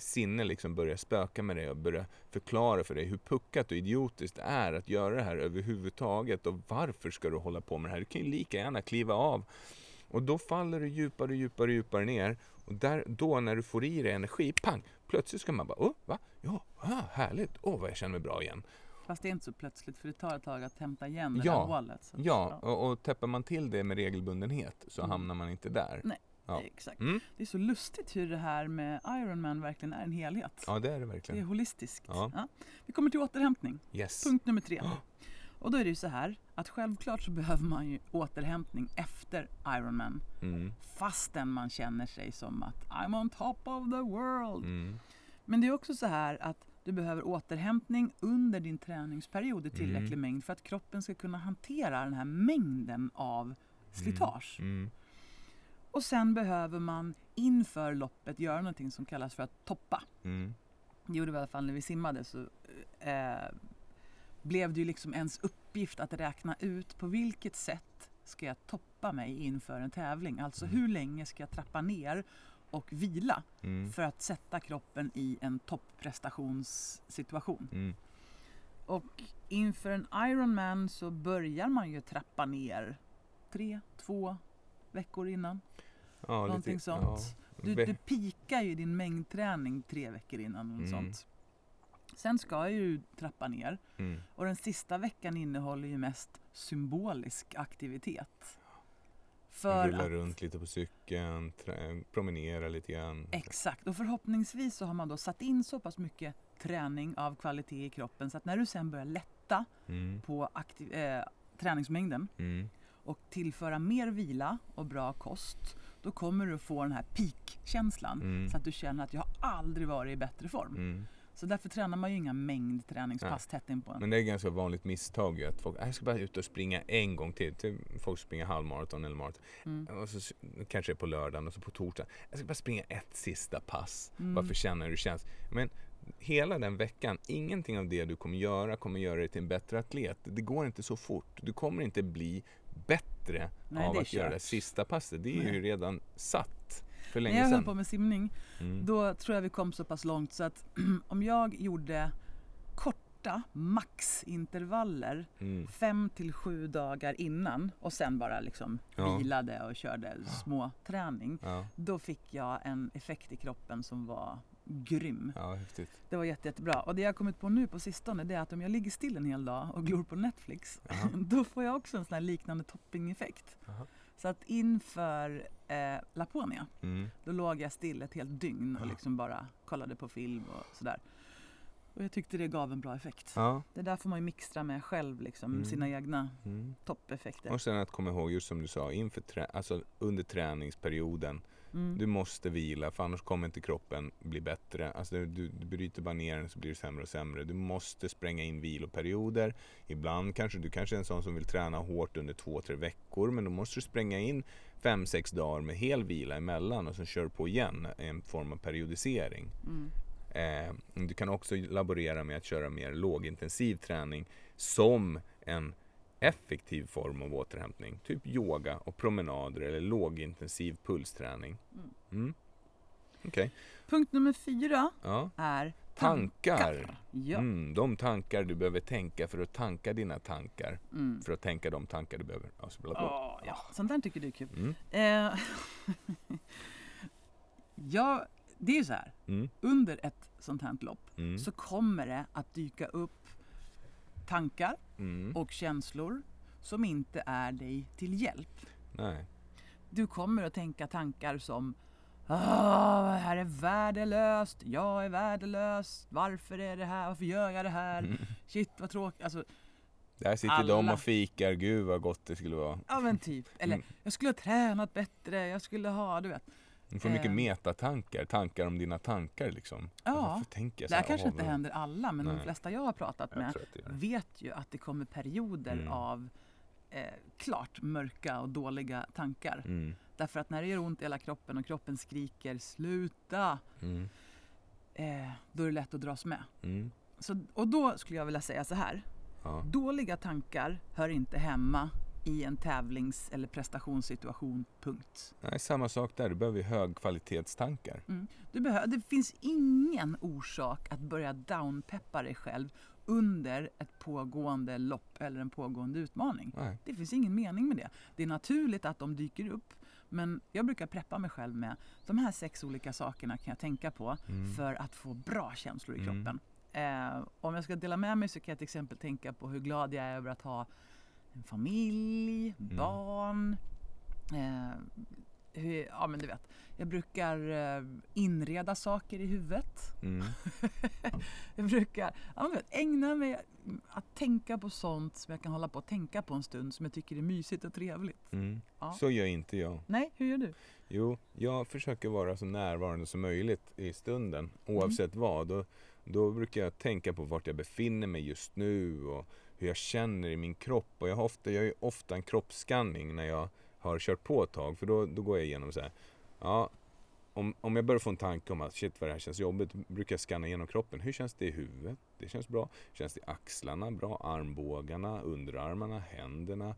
S2: sinne liksom börjar spöka med dig och börjar förklara för dig hur puckat och idiotiskt det är att göra det här överhuvudtaget och varför ska du hålla på med det här? Du kan ju lika gärna kliva av. Och då faller du djupare och djupare djupare ner och där, då när du får i dig energi, pang, plötsligt ska man bara, åh, va? Ja, ah, härligt, åh vad jag känner mig bra igen.
S1: Fast det är inte så plötsligt för det tar ett tag att hämta igen det
S2: Ja.
S1: där hålet. Så
S2: Ja, och, och täpper man till det med regelbundenhet så
S1: Mm.
S2: hamnar man inte där.
S1: Nej.
S2: Ja.
S1: Exakt.
S2: Mm.
S1: Det är så lustigt hur det här med Ironman verkligen är en helhet.
S2: Ja, det är det
S1: Det är
S2: verkligen.
S1: holistiskt.
S2: Ja.
S1: Vi kommer till återhämtning.
S2: Yes.
S1: Punkt nummer tre. Och då är det ju så här att självklart så behöver man ju återhämtning efter Ironman.
S2: Mm.
S1: Fastän man känner sig som att I'm on top of the world.
S2: Mm.
S1: Men det är också så här att du behöver återhämtning under din träningsperiod i tillräcklig
S2: Mm.
S1: mängd för att kroppen ska kunna hantera den här mängden av slitage.
S2: Mm.
S1: Och sen behöver man inför loppet göra någonting som kallas för att toppa.
S2: Mm.
S1: Det gjorde vi i alla fall när vi simmade. Så, eh, blev det ju liksom ens uppgift att räkna ut på vilket sätt ska jag toppa mig inför en tävling. Alltså
S2: Mm.
S1: hur länge ska jag trappa ner och vila
S2: Mm.
S1: för att sätta kroppen i en topprestationssituation.
S2: Mm.
S1: Och inför en Ironman så börjar man ju trappa ner tre, två veckor innan.
S2: Ja,
S1: Någonting sånt. Du,
S2: Ve-
S1: du pikar ju din mängdträning tre veckor innan.
S2: Mm.
S1: sånt. Sen ska ju du trappa ner
S2: Mm.
S1: och den sista veckan innehåller ju mest symbolisk aktivitet. För
S2: Rulla
S1: att,
S2: runt lite på cykeln, promenera lite grann.
S1: Exakt, och förhoppningsvis så har man då satt in så pass mycket träning av kvalitet i kroppen så att när du sen börjar lätta
S2: Mm.
S1: på aktiv, eh, träningsmängden
S2: Mm.
S1: och tillföra mer vila och bra kost då kommer du få den här peak-känslan
S2: Mm.
S1: så att du känner att jag har aldrig varit i bättre form.
S2: Mm.
S1: Så därför tränar man ju inga mängdträningspass tätt in på en.
S2: Men det är ett ganska vanligt misstag ju att folk, "Ah, jag ska bara ut och springa en gång till. till folk springer halvmaraton eller maraton.
S1: Mm.
S2: Och så kanske på lördagen och så på torsdagen. Jag ska bara springa ett sista pass.
S1: Mm.
S2: Bara för att känna hur det känns. Men hela den veckan, ingenting av det du kommer göra kommer göra dig till en bättre atlet. Det går inte så fort. Du kommer inte bli bättre
S1: Nej,
S2: av att göra det sista passet. Det är ju
S1: Nej.
S2: redan satt för
S1: När
S2: länge
S1: jag höll
S2: sedan.
S1: på med simning
S2: Mm.
S1: då tror jag vi kom så pass långt så att om jag gjorde korta maxintervaller
S2: Mm.
S1: fem till sju dagar innan och sen bara liksom
S2: Ja.
S1: vilade och körde små träning.
S2: Ja,
S1: Då fick jag en effekt i kroppen som var grym.
S2: ja, häftigt.
S1: Det var jätte, jättebra. Och det jag har kommit på nu på sistone det är att om jag ligger still en hel dag och glor på Netflix
S2: Jaha.
S1: då får jag också en sån här liknande topping-effekt. Så att inför eh, Laponia
S2: Mm.
S1: då låg jag still ett helt dygn och liksom bara kollade på film och sådär. Och jag tyckte det gav en bra effekt.
S2: Ja.
S1: Det där får man ju mixtra med själv, liksom,
S2: Mm.
S1: sina egna
S2: Mm.
S1: toppeffekter.
S2: Och sen att komma ihåg, just som du sa, inför trä- alltså under träningsperioden.
S1: Mm.
S2: Du måste vila för annars kommer inte kroppen bli bättre. Alltså du, du, du bryter bara ner den så blir det sämre och sämre. Du måste spränga in viloperioder. Ibland kanske du kanske är en sån som vill träna hårt under två, tre veckor men då måste du spränga in fem, sex dagar med hel vila emellan och sen kör du på igen en form av periodisering.
S1: Mm.
S2: Eh, du kan också laborera med att köra mer lågintensiv träning som en effektiv form av återhämtning. Typ yoga och promenader eller lågintensiv pulsträning.
S1: Mm.
S2: Mm. Okej.
S1: Punkt nummer fyra
S2: Ja.
S1: är
S2: Tankar.
S1: Ja.
S2: Mm, de tankar du behöver tänka för att tanka dina tankar.
S1: Mm.
S2: För att tänka de tankar du behöver. Alltså, bla, bla.
S1: Åh, ja. Sånt där tycker du är kul.
S2: Mm.
S1: Eh, ja, det är ju så här.
S2: Mm.
S1: Under ett sånt här lopp
S2: Mm.
S1: så kommer det att dyka upp tankar
S2: Mm.
S1: och känslor som inte är dig till hjälp.
S2: Nej.
S1: Du kommer att tänka tankar som Ah, det här är värdelöst, jag är värdelös, varför är det här, varför gör jag det här,
S2: Mm.
S1: shit vad tråkigt. Alltså,
S2: Där sitter
S1: Alla.
S2: de och fikar, gud vad gott det skulle vara.
S1: ja men typ. Eller
S2: Mm.
S1: jag skulle ha tränat bättre, jag skulle ha, du vet.
S2: Du får mycket
S1: Eh.
S2: metatankar, tankar om dina tankar liksom.
S1: Ja.
S2: Varför tänker jag
S1: Det
S2: så
S1: här
S2: här?
S1: kanske
S2: Åh,
S1: inte
S2: vad-
S1: händer alla, men de
S2: Nej.
S1: flesta jag har pratat
S2: Jag
S1: med
S2: det det.
S1: vet ju att det kommer perioder
S2: Mm.
S1: av eh, klart mörka och dåliga tankar.
S2: Mm.
S1: Därför att när det gör ont i hela kroppen och kroppen skriker sluta,
S2: Mm.
S1: eh, då är det lätt att dras med.
S2: Mm.
S1: Så, och då skulle jag vilja säga så här.
S2: Ja.
S1: Dåliga tankar hör inte hemma i en tävlings eller prestationssituation, punkt.
S2: Nej, samma sak där, du behöver högkvalitetstankar.
S1: Mm. Du behöver, det finns ingen orsak att börja downpeppa dig själv under ett pågående lopp eller en pågående utmaning.
S2: Nej.
S1: Det finns ingen mening med det. Det är naturligt att de dyker upp men jag brukar preppa mig själv med de här sex olika sakerna kan jag tänka på
S2: Mm.
S1: för att få bra känslor i
S2: Mm.
S1: kroppen. Eh, om jag ska dela med mig så kan jag till exempel tänka på hur glad jag är över att ha familj,
S2: Mm.
S1: barn. Eh, hur, ja men du vet, jag brukar eh, inreda saker i huvudet.
S2: Mm.
S1: Jag brukar ja, vet, ägna mig att tänka på sånt som jag kan hålla på att tänka på en stund som jag tycker är mysigt och trevligt.
S2: Mm.
S1: Ja.
S2: Så gör inte jag.
S1: Nej, hur gör du?
S2: Jo, jag försöker vara så närvarande som möjligt i stunden oavsett
S1: Mm.
S2: vad. Då, då brukar jag tänka på vart jag befinner mig just nu och hur jag känner i min kropp. Och jag, har ofta, jag gör ju ofta en kroppsskanning när jag har kört på ett tag för då, då går jag igenom så här. Ja, om, om jag börjar få en tanke om att shit vad det här känns jobbigt brukar jag skanna igenom kroppen. Hur känns det i huvudet? Det känns bra. Känns det i axlarna bra? Armbågarna, underarmarna, händerna,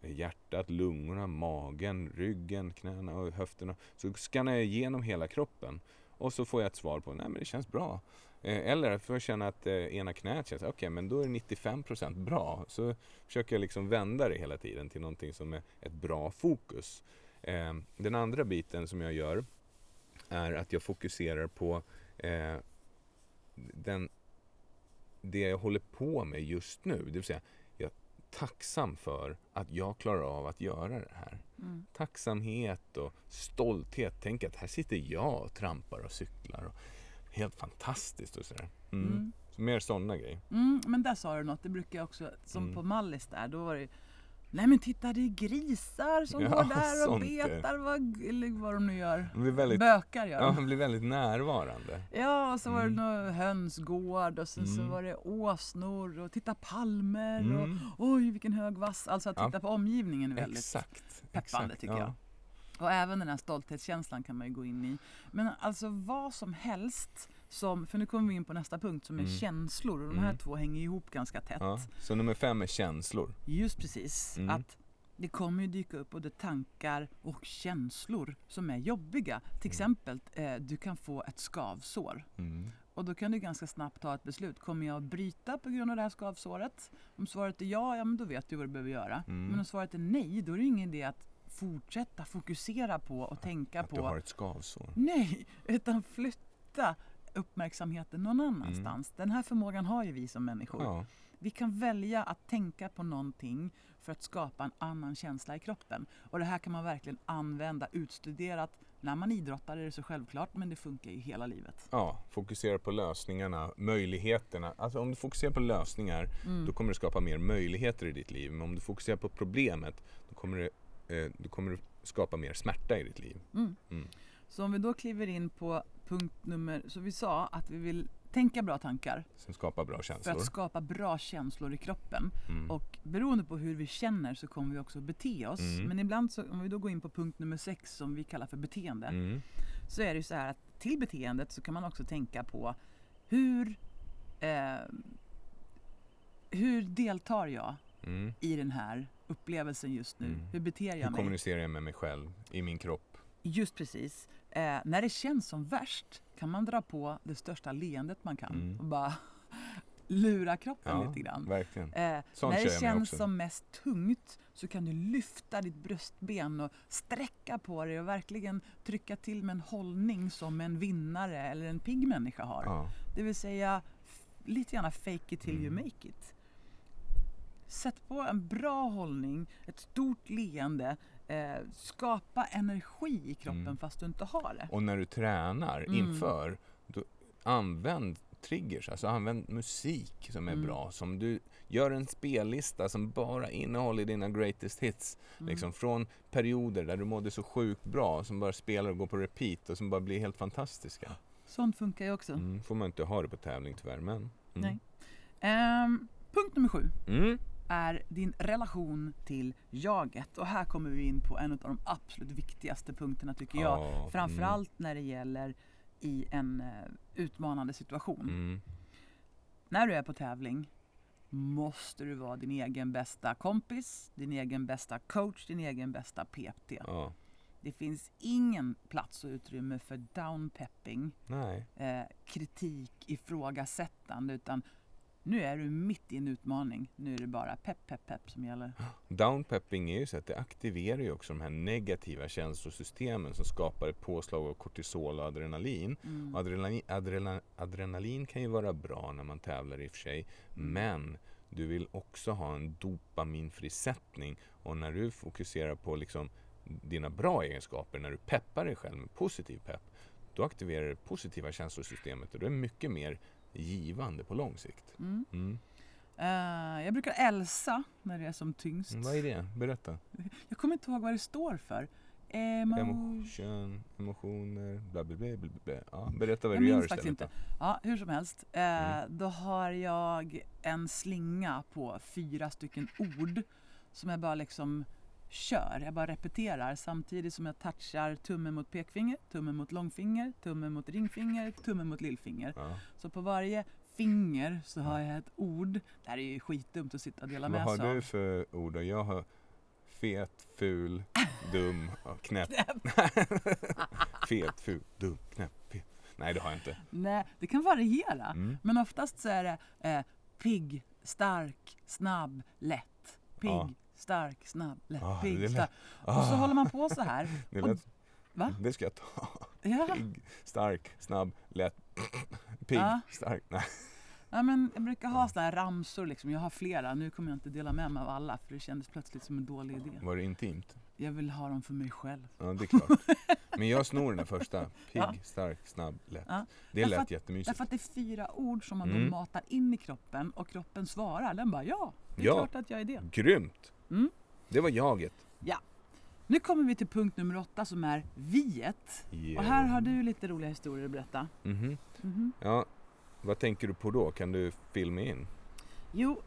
S2: hjärtat, lungorna, magen, ryggen, knäna och höfterna. Så skannar jag igenom hela kroppen och så får jag ett svar på nej men det känns bra. Eh, Eller får jag känna att eh, ena knät känns, okej men då är det 95% bra. Så försöker jag liksom vända det hela tiden till någonting som är ett bra fokus. Eh, Den andra biten som jag gör är att jag fokuserar på eh, den, det jag håller på med just nu. Det vill säga, jag är tacksam för att jag klarar av att göra det här.
S1: Mm.
S2: Tacksamhet och stolthet. Tänk att här sitter jag och trampar och cyklar. Och helt fantastiskt och sådär. Mm.
S1: Mm.
S2: Så mer sådana grejer.
S1: Mm, men där sa du något, det brukar jag också, som
S2: Mm.
S1: på Mallis där, då var det Nej men titta det är grisar som
S2: Ja,
S1: går där och betar, vad, eller vad de nu gör.
S2: Blir väldigt,
S1: Bökar gör
S2: ja,
S1: de.
S2: blir väldigt närvarande.
S1: Ja, och så var det
S2: Mm.
S1: någon hönsgård och sen så
S2: Mm.
S1: var det åsnor och titta palmer och oj vilken hög vass. Alltså att
S2: Ja.
S1: titta på omgivningen är väldigt
S2: Exakt.
S1: peppande, tycker jag. Och även den här stolthetskänslan kan man ju gå in i. Men alltså vad som helst som, för nu kommer vi in på nästa punkt som är
S2: Mm.
S1: känslor och de här
S2: Mm.
S1: två hänger ihop ganska tätt.
S2: Ja. Så nummer fem är känslor.
S1: Just precis.
S2: Mm.
S1: Att det kommer ju dyka upp både tankar och känslor som är jobbiga. Till
S2: Mm.
S1: exempel, eh, du kan få ett skavsår.
S2: Mm.
S1: Och då kan du ganska snabbt ta ett beslut. Kommer jag att bryta på grund av det här skavsåret? Om svaret är ja, ja men då vet du vad du behöver göra.
S2: Mm.
S1: Men om svaret är nej, då är det ingen idé att fortsätta fokusera på och tänka
S2: Att
S1: på
S2: du har ett skavsår.
S1: Nej, utan flytta uppmärksamheten någon annanstans. Den här förmågan har ju vi som människor.
S2: Mm. Ja.
S1: Vi kan välja att tänka på någonting för att skapa en annan känsla i kroppen. Och det här kan man verkligen använda utstuderat. När man idrottar är det så självklart men det funkar ju hela livet.
S2: ja, fokusera på lösningarna, möjligheterna. Alltså om du fokuserar på lösningar
S1: Mm.
S2: då kommer det skapa mer möjligheter i ditt liv. Men om du fokuserar på problemet då kommer det, eh, då kommer det skapa mer smärta i ditt liv.
S1: Mm.
S2: Mm.
S1: Så om vi då kliver in på punkt nummer, så vi sa att vi vill tänka bra tankar
S2: Som skapar bra
S1: för
S2: känslor.
S1: att skapa bra känslor i kroppen.
S2: Mm.
S1: Och beroende på hur vi känner så kommer vi också bete oss.
S2: Mm.
S1: Men ibland, så, om vi då går in på punkt nummer sex som vi kallar för beteende,
S2: Mm.
S1: så är det ju så här att till beteendet så kan man också tänka på hur, eh, hur deltar jag
S2: Mm.
S1: i den här upplevelsen just nu?
S2: Mm.
S1: Hur beter jag
S2: Hur
S1: mig?
S2: kommunicerar jag med mig själv, i min kropp?
S1: Just precis. Eh, när det känns som värst kan man dra på det största leendet man kan
S2: Mm.
S1: och bara lura kroppen
S2: Ja,
S1: lite grann.
S2: verkligen.
S1: Eh,
S2: Sånt
S1: när det känns som mest tungt så kan du lyfta ditt bröstben och sträcka på dig och verkligen trycka till med en hållning som en vinnare eller en pigg människa har.
S2: Ja.
S1: Det vill säga lite grann fake it till you
S2: Mm.
S1: make it. Sätt på en bra hållning, ett stort leende, eh, skapa energi i kroppen
S2: Mm.
S1: fast du inte har det.
S2: Och när du tränar
S1: Mm.
S2: inför, då använd triggers, alltså använd musik som är
S1: Mm.
S2: bra. Som du gör en spellista som bara innehåller dina greatest hits.
S1: Mm.
S2: Liksom från perioder där du mådde så sjukt bra, som bara spelar och går på repeat och som bara blir helt fantastiska.
S1: Sånt funkar ju också.
S2: Mm, får man inte ha det på tävling tyvärr, men... Mm.
S1: Nej. Ehm, punkt nummer sju.
S2: Mm.
S1: är din relation till jaget. Och här kommer vi in på en av de absolut viktigaste punkterna tycker jag.
S2: Ja,
S1: Framförallt när det gäller i en eh, utmanande situation.
S2: Mm. Mm.
S1: När du är på tävling, måste du vara din egen bästa kompis, din egen bästa coach, din egen bästa PT.
S2: Ja.
S1: Det finns ingen plats och utrymme för downpepping, eh, kritik, ifrågasättande utan nu är du mitt i en utmaning. Nu är det bara pepp, pepp, pepp som gäller.
S2: Downpepping är ju så att det aktiverar ju också de här negativa känslosystemen som skapar ett påslag av kortisol och adrenalin.
S1: Mm.
S2: Och Adrenalin, adrenalin, adrenalin kan ju vara bra när man tävlar i och för sig. Men du vill också ha en dopaminfrisättning. Och när du fokuserar på liksom dina bra egenskaper, när du peppar dig själv med positiv pepp, då aktiverar det positiva känslosystemet och det är mycket mer givande på lång sikt.
S1: Mm.
S2: Mm.
S1: Eh, jag brukar älsa när det är som tyngst.
S2: Vad är det? Berätta.
S1: Jag kommer inte ihåg vad det står för. Emo...
S2: Emotion, emotioner, bla bla bla. bla, bla. Ja, berätta vad
S1: Jag
S2: du gör
S1: minns faktiskt
S2: istället.
S1: inte. Ja, hur som helst. Eh,
S2: Mm.
S1: Då har jag en slinga på fyra stycken ord som jag bara liksom kör. Jag bara repeterar samtidigt som jag touchar tummen mot pekfinger, tummen mot långfinger, tummen mot ringfinger, tummen mot lillfinger.
S2: Ja.
S1: Så på varje finger så har jag ett ord. Det här är ju skitdumt att sitta och dela
S2: Vad
S1: med
S2: har
S1: sig
S2: du
S1: av.
S2: för ord? Jag har fet, ful, dum och knäpp. fet, ful, dum, knäpp, fet. Nej, det har jag inte.
S1: Nej, det kan variera.
S2: Mm.
S1: Men oftast så är det eh, pigg, stark, snabb, lätt. Pigg,
S2: Ja.
S1: Stark, snabb, lätt.
S2: Ah,
S1: pigg, stark. Och så
S2: Ah,
S1: håller man på så här.
S2: det,
S1: och-
S2: lät,
S1: Va?
S2: det ska jag ta.
S1: Ja.
S2: Pigg, stark, snabb, lätt. Pigg,
S1: Ja.
S2: stark. Nej.
S1: ja, men jag brukar ha såna här ramsor. Liksom. Jag har flera. Nu kommer jag inte dela med mig av alla för det kändes plötsligt som en dålig idé.
S2: Var det intimt?
S1: Jag vill ha dem för mig själv.
S2: Ja, det är klart. Men jag snor den första. Pigg,
S1: Ja.
S2: stark, snabb, lätt.
S1: Ja.
S2: Det
S1: Därför
S2: lät
S1: att-
S2: jättemysigt.
S1: Därför att det är fyra ord som man
S2: Mm.
S1: matar in i kroppen och kroppen svarar. Den bara ja, det är
S2: Ja.
S1: klart att jag är det.
S2: Grymt!
S1: Mm.
S2: Det var jaget.
S1: Nu kommer vi till punkt nummer åtta som är viet. Och här har du lite roliga historier att berätta.
S2: Mhm.
S1: Mhm.
S2: Ja, vad tänker du på då? Kan du filma in?
S1: Jo,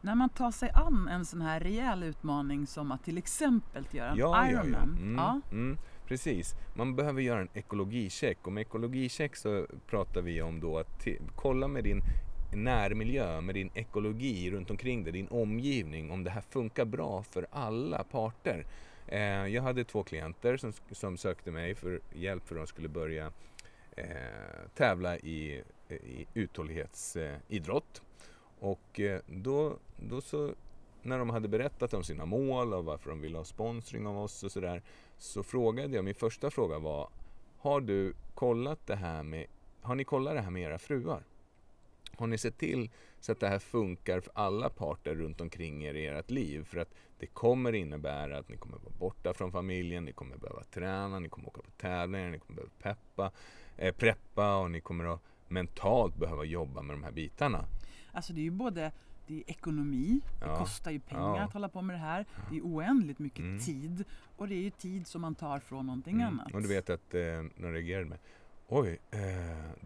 S1: när man tar sig an en sån här rejäl utmaning som att till exempel göra en Ironman.
S2: Mm,
S1: Ja.
S2: Mm, precis. Man behöver göra en ekologicheck. Och med ekologicheck så pratar vi om då att kolla med din närmiljö, med din ekologi runt omkring dig, din omgivning, om det här funkar bra för alla parter. Eh, jag hade två klienter som, som sökte mig för hjälp för att de skulle börja eh, tävla i, i uthållighetsidrott. Eh, och eh, då, då så när de hade berättat om sina mål och varför de ville ha sponsring av oss och sådär så frågade jag, min första fråga var Har du kollat det här med, har ni kollat det här med era fruar? Har ni sett till så att det här funkar för alla parter runt omkring er i ert liv? För att det kommer innebära att ni kommer vara borta från familjen, ni kommer behöva träna, ni kommer åka på tävlingar, ni kommer behöva peppa, eh, preppa och ni kommer att mentalt behöva jobba med de här bitarna.
S1: Alltså det är ju både det är ekonomi, det
S2: Ja.
S1: kostar ju pengar
S2: Ja.
S1: att hålla på med det här. Det är oändligt mycket
S2: Mm.
S1: tid och det är ju tid som man tar från någonting
S2: Mm.
S1: annat.
S2: Och du vet att eh, de reagerade med Oj, eh,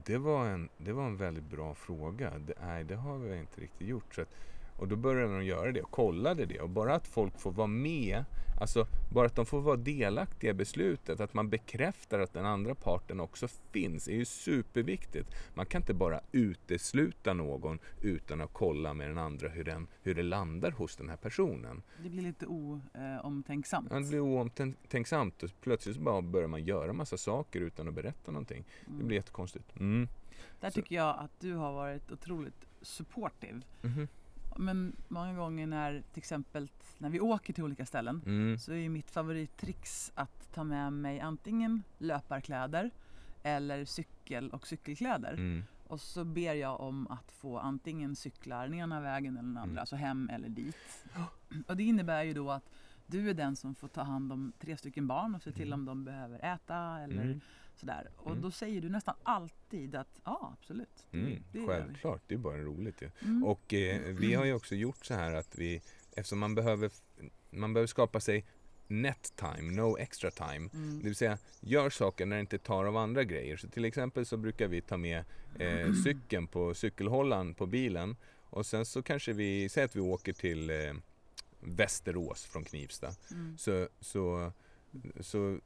S2: det, var en, det var en väldigt bra fråga. Det, nej, det har vi inte riktigt gjort. Så att, och då började de göra det och kollade det. Och bara att folk får vara med, alltså bara att de får vara delaktiga i beslutet, att man bekräftar att den andra parten också finns, är ju superviktigt. Man kan inte bara utesluta någon utan att kolla med den andra hur, den, hur det landar hos den här personen.
S1: Det blir lite oomtänksamt.
S2: Ja, Det blir oomtänksamt och plötsligt bara börjar man göra massa saker utan att berätta någonting. Det blir jättekonstigt. Mm.
S1: Där
S2: så-
S1: tycker jag att du har varit otroligt supportive.
S2: Mhm.
S1: Men många gånger när till exempel när vi åker till olika ställen
S2: Mm.
S1: så är mitt favorittrix att ta med mig antingen löparkläder eller cykel och cykelkläder.
S2: Mm.
S1: Och så ber jag om att få antingen cykla den ena vägen eller den andra,
S2: Mm.
S1: alltså hem eller dit. Och det innebär ju då att du är den som får ta hand om tre stycken barn och se till
S2: Mm.
S1: om de behöver äta eller
S2: Mm.
S1: Sådär. Och
S2: Mm.
S1: då säger du nästan alltid att ja, absolut. Det,
S2: Mm.
S1: det.
S2: Självklart, det är bara roligt ju.
S1: Mm.
S2: Och eh, vi har ju också gjort så här att vi, eftersom man behöver, man behöver skapa sig net time, no extra time.
S1: Mm.
S2: Det vill säga, gör saker när det inte tar av andra grejer. Så till exempel så brukar vi ta med eh, cykeln på cykelhållaren på bilen. Och sen så kanske vi, säg att vi åker till eh, Västerås från Knivsta.
S1: Mm.
S2: Så, så, så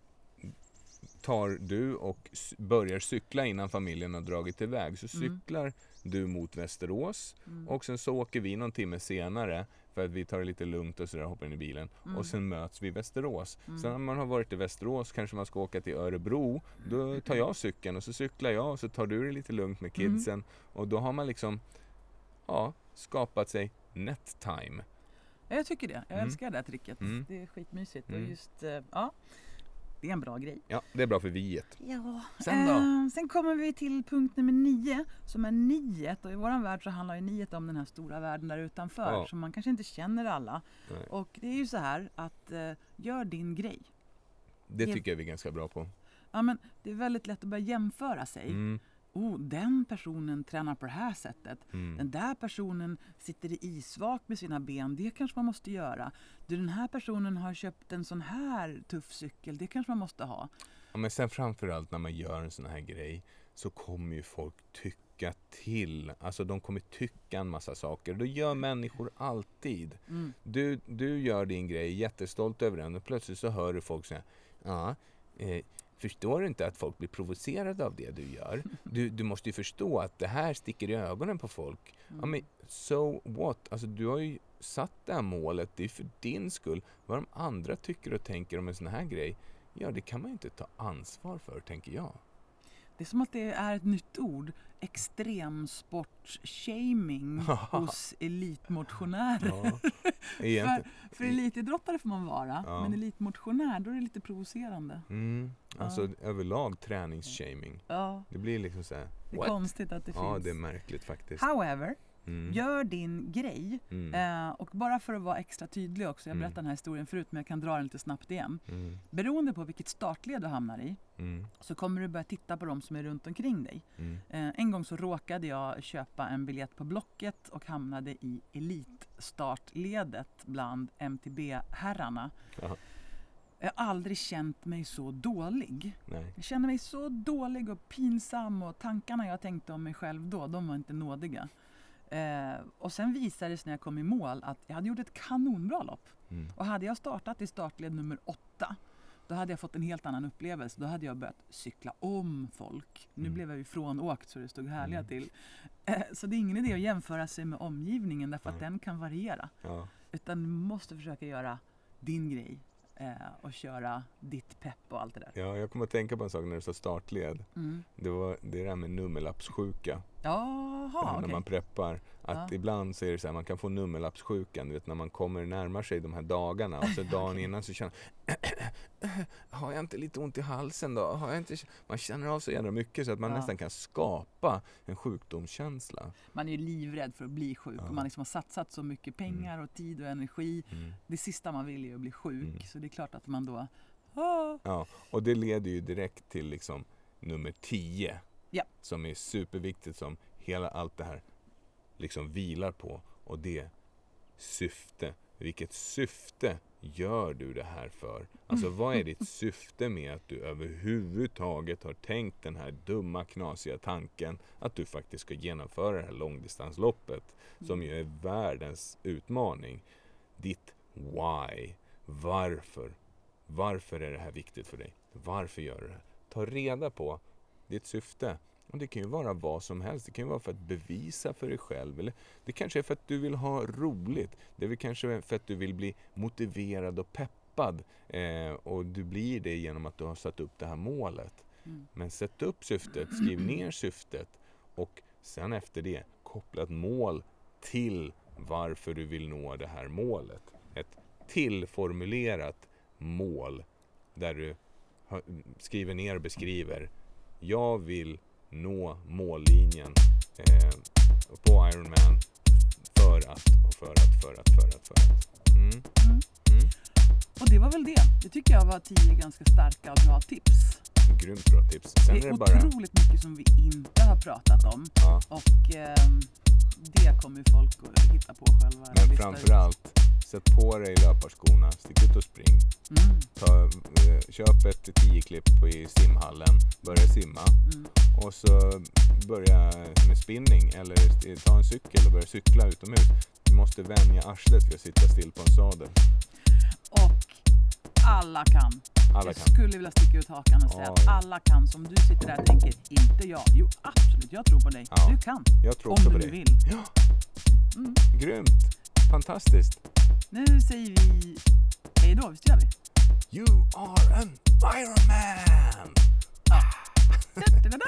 S2: tar du och börjar cykla innan familjen har dragit iväg. Så
S1: Mm.
S2: cyklar du mot Västerås
S1: Mm.
S2: och sen så åker vi någon timme senare för att vi tar det lite lugnt och sådär, hoppar in i bilen.
S1: Mm.
S2: Och sen möts vi i Västerås.
S1: Mm.
S2: Sen när man har varit i Västerås kanske man ska åka till Örebro. Då tar jag cykeln och så cyklar jag och så tar du det lite lugnt med
S1: Mm.
S2: kidsen. Och då har man liksom ja, skapat sig net time.
S1: Ja, jag tycker det. Jag
S2: Mm.
S1: älskar det här tricket.
S2: Mm.
S1: Det är skitmysigt.
S2: Mm.
S1: Och just, eh, ja, det är en bra grej.
S2: Ja, det är bra för viet.
S1: Ja.
S2: Sen då?
S1: Eh, sen kommer vi till punkt nummer nio som är niet. Och i vår värld så handlar ju niet om den här stora världen där utanför.
S2: Ja.
S1: Så man kanske inte känner alla.
S2: Nej.
S1: Och det är ju så här att eh, gör din grej.
S2: Det
S1: Ge-
S2: tycker jag vi är ganska bra på.
S1: Ja, men det är väldigt lätt att börja jämföra sig.
S2: Mm,
S1: Oh, den personen tränar på det här sättet.
S2: mm.
S1: Den där personen sitter i isvak med sina ben. Det kanske man måste göra. Du, den här personen har köpt en sån här tuff cykel. Det kanske man måste ha.
S2: Ja, men sen framförallt när man gör en sån här grej så kommer ju folk tycka till. Alltså de kommer tycka en massa saker. Det gör människor alltid.
S1: Mm.
S2: Du, du gör din grej, jättestolt över den och plötsligt så hör du folk säga Ja, eh, förstår du inte att folk blir provocerade av det du gör? Du, du måste ju förstå att det här sticker i ögonen på folk. Ja men so what? Alltså du har ju satt det här målet, det är för din skull. Vad de andra tycker och tänker om en sån här grej, ja det kan man ju inte ta ansvar för tänker jag.
S1: Det är som att det är ett nytt ord. Extremsportshaming hos elitmotionärer.
S2: Ja, egentligen.
S1: För elitidrottare får man vara,
S2: Ja.
S1: men elitmotionär då är det lite provocerande.
S2: Mm, alltså
S1: Ja.
S2: överlag träningsshaming.
S1: Ja,
S2: Det blir liksom så här,
S1: det är
S2: what?
S1: konstigt att det
S2: Ja
S1: finns.
S2: det är märkligt faktiskt.
S1: However,
S2: Mm.
S1: gör din grej.
S2: Mm.
S1: Eh, och bara för att vara extra tydlig också, jag
S2: Mm.
S1: berättade den här historien förut men jag kan dra den lite snabbt igen.
S2: Mm.
S1: Beroende på vilket startled du hamnar i
S2: Mm.
S1: så kommer du börja titta på de som är runt omkring dig.
S2: Mm.
S1: Eh, en gång så råkade jag köpa en biljett på Blocket och hamnade i elitstartledet bland MTB-herrarna.
S2: Ja.
S1: Jag har aldrig känt mig så dålig.
S2: Nej.
S1: Jag kände mig så dålig och pinsam och tankarna jag tänkte om mig själv då, de var inte nådiga. Eh, och sen visade det sig när jag kom i mål att jag hade gjort ett kanonbra lopp.
S2: Mm.
S1: Och hade jag startat i startled nummer åtta då hade jag fått en helt annan upplevelse. Då hade jag börjat cykla om folk. Nu
S2: Mm.
S1: blev jag ju frånåkt så det stod härliga
S2: Mm.
S1: till. Eh, så det är ingen idé att jämföra sig med omgivningen därför att den kan variera.
S2: Ja.
S1: Utan du måste försöka göra din grej eh, och köra ditt pepp och allt det där.
S2: ja, jag kommer att tänka på en sak när du sa startled.
S1: Mm.
S2: Det, var, det är det här med nummerlappssjuka.
S1: Jaha,
S2: när
S1: okej.
S2: man preppar. Att
S1: Ja.
S2: ibland så är det så här, man kan få nummerlappssjukan. Du vet när man kommer närmar sig de här dagarna och så dagen innan så känner Har jag inte lite ont i halsen då? Har jag inte... Man känner av så jävla mycket så att man
S1: Ja.
S2: nästan kan skapa en sjukdomskänsla.
S1: Man är ju livrädd för att bli sjuk
S2: Ja.
S1: man liksom har satsat så mycket pengar och tid och energi.
S2: Mm.
S1: Det sista man vill är att bli sjuk
S2: Mm.
S1: så det är klart att man då ah,
S2: Ja, och det leder ju direkt till liksom nummer 10.
S1: Ja.
S2: Som är superviktigt som hela allt det här liksom vilar på. Och det syfte. Vilket syfte gör du det här för? Alltså vad är ditt syfte med att du överhuvudtaget har tänkt den här dumma knasiga tanken att du faktiskt ska genomföra det här långdistansloppet som ju är världens utmaning. Ditt why. Varför? Varför är det här viktigt för dig? Varför gör du det? Ta reda på ditt syfte. Och det kan ju vara vad som helst. Det kan ju vara för att bevisa för dig själv. Eller det kanske är för att du vill ha roligt. Det är kanske för att du vill bli motiverad och peppad. Eh, och du blir det genom att du har satt upp det här målet.
S1: Mm.
S2: Men sätt upp syftet, skriv ner syftet och sen efter det koppla ett mål till varför du vill nå det här målet. Ett tillformulerat mål där du skriver ner och beskriver jag vill nå mållinjen eh, på Ironman för att och för att, för att, för att, för att. Mm.
S1: Mm.
S2: Mm.
S1: Och det var väl det. Det tycker jag var tio ganska starka och bra tips.
S2: Grymt bra tips. Sen
S1: det
S2: är
S1: är
S2: det bara...
S1: otroligt mycket som vi inte har pratat om
S2: Ja,
S1: och ehm, det kommer folk att hitta på själva.
S2: men
S1: lista ut.
S2: framförallt, sätt på dig löparskorna, stick ut och spring.
S1: Mm,
S2: Ta, eh, köp ett 10-klipp i simhallen, börja simma
S1: mm.
S2: och så börja med spinning eller st- ta en cykel och börja cykla utomhus. Du måste vänja arslet vid att sitta still på en sadel.
S1: Och alla kan
S2: Alla
S1: jag
S2: kan.
S1: skulle vilja sticka ut hakan och säga att alla kan som du sitter där och tänker, inte jag. Jo absolut, jag tror på dig.
S2: Ja.
S1: Du kan.
S2: Jag tror
S1: Om
S2: också
S1: du
S2: på dig.
S1: vill.
S2: Ja,
S1: Mm.
S2: grymt. Fantastiskt.
S1: Nu säger vi hej då, visst gör vi?
S2: You are an Iron Man!
S1: Da-da-da-da!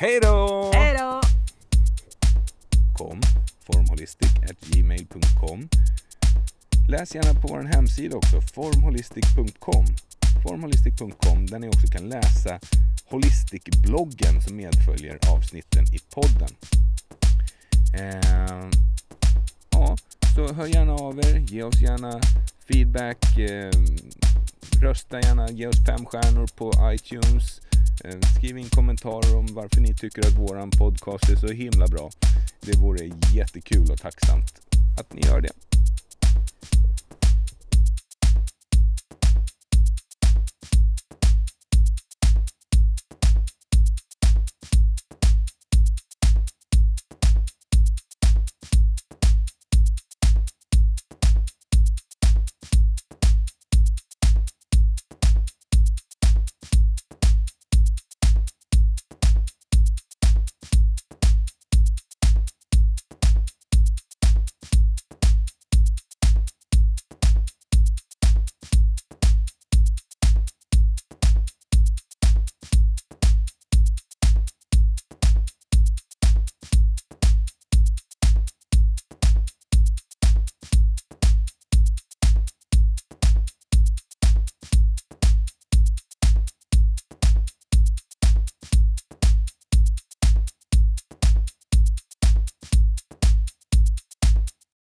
S2: Hej då!
S1: Hej då!
S2: com, formholistic.gmail.com Läs gärna på vår hemsida också, formholistic.com formholistic.com där ni också kan läsa Holistic-bloggen som medföljer avsnitten i podden. Eh, ja, så hör gärna av er, ge oss gärna feedback, eh, rösta gärna, ge oss fem stjärnor på iTunes, eh, skriv in kommentarer om varför ni tycker att våran podcast är så himla bra. Det vore jättekul och tacksamt att ni gör det.